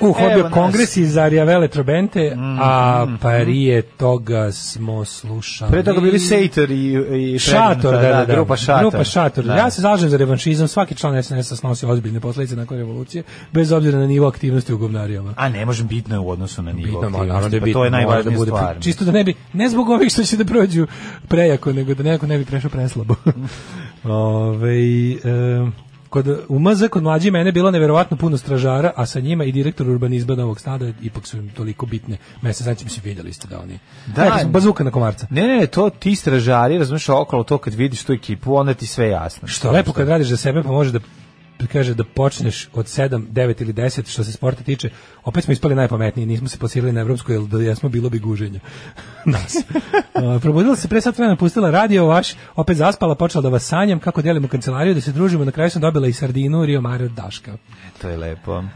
Uh, hobio kongres iz Arijavele Trobente, mm, a parije mhm. toga smo slušali... Pre toga bili Sejter i, i Šator, da, da, da, da, grupa Šator. Grupa Šator. Da. da. Ja se zalažem za revanšizam, svaki član SNS-a snosi ozbiljne posledice nakon revolucije, bez obzira na nivo aktivnosti u govnarijama. A ne možem bitno u odnosu na nivo bitno, aktivnosti, da pa to je najvažnija da stvar. Čisto da ne bi, ne zbog ovih što će da prođu prejako, nego da neko ne bi prešao preslabo. Ove, um, kod u MZ kod mlađi mene bilo neverovatno puno stražara, a sa njima i direktor urbanizma Novog Sada ipak su im toliko bitne. Mene se znači se videli ste da oni. Da, da bazuka na komarca. Ne, ne, to ti stražari, razumeš, okolo to kad vidiš tu ekipu, onda ti sve jasno. Što lepo kad radiš za sebe, pa može da Da kaže da počneš od 7, 9 ili 10 što se sporta tiče, opet smo ispali najpametniji, nismo se posilili na evropsku, jel da jesmo bilo bi guženja nas. Uh, probudila se pre sat vremena, pustila radio vaš, opet zaspala, počela da vas sanjam, kako delimo kancelariju, da se družimo, na kraju sam dobila i sardinu Rio Mare od Daška. To je lepo. Um,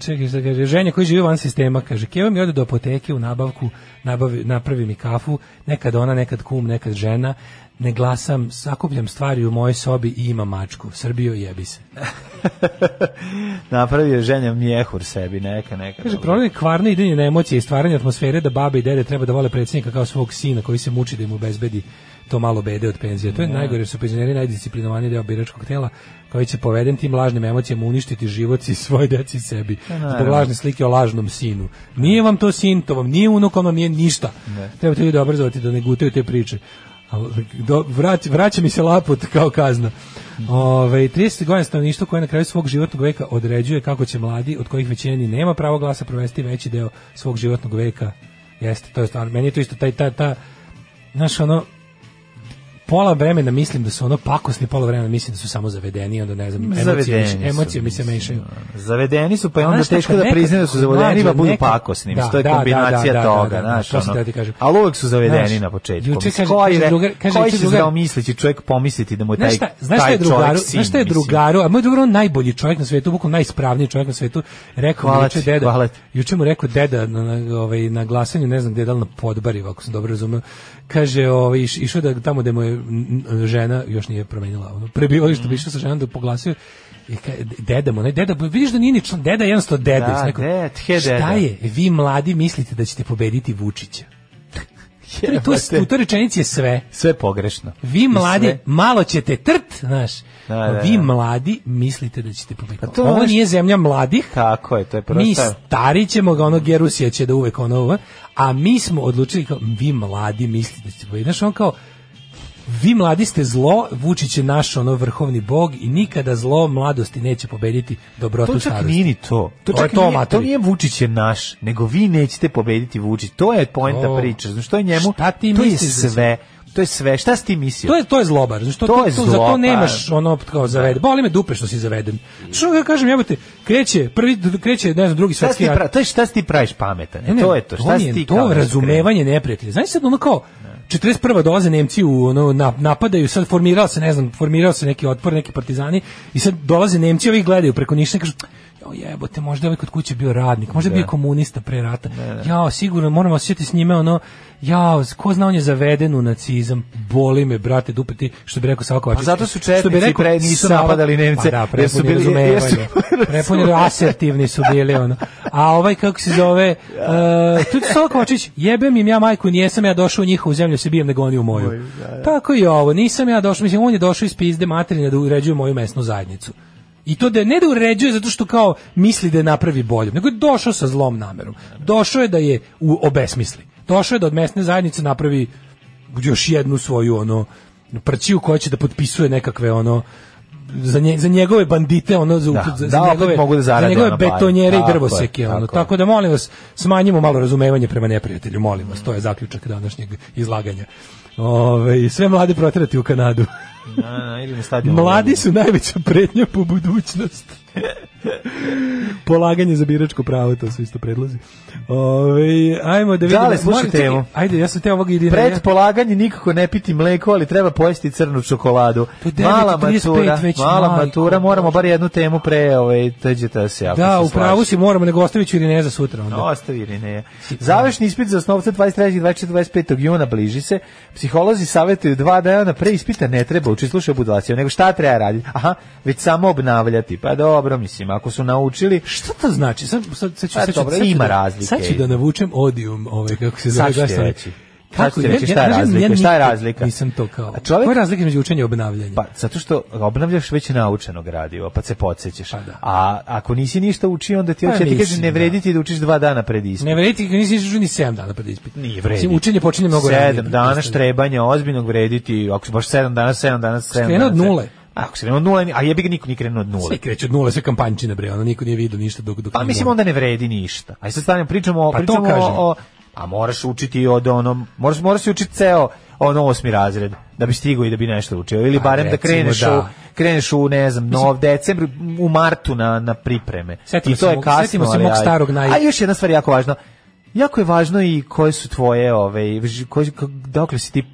čekaj šta kaže, ženja koji živi van sistema, kaže, keva mi ode do apoteke u nabavku, nabavi, napravi mi kafu, nekad ona, nekad kum, nekad žena, ne glasam, sakupljam stvari u mojoj sobi i ima mačku. Srbijo jebi se. Napravio je ženja mjehur sebi, neka, neka. Kaže, problem je kvarno idenje na emocije i stvaranje atmosfere da babe i dede treba da vole predsjednika kao svog sina koji se muči da im obezbedi to malo bede od penzije. To je ja. najgore, su penzioneri najdisciplinovaniji deo biračkog tela koji će poveden tim lažnim emocijama uništiti život i svoje deci i sebi. Ja, pa zbog lažne slike o lažnom sinu. Nije vam to sin, to vam nije unuk, ono nije ništa. Ne. te ljudi obrazovati da ne gutaju te priče. Do, vrać, vraća mi se laput kao kazna. Ove, 30 godina stanovništva koje na kraju svog životnog veka određuje kako će mladi, od kojih većina ni nema pravo glasa, provesti veći deo svog životnog veka. Jeste, to je stvarno, meni je to isto taj, ta, ta, znaš, ono, pola vremena mislim da su ono pakosni, pola vremena mislim da su samo zavedeni, onda ne znam, emocije, zavedeni emocije mi se mešaju. Da. Zavedeni su, pa je onda teško da priznaju da su zavedeni, pa budu pakosni. Da, to je da, kombinacija da, da toga, znaš, Da, ono. Ali uvek su zavedeni na početku. Juče kaže, koji će da omisliti čovjek pomisliti da mu je taj, taj čovjek sin? Znaš šta je drugaru, a moj drugar najbolji čovjek na svetu, bukom najispravniji čovjek na svetu, rekao mi juče deda, juče mu rekao deda na, ovaj, na glasanju, ne znam gde je, dal li na podbarivu, ako sam dobro razumio, kaže, ovaj, išao da tamo da mu je žena još nije promenila ono prebivalište, mm. išao sa ženom da poglasio i ka, deda mu, ne, deda, vidiš da nije ni član, deda je jednostavno da, deda. Da, neko, ded, he deda. Šta je, vi mladi mislite da ćete pobediti Vučića? Jebate. To je, u toj rečenici je sve. Sve pogrešno. Vi mladi, malo ćete trt, znaš, da, da, da. vi da. mladi mislite da ćete pobediti. Pa to Ovo nije zemlja mladih. Tako je, to je prosto. Mi stari ćemo ga, ono, Gerusija će da uvek ono, a mi smo odlučili, kao, vi mladi mislite da ćete pobediti. Znaš, on kao, vi mladi ste zlo, Vučić je naš ono vrhovni bog i nikada zlo mladosti neće pobediti dobrotu starosti. To čak nije ni to. To, čak to, nije, to nije Vučić je naš, nego vi nećete pobediti Vučić. To je poenta priče. Znači, što je njemu, šta ti to je sve. To je sve. Šta si ti mislio? To je to je zlobar. Zašto to, to, je to za to nemaš pa. ono kao zaveden. Boli me dupe što si zaveden. Što ja kažem, jebote, kreće, prvi kreće, ne znam, drugi svetski rat. Pra, to je šta si ti praviš pametan. Ne, ne, to je to. Šta si ti to kao razumevanje neprijatelja. Znaš sad ono kao 41. dolaze Nemci u ono napadaju, sad formirao se, ne znam, formirao se neki otpor, neki partizani i sad dolaze Nemci, ovih gledaju preko ništa kažu jao jebote, možda je ovaj kod kuće bio radnik, možda je bio da. komunista pre rata. Da, da. Jao, sigurno, moramo osjetiti s njime ono, jao, ko zna on je zaveden u nacizam, boli me, brate, dupati, što bi rekao sa Kovačić. Pa zato su četnici rekao, pre, nisu Sava, napadali Nemce. Pa da, prepuni bili, razumevanja. Prepuni asertivni su bili, ono. A ovaj, kako se zove, uh, tu Sava Kovačić, jebem im ja majku, nijesam ja došao u njihovu zemlju, se bijem nego oni u moju. Tako i ovo, nisam ja došao, mislim, on je došao iz pizde materine da uređuje moju mesnu zajednicu. I to da ne da uređuje zato što kao misli da je napravi bolje, nego je došao sa zlom namerom. Došao je da je u obesmisli. Došao je da od mesne zajednice napravi još jednu svoju ono prćiju koja će da potpisuje nekakve ono za, nje, za njegove bandite ono za, da, za, da, njegove, mogu da za njegove betonjere i drvoseke ono tako, tako da molim vas smanjimo malo razumevanje prema neprijatelju molim vas to je zaključak današnjeg izlaganja Ove, ovaj, sve mlade proterati u Kanadu Na, na, ili na Mladi su najveća prednja po budućnosti. Polaganje za biračko pravo, to su isto predlozi. Ove, ajmo da vidimo. Dale, slušaj temu. Ajde, ja sam te ovog idina. Pred polaganje nikako ne piti mleko, ali treba pojesti crnu čokoladu. Mala matura, već mala majko. matura, moramo bar jednu temu pre ove, teđete se. Ako da, pravu si moramo, nego ostavit ću za sutra. Onda. No, ostavi Irineja. Završni ispit za osnovce 23. 24. 25. juna bliži se. Psiholozi savjetuju dva dana pre ispita ne treba učiti, slušaj budvaciju, nego šta treba raditi? Aha, već samo obnavljati. Pa dobro, mislim, učenjem, ako su naučili... Šta to znači? Sad, sad, sad ću, pa sad ću, dobro, sad ima da- razlike. Sad ću da navučem odium, ovaj, kako se zove. Sad ću reći. Kako ti šta je razlika? Ja šta je razlika? Nisam to kao. A čovjek, koja je razlika između učenja i obnavljanja? Pa zato što obnavljaš već naučeno gradivo, pa se podsećaš. Pa da. A ako nisi ništa učio, onda ti pa hoće pa ti kaže ne vredi da. ti da učiš dva dana pred ispit. Ne vredi ako nisi učio ni 7 dana pred ispit. Nije vredi. Mislim, učenje počinje mnogo ranije. 7 dana štrebanja ozbiljnog vrediti, ako baš 7 dana, 7 dana, 7 dana. Krenu od nule. Ako se nema od nula, a jebi ga niko nije krenuo od nule. Sve kreće od nule, sve kampanjčina bre, ono niko nije vidio ništa dok dok. Pa mislim onda ne vredi ništa. Aj sad stavljamo pričamo, pa pričamo o, pa o a moraš učiti od onom, moraš moraš učiti ceo ono osmi razred da bi stigao i da bi nešto učio ili pa barem da kreneš da. u kreneš u ne znam nov decembru u martu na na pripreme setimo i to je kasno se mog starog naj... a još jedna stvar jako važna jako je važno i koje su tvoje ove ovaj, koje dokle si ti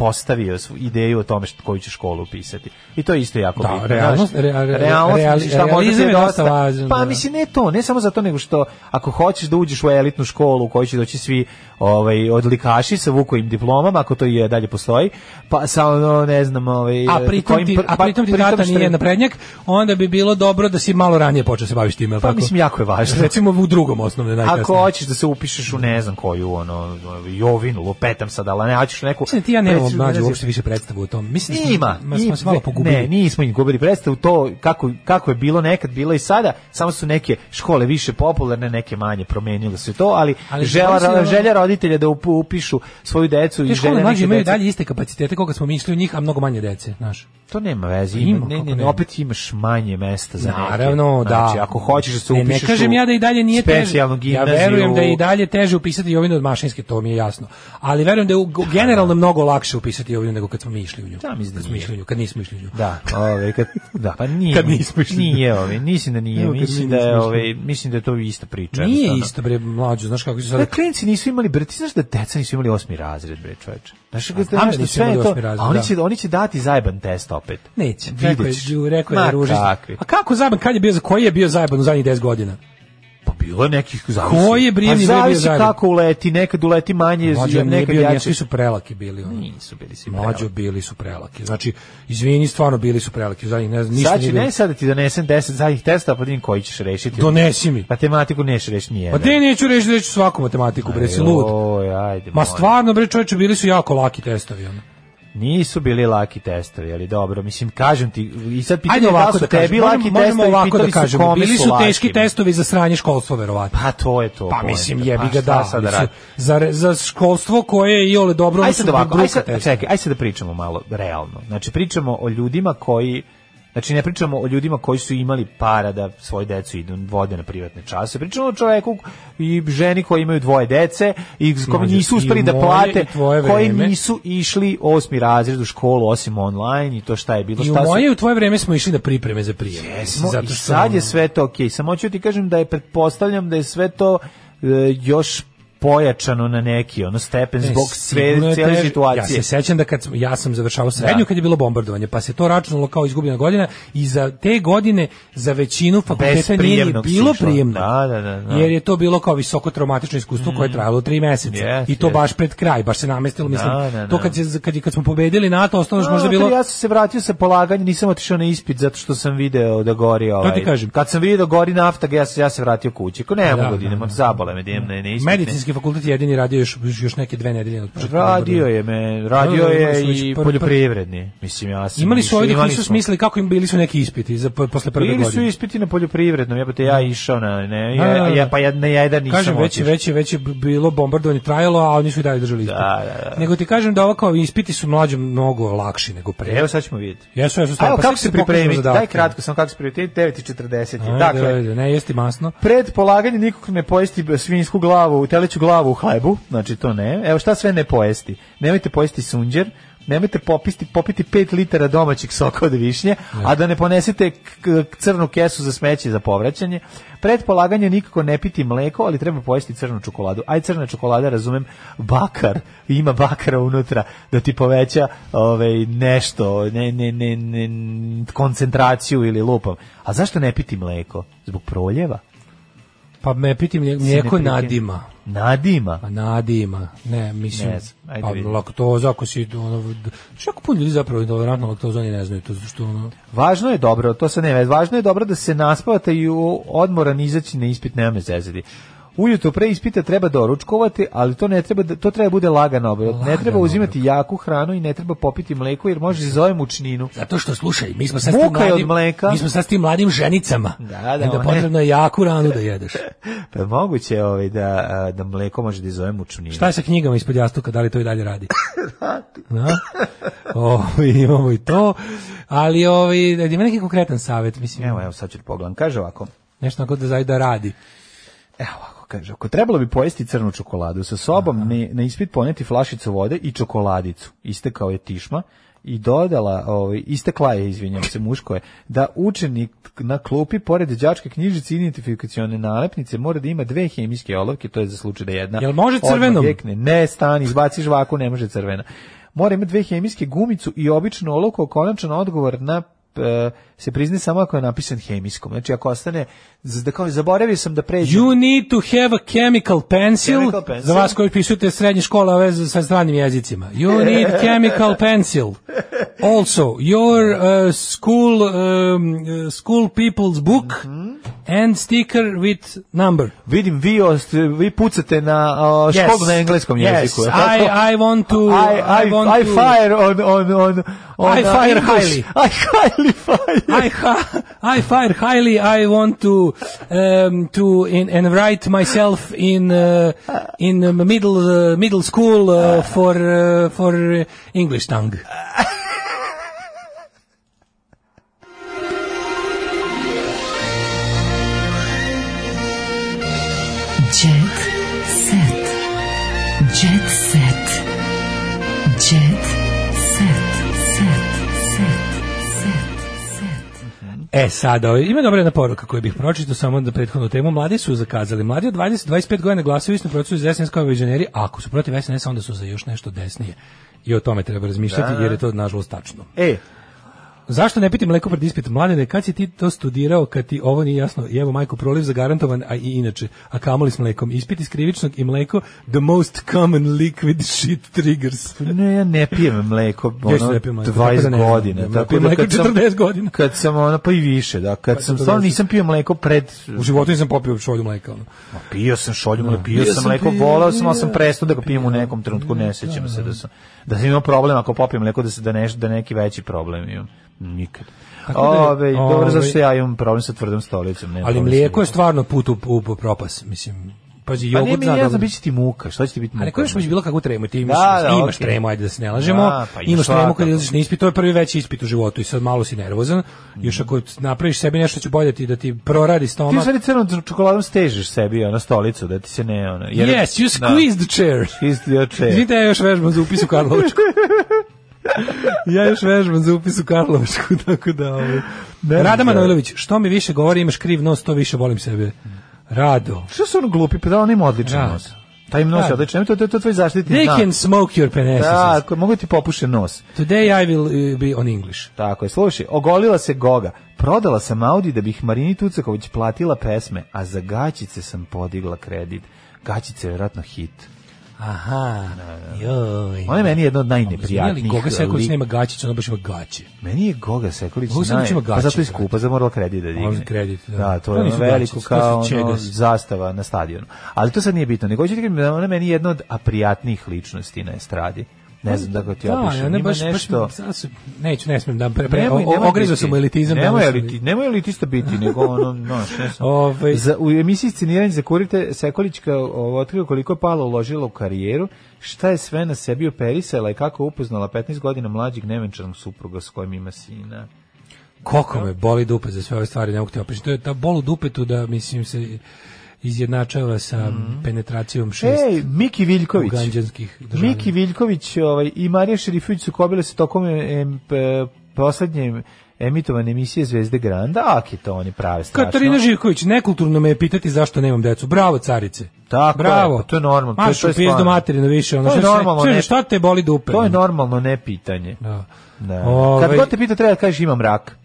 postavio ideju o tome što, koju će školu upisati. I to je isto jako da, bitno. Realnost, re, re, realnost, reali, šta realizam je dosta važno. Pa da. mislim, ne to, ne samo zato nego što ako hoćeš da uđeš u elitnu školu u kojoj će doći svi ovaj odlikaši sa Vukovim diplomama, ako to je dalje postoji, pa sa ono ne znam, ovaj A pritom kojim, ti, a pa pritom ti pritom štren... nije naprednjak, onda bi bilo dobro da si malo ranije počeo se baviti time, pa, tako? mislim jako je važno. Recimo u drugom osnovne najkasnije. Ako hoćeš da se upišeš u ne znam koju ono Jovinu, lupetam sad, al ne hoćeš neku. Mislim ti ja ne mogu nađu uopšte više predstavu o tom. Mislim ima, da smo, se malo pogubili. Ne, nismo im gubili predstavu to kako kako je bilo nekad bilo i sada, samo su neke škole više popularne, neke manje promenile se to, ali, ali žela, da- želja roditelja da upišu svoju decu i žene neke imaju dalje iste kapacitete koliko smo mislili u njih, a mnogo manje dece, znaš to nema veze, pa ima, ne, ne, ne, opet imaš manje mesta za neke. Naravno, da. Znači, ako hoćeš da se upišeš ne, ne kažem ja da i dalje nije teže. Ja verujem da je i dalje teže upisati Jovinu od mašinske, to mi je jasno. Ali verujem da je generalno mnogo lakše upisati Jovinu nego kad smo mi išli u nju. Da, mislim da smo išli u nju, kad nismo išli u nju. Da, ove, kad, da, pa nije. kad nismo išli. Nije, ove, nisi da nije, mislim da je, ove, mislim da je to ista priča. Nije isto, bre, mlađo, znaš kako se sad... Da, klinci nisu imali, bre, ti znaš da deca nisu imali osmi razred, bre, čoveče. Znaš, a, pa da da da sve to, a oni će, oni će dati zajeban test opet. Neće. Rekao je, rekao je Ružić. A kako zajeban, kad je bio, koji je bio zajeban u zadnjih 10 godina? Pa bilo je nekih zavisi. Koji je Brijani pa zavisi bio kako uleti, nekad uleti manje, Mlađo, nekad bio, jače. Svi su prelaki bili. Ono. Nisu bili svi prelaki. Mlađo bili su prelaki. Znači, izvini, stvarno bili su prelaki. Znači, ne, ništa znači, ne sad da ti donesem 10 zadnjih testa, pa da vidim koji ćeš rešiti. Donesi mi. Matematiku neš rešiti nije. Pa te neću rešiti, reći svaku matematiku, bre, si lud. Oj, ajde. Ma stvarno, bre, čovječe, bili su jako laki testovi. Ono. Nisu bili laki testovi, ali dobro, mislim kažem ti i sad pitanje ovako da tebi laki testovi, ovako da kažemo, su bili su teški laki. testovi za sranje školstva verovatno. Pa to je to. Pa pojenta. mislim pa jebi ga da, sad da za za školstvo koje je iole dobro, ajde sad ovako, ajde sad, čekaj, ajde sad da pričamo malo realno. Znači pričamo o ljudima koji Znači ne pričamo o ljudima koji su imali para da svoje decu idu vode na privatne čase. Pričamo o čovjeku i ženi koji imaju dvoje dece i koji nisu uspeli da plate, koji nisu išli osmi razred u školu osim online i to šta je bilo. I u moje su... u tvoje vreme smo išli da pripreme za prijem. Yes, zato što... I sad je sve to okej. Okay. Samo ću ti kažem da je pretpostavljam da je sve to e, još pojačano na neki ono stepen zbog ne, sve cele situacije. Ja se sećam da kad ja sam završavao da. srednju da. kad je bilo bombardovanje, pa se to računalo kao izgubljena godina i za te godine za većinu fakulteta nije bilo prijemno. Da da, da, da, jer je to bilo kao visoko traumatično iskustvo mm. koje je mm. trajalo tri meseca yes, i to yes. baš pred kraj, baš se namestilo, mislim. To kad je kad, kad smo pobedili NATO, ostalo možda bilo Ja sam se vratio sa polaganja, nisam otišao na ispit zato što sam video da gori ovaj. To ti ovaj- kažem. Kad sam video da gori nafta, ja, ja se vratio kući. Ko ne pa mogu da idem, zabole me da idem na ispit. Medicinski Građevinski fakultet jedini radio još, još neke dve nedelje. Od radio je, me, radio je i poljoprivredni. Mislim, ja sam imali su ovdje koji su smislili kako im bili su neki ispiti za, posle prve godine. Bili su ispiti na poljoprivrednom, ja te ja išao na, ne, da, ja, da, da, ja, pa ja, ne, ja jedan nisam Kažem, veće veće veće bilo bombardovanje trajalo, a oni su i dalje držali ispit. Da, da, da. Nego ti kažem da ovako ispiti su mlađim mnogo lakši nego pre. Evo sad ćemo videti. Jesu, jesu, Evo, pa kako se pripremiti, daj kratko sam kako se pripremiti, 9.40. Dakle, ne jesti masno. Pred polaganje nikog ne pojesti svinjsku glavu u teleću glavu u hlebu, znači to ne. Evo šta sve ne pojesti. Nemojte pojesti sunđer, nemojte popisti, popiti 5 litara domaćeg soka od višnje, a da ne ponesete crnu kesu za smeće za povraćanje. Pred polaganje nikako ne piti mleko, ali treba pojesti crnu čokoladu. Aj crna čokolada, razumem, bakar, ima bakara unutra da ti poveća ovaj, nešto, ne, ne, ne, ne, koncentraciju ili lupom. A zašto ne piti mleko? Zbog proljeva? Pa me piti mlijeko nadima. Nadima? Pa nadima. Ne, mislim, ne znam, ajde pa vidim. laktoza, ako si, ono, što puno ljudi zapravo intolerantno da, laktoza, oni ne znaju to, što ono... Važno je dobro, to se ne važno je dobro da se naspavate i odmoran izaći na ispit, nema me zezati. Ujutro pre ispita treba doručkovati, ali to ne treba da- to treba bude lagano obrok. Ne treba uzimati jaku hranu i ne treba popiti mleko jer može se mučninu. Zato što slušaj, mi smo sa tim mladim, mleka. mi smo sa tim mladim ženicama. Da, da, da potrebno je jaku hranu da jedeš. pa moguće je ovaj da da mleko može da zove mučninu. Šta je sa knjigama ispod jastuka, da li to i dalje radi? radi. Da? O, ovaj, imamo i to. Ali ovaj da ima neki konkretan savet, mislim. Evo, evo sad ću da pogledam. Kaže ovako. Nešto kako da zaista da radi. Evo ovako kaže, ako trebalo bi pojesti crnu čokoladu, sa sobom ne, na ispit poneti flašicu vode i čokoladicu. Istekao je tišma i dodala, ovaj, istekla je, izvinjam se, muško je, da učenik na klupi, pored đačke knjižice identifikacione nalepnice, mora da ima dve hemijske olovke, to je za slučaj da jedna... Jel može crvenom? Odmah ne, stani, izbaci žvaku, ne može crvena mora imati dve hemijske gumicu i običnu olovku konačan odgovor na se prizni samo ako je napisan hemijskom. Znači ako ostane da kao zaboravio sam da pređem. You need to have a chemical pencil. Chemical pencil. Za vas koji pišete srednje škole ove sa stranim jezicima. You need chemical pencil. Also, your uh, school um, uh, school people's book mm -hmm. and sticker with number. Vidim vi ost, vi pucate na uh, školu yes. na engleskom jeziku. Yes. I I want to I I, I, want I fire to... on on on Oh, I fire highly. I highly fire. I, ha, I fire highly. I want to um, to in, and write myself in uh, in middle uh, middle school uh, for uh, for English tongue. E sada, ovaj, ima dobra jedna poruka koju bih pročitao samo da prethodnu temu. Mladi su zakazali. Mladi od 20 25 godina glasaju isto protiv za SNS kao vizioneri, ako su protiv SNS onda su za još nešto desnije. I o tome treba razmišljati da. jer je to nažalost tačno. E, Zašto ne piti mleko pred ispit? Mladene, kad si ti to studirao, kad ti ovo nije jasno? Evo, majko, proliv zagarantovan, a i inače. A kamoli s mlekom. Ispit iz krivičnog i mleko, the most common liquid shit triggers. Pa ne, ja ne pijem mleko, ono, ja ne pijem mleko, 20 da godina. Ja pijem da mleko 40 godina. Kad sam, ono, pa i više, da. Kad pa sam, stvarno nisam pio mleko pred... U životu nisam popio šolju mleka, ono. Ma, pio sam šolju mleka, da. pio, pio sam mleko, volao sam, ali sam prestao da ga pijem u nekom trenutku, ne sećam se da sam, da sam imao problem ako popijem mleko, da se da, neš, da neki veći problem imam Nikad. Ove, da ove, dobro, zašto ja imam problem sa tvrdom stolicom. Ne, ali da mlijeko je stvarno put u, u, u propas, mislim. Pazi, pa jogurt pa nije mi jezno, bit će ti muka, šta će ti biti muka? Ali koji još mi bilo kako tremu, ti imaš, da, da, imaš okay. tremu, ajde da se ne lažemo, da, pa imaš tremu kad izlaziš na ispit, to je prvi veći ispit u životu i sad malo si nervozan, mm. još ako napraviš sebi nešto će bolje ti da ti proradi stomak. Ti sad crnom čokoladom stežeš sebi na stolicu, da ti se ne... Ono, jer, yes, you da. squeeze the chair. Squeeze the chair. Izvite, ja još vežbam za upisu u ja još vežbam za upis u Karlovačku, tako da... Ovaj, Rada da- Manojlović, što mi više govori imaš kriv nos, to više volim sebe. Rado. Što su ono glupi, pa da on ima odličan Rado. nos. Taj im nos je odličan, to, to, to tvoj zaštitni They znak. Da. can smoke your penis. Tako, mogu ti popuše nos. Today I will uh, be on English. Tako je, slušaj, ogolila se Goga. Prodala sam Audi da bih Marini Tucaković platila pesme, a za gaćice sam podigla kredit. Gaćice je vjerojatno hit. Aha, joj. Ona je meni jedna od najneprijatnijih. Goga Sekulić nema gaćić, ona baš ima gaće. Meni je Goga Sekulić naj... Ima gaće, pa zato je skupa, zato morala kredit da digne. kredit, da. da to je ono veliko kao ono zastava na stadionu. Ali to sad nije bitno. Nego ću ti da da ona meni je jedna od aprijatnijih ličnosti na estradi. Ne znam da ga ti da, opišem. Da, ja ne Ima baš, nešto... baš, neću, ne smijem da pre, pre, nemoj, sam elitizam. Nemoj, eliti, nemoj elitista biti, nego ono, no, ne znam. Ove... Ovaj- za, u emisiji sceniranje za kurite Sekolićka otkrio koliko je Pala uložila u karijeru, šta je sve na sebi operisala i kako upoznala 15 godina mlađeg nevenčanog supruga s kojim ima sina. Koliko me boli dupe za sve ove stvari, ne mogu ti opišiti. To je ta bol u dupetu da, mislim, se izjednačava sa mm. penetracijom šest Ej, Miki Viljković. Uganđanskih državljana. Miki Viljković ovaj, i Marija Šerifović su kobile se tokom em, poslednjem emitovane emisije Zvezde Granda, a ki to oni prave strašno. Katarina Živković, nekulturno me je pitati zašto nemam decu. Bravo, carice. Tako Bravo. Je, pa to je normalno. Mašu pizdu materinu više. Ono, to je normalno. Sve, ne, šta te boli dupe? To je normalno ne pitanje. Da. da. Ove... Ovaj- Kad god te pita, treba da kažeš imam rak.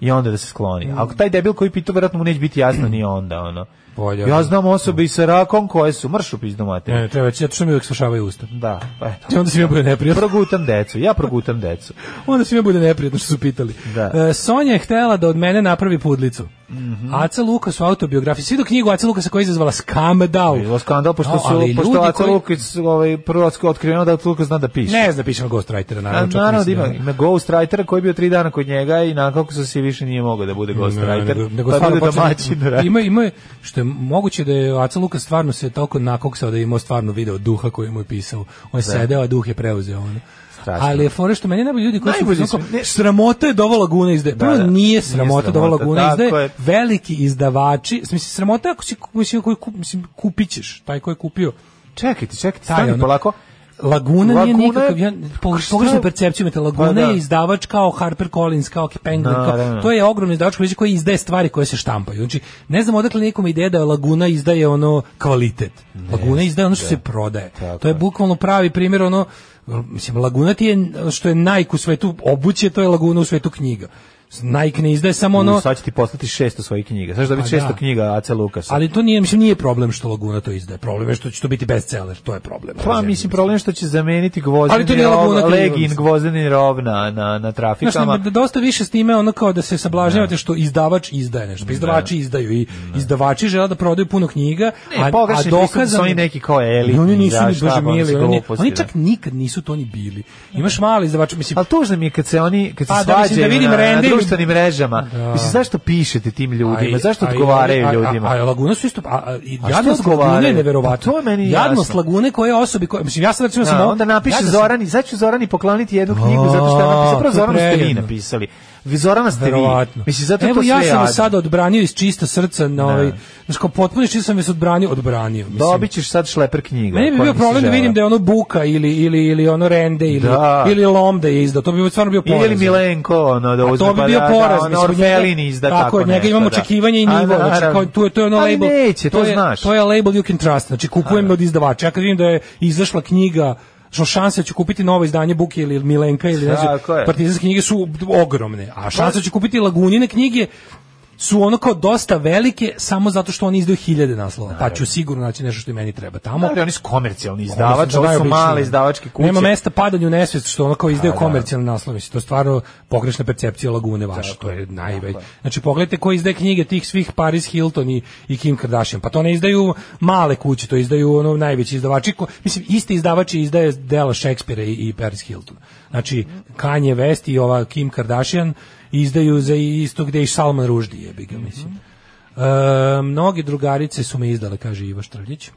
I onda da se skloni. Mm. Ako taj debil koji pita, vjerojatno mu neće biti jasno ni onda, ono polja. Ja znam osobe i sa rakom koje su mršu pizdu materiju. Ne, treba, zato što mi uvijek svršavaju usta. Da, pa eto. I onda se mi bude neprijatno. Progutam decu, ja progutam decu. onda se mi bude neprijatno što su pitali. Da. E, Sonja je htela da od mene napravi pudlicu. Mm -hmm. Aca Lukas u autobiografiji, svi do knjigu Aca Lukasa koja je izazvala skandal. Bilo skandal, pošto, no, su, pošto Aca koji... Lukas ovaj, prvo otkriveno da Lukas zna da piše. Ne zna da piše na Ghostwritera, naravno. A, naravno, da ima, ima Ghostwritera koji je bio tri dana kod njega i nakako se više nije mogao da bude Ghostwriter. Ne, ne, ne, ne, pa ne, ne, ne, ne, moguće da je Aca Luka stvarno se toliko nakoksao da je imao stvarno video duha koji mu je pisao. On je da. sedeo, a duh je preuzeo. Ono. Strašno. Ali je fore što meni najbolji ljudi koji Najbolji su ne, sramota je dova laguna izde. Da, prvo da, da, nije sramota dova laguna izdaje. Veliki izdavači, mislim sramota ako si mislim koji kup, mislim kupićeš, taj koji je kupio. Čekajte, čekajte, stani polako. Ono, Laguna, Laguna nije nikakav, ja, pa pogrešna percepciju imate, pa Laguna da, da. je izdavač kao Harper Collins, kao Penguin, da, kao, to je ogromni izdavač koji izdaje stvari koje se štampaju. Znači, ne znam odakle nekom ideja da Laguna izdaje ono kvalitet. Ne, Laguna izdaje ono što da. se prodaje. Tako. To je bukvalno pravi primjer ono, mislim, Laguna ti je, što je najku svetu obuće, to je Laguna u svetu knjiga. Nike ne izdaje samo ono... sad će ti poslati 600 svojih knjiga. Znaš da bi 600 pa da. knjiga Aca Lukasa. Ali to nije, mislim, nije problem što Laguna to izdaje. Problem je što će to biti bestseller. To je problem. Pa, mislim, mislim, problem je što će zameniti gvozdeni Ali to nije rov, Legin gvozdeni rov na, na, na trafikama. Znaš, ne, dosta više s time ono kao da se sablažnjavate da. što izdavač izdaje nešto. Da. izdavači da. izdaju i da. izdavači žele da prodaju puno knjiga. Ne, a, a dokazan... oni neki kao elitni. Oni nisu da, ni baš mili. Oni, oni čak nikad nisu to ni bili. Imaš mali izdavač, mislim... Ali tužno mi je kad se oni, kad se svađaju... da vidim Rendi, društvenim mrežama. Da. Mislim, zašto pišete tim ljudima? Aj, zašto odgovaraju ljudima? A, a, Laguna su isto... A, a, jadnost Lagune neverovatno. Pa to je Lagune koje osobi... Koje, mislim, ja sam recimo... Da, sam, onda napiše Zorani, zašto Zorani pokloniti jednu knjigu, zato što je napisao, pravo Zoranu ste vi napisali. Zorana ste vi. Mislim, zato Evo, to sve ja sam jadno. sad odbranio iz čista srca. Na ovaj, znači, kao potpuno čista sam se odbranio, odbranio. Mislim. Dobit ćeš sad šleper knjiga. Meni bi bio problem da vidim da je ono Buka ili, ili, ili ono Rende ili, da. ili Lom da je izdao. To bi stvarno bio poraz. Ili Milenko, ono, da uzme. To bi pa bio poraz. Da, da, ono, izda tako, tako njega imamo da. očekivanje i nivo. Znači, kao, tu je, to je ono Ali Neće, to, to je, znaš. To je label you can trust. Znači, kupujem od izdavača. Ja kad vidim da je izašla knjiga što šanse da ću kupiti novo izdanje Buke ili Milenka ili ne znam, partizanske knjige su ogromne, a šanse da ću kupiti Lagunine knjige su ono kao dosta velike samo zato što oni izdaju hiljade naslova. Pa ću sigurno naći nešto što meni treba tamo. Naravno, oni su komercijalni izdavač, ovo su male da. izdavačke kuće. Nema mesta padanju u nesvest što ono kao izdaju da. komercijalne naslove. To je stvarno pogrešna percepcija lagune vaša. To je najveć. Znači, pogledajte ko izdaje knjige tih svih Paris Hilton i, i Kim Kardashian. Pa to ne izdaju male kuće, to izdaju ono najveći izdavači. Ko, mislim, isti izdavači izdaje dela Šekspira i, i Paris Hilton. Znači, Kanye West i ova Kim Kardashian izdaju za isto gde i Salman Ruždi jebi ga, mislim. Mm -hmm. e, mnogi drugarice su me izdale, kaže Ivo Štrljić.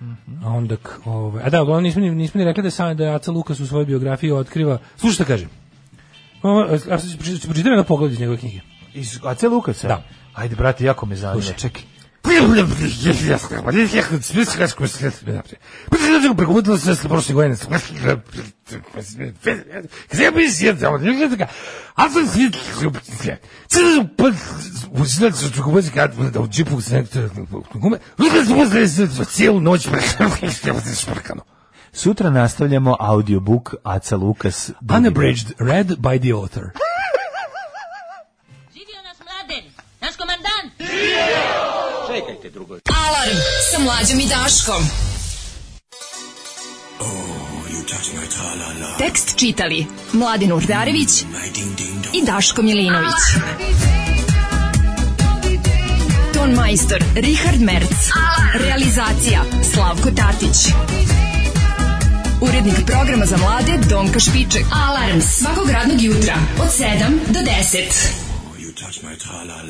Mm -hmm. A onda, ovaj, a da, uglavnom nismo, nismo ni rekli da, sam, da je Aca Lukas u svojoj biografiji otkriva, slušaj šta kaže, a, pročitam jedno pogled iz njegove knjige. a, Aca Lukasa? Da. Ajde, brate, jako me zanima. Čekaj. Sutra nastavljamo audiobook Aca Lukas. Unabridged, read by the author. drugoj. Alarm sa mlađom i Daškom. Oh, Tekst čitali Mladin Urdarević mm, i Daško Milinović. Alarm. Ton majstor Richard Merc. Realizacija Slavko Tatić. Urednik programa za mlade Donka Špiček. Alarms svakog radnog jutra od 7 do 10. Oh, you touch my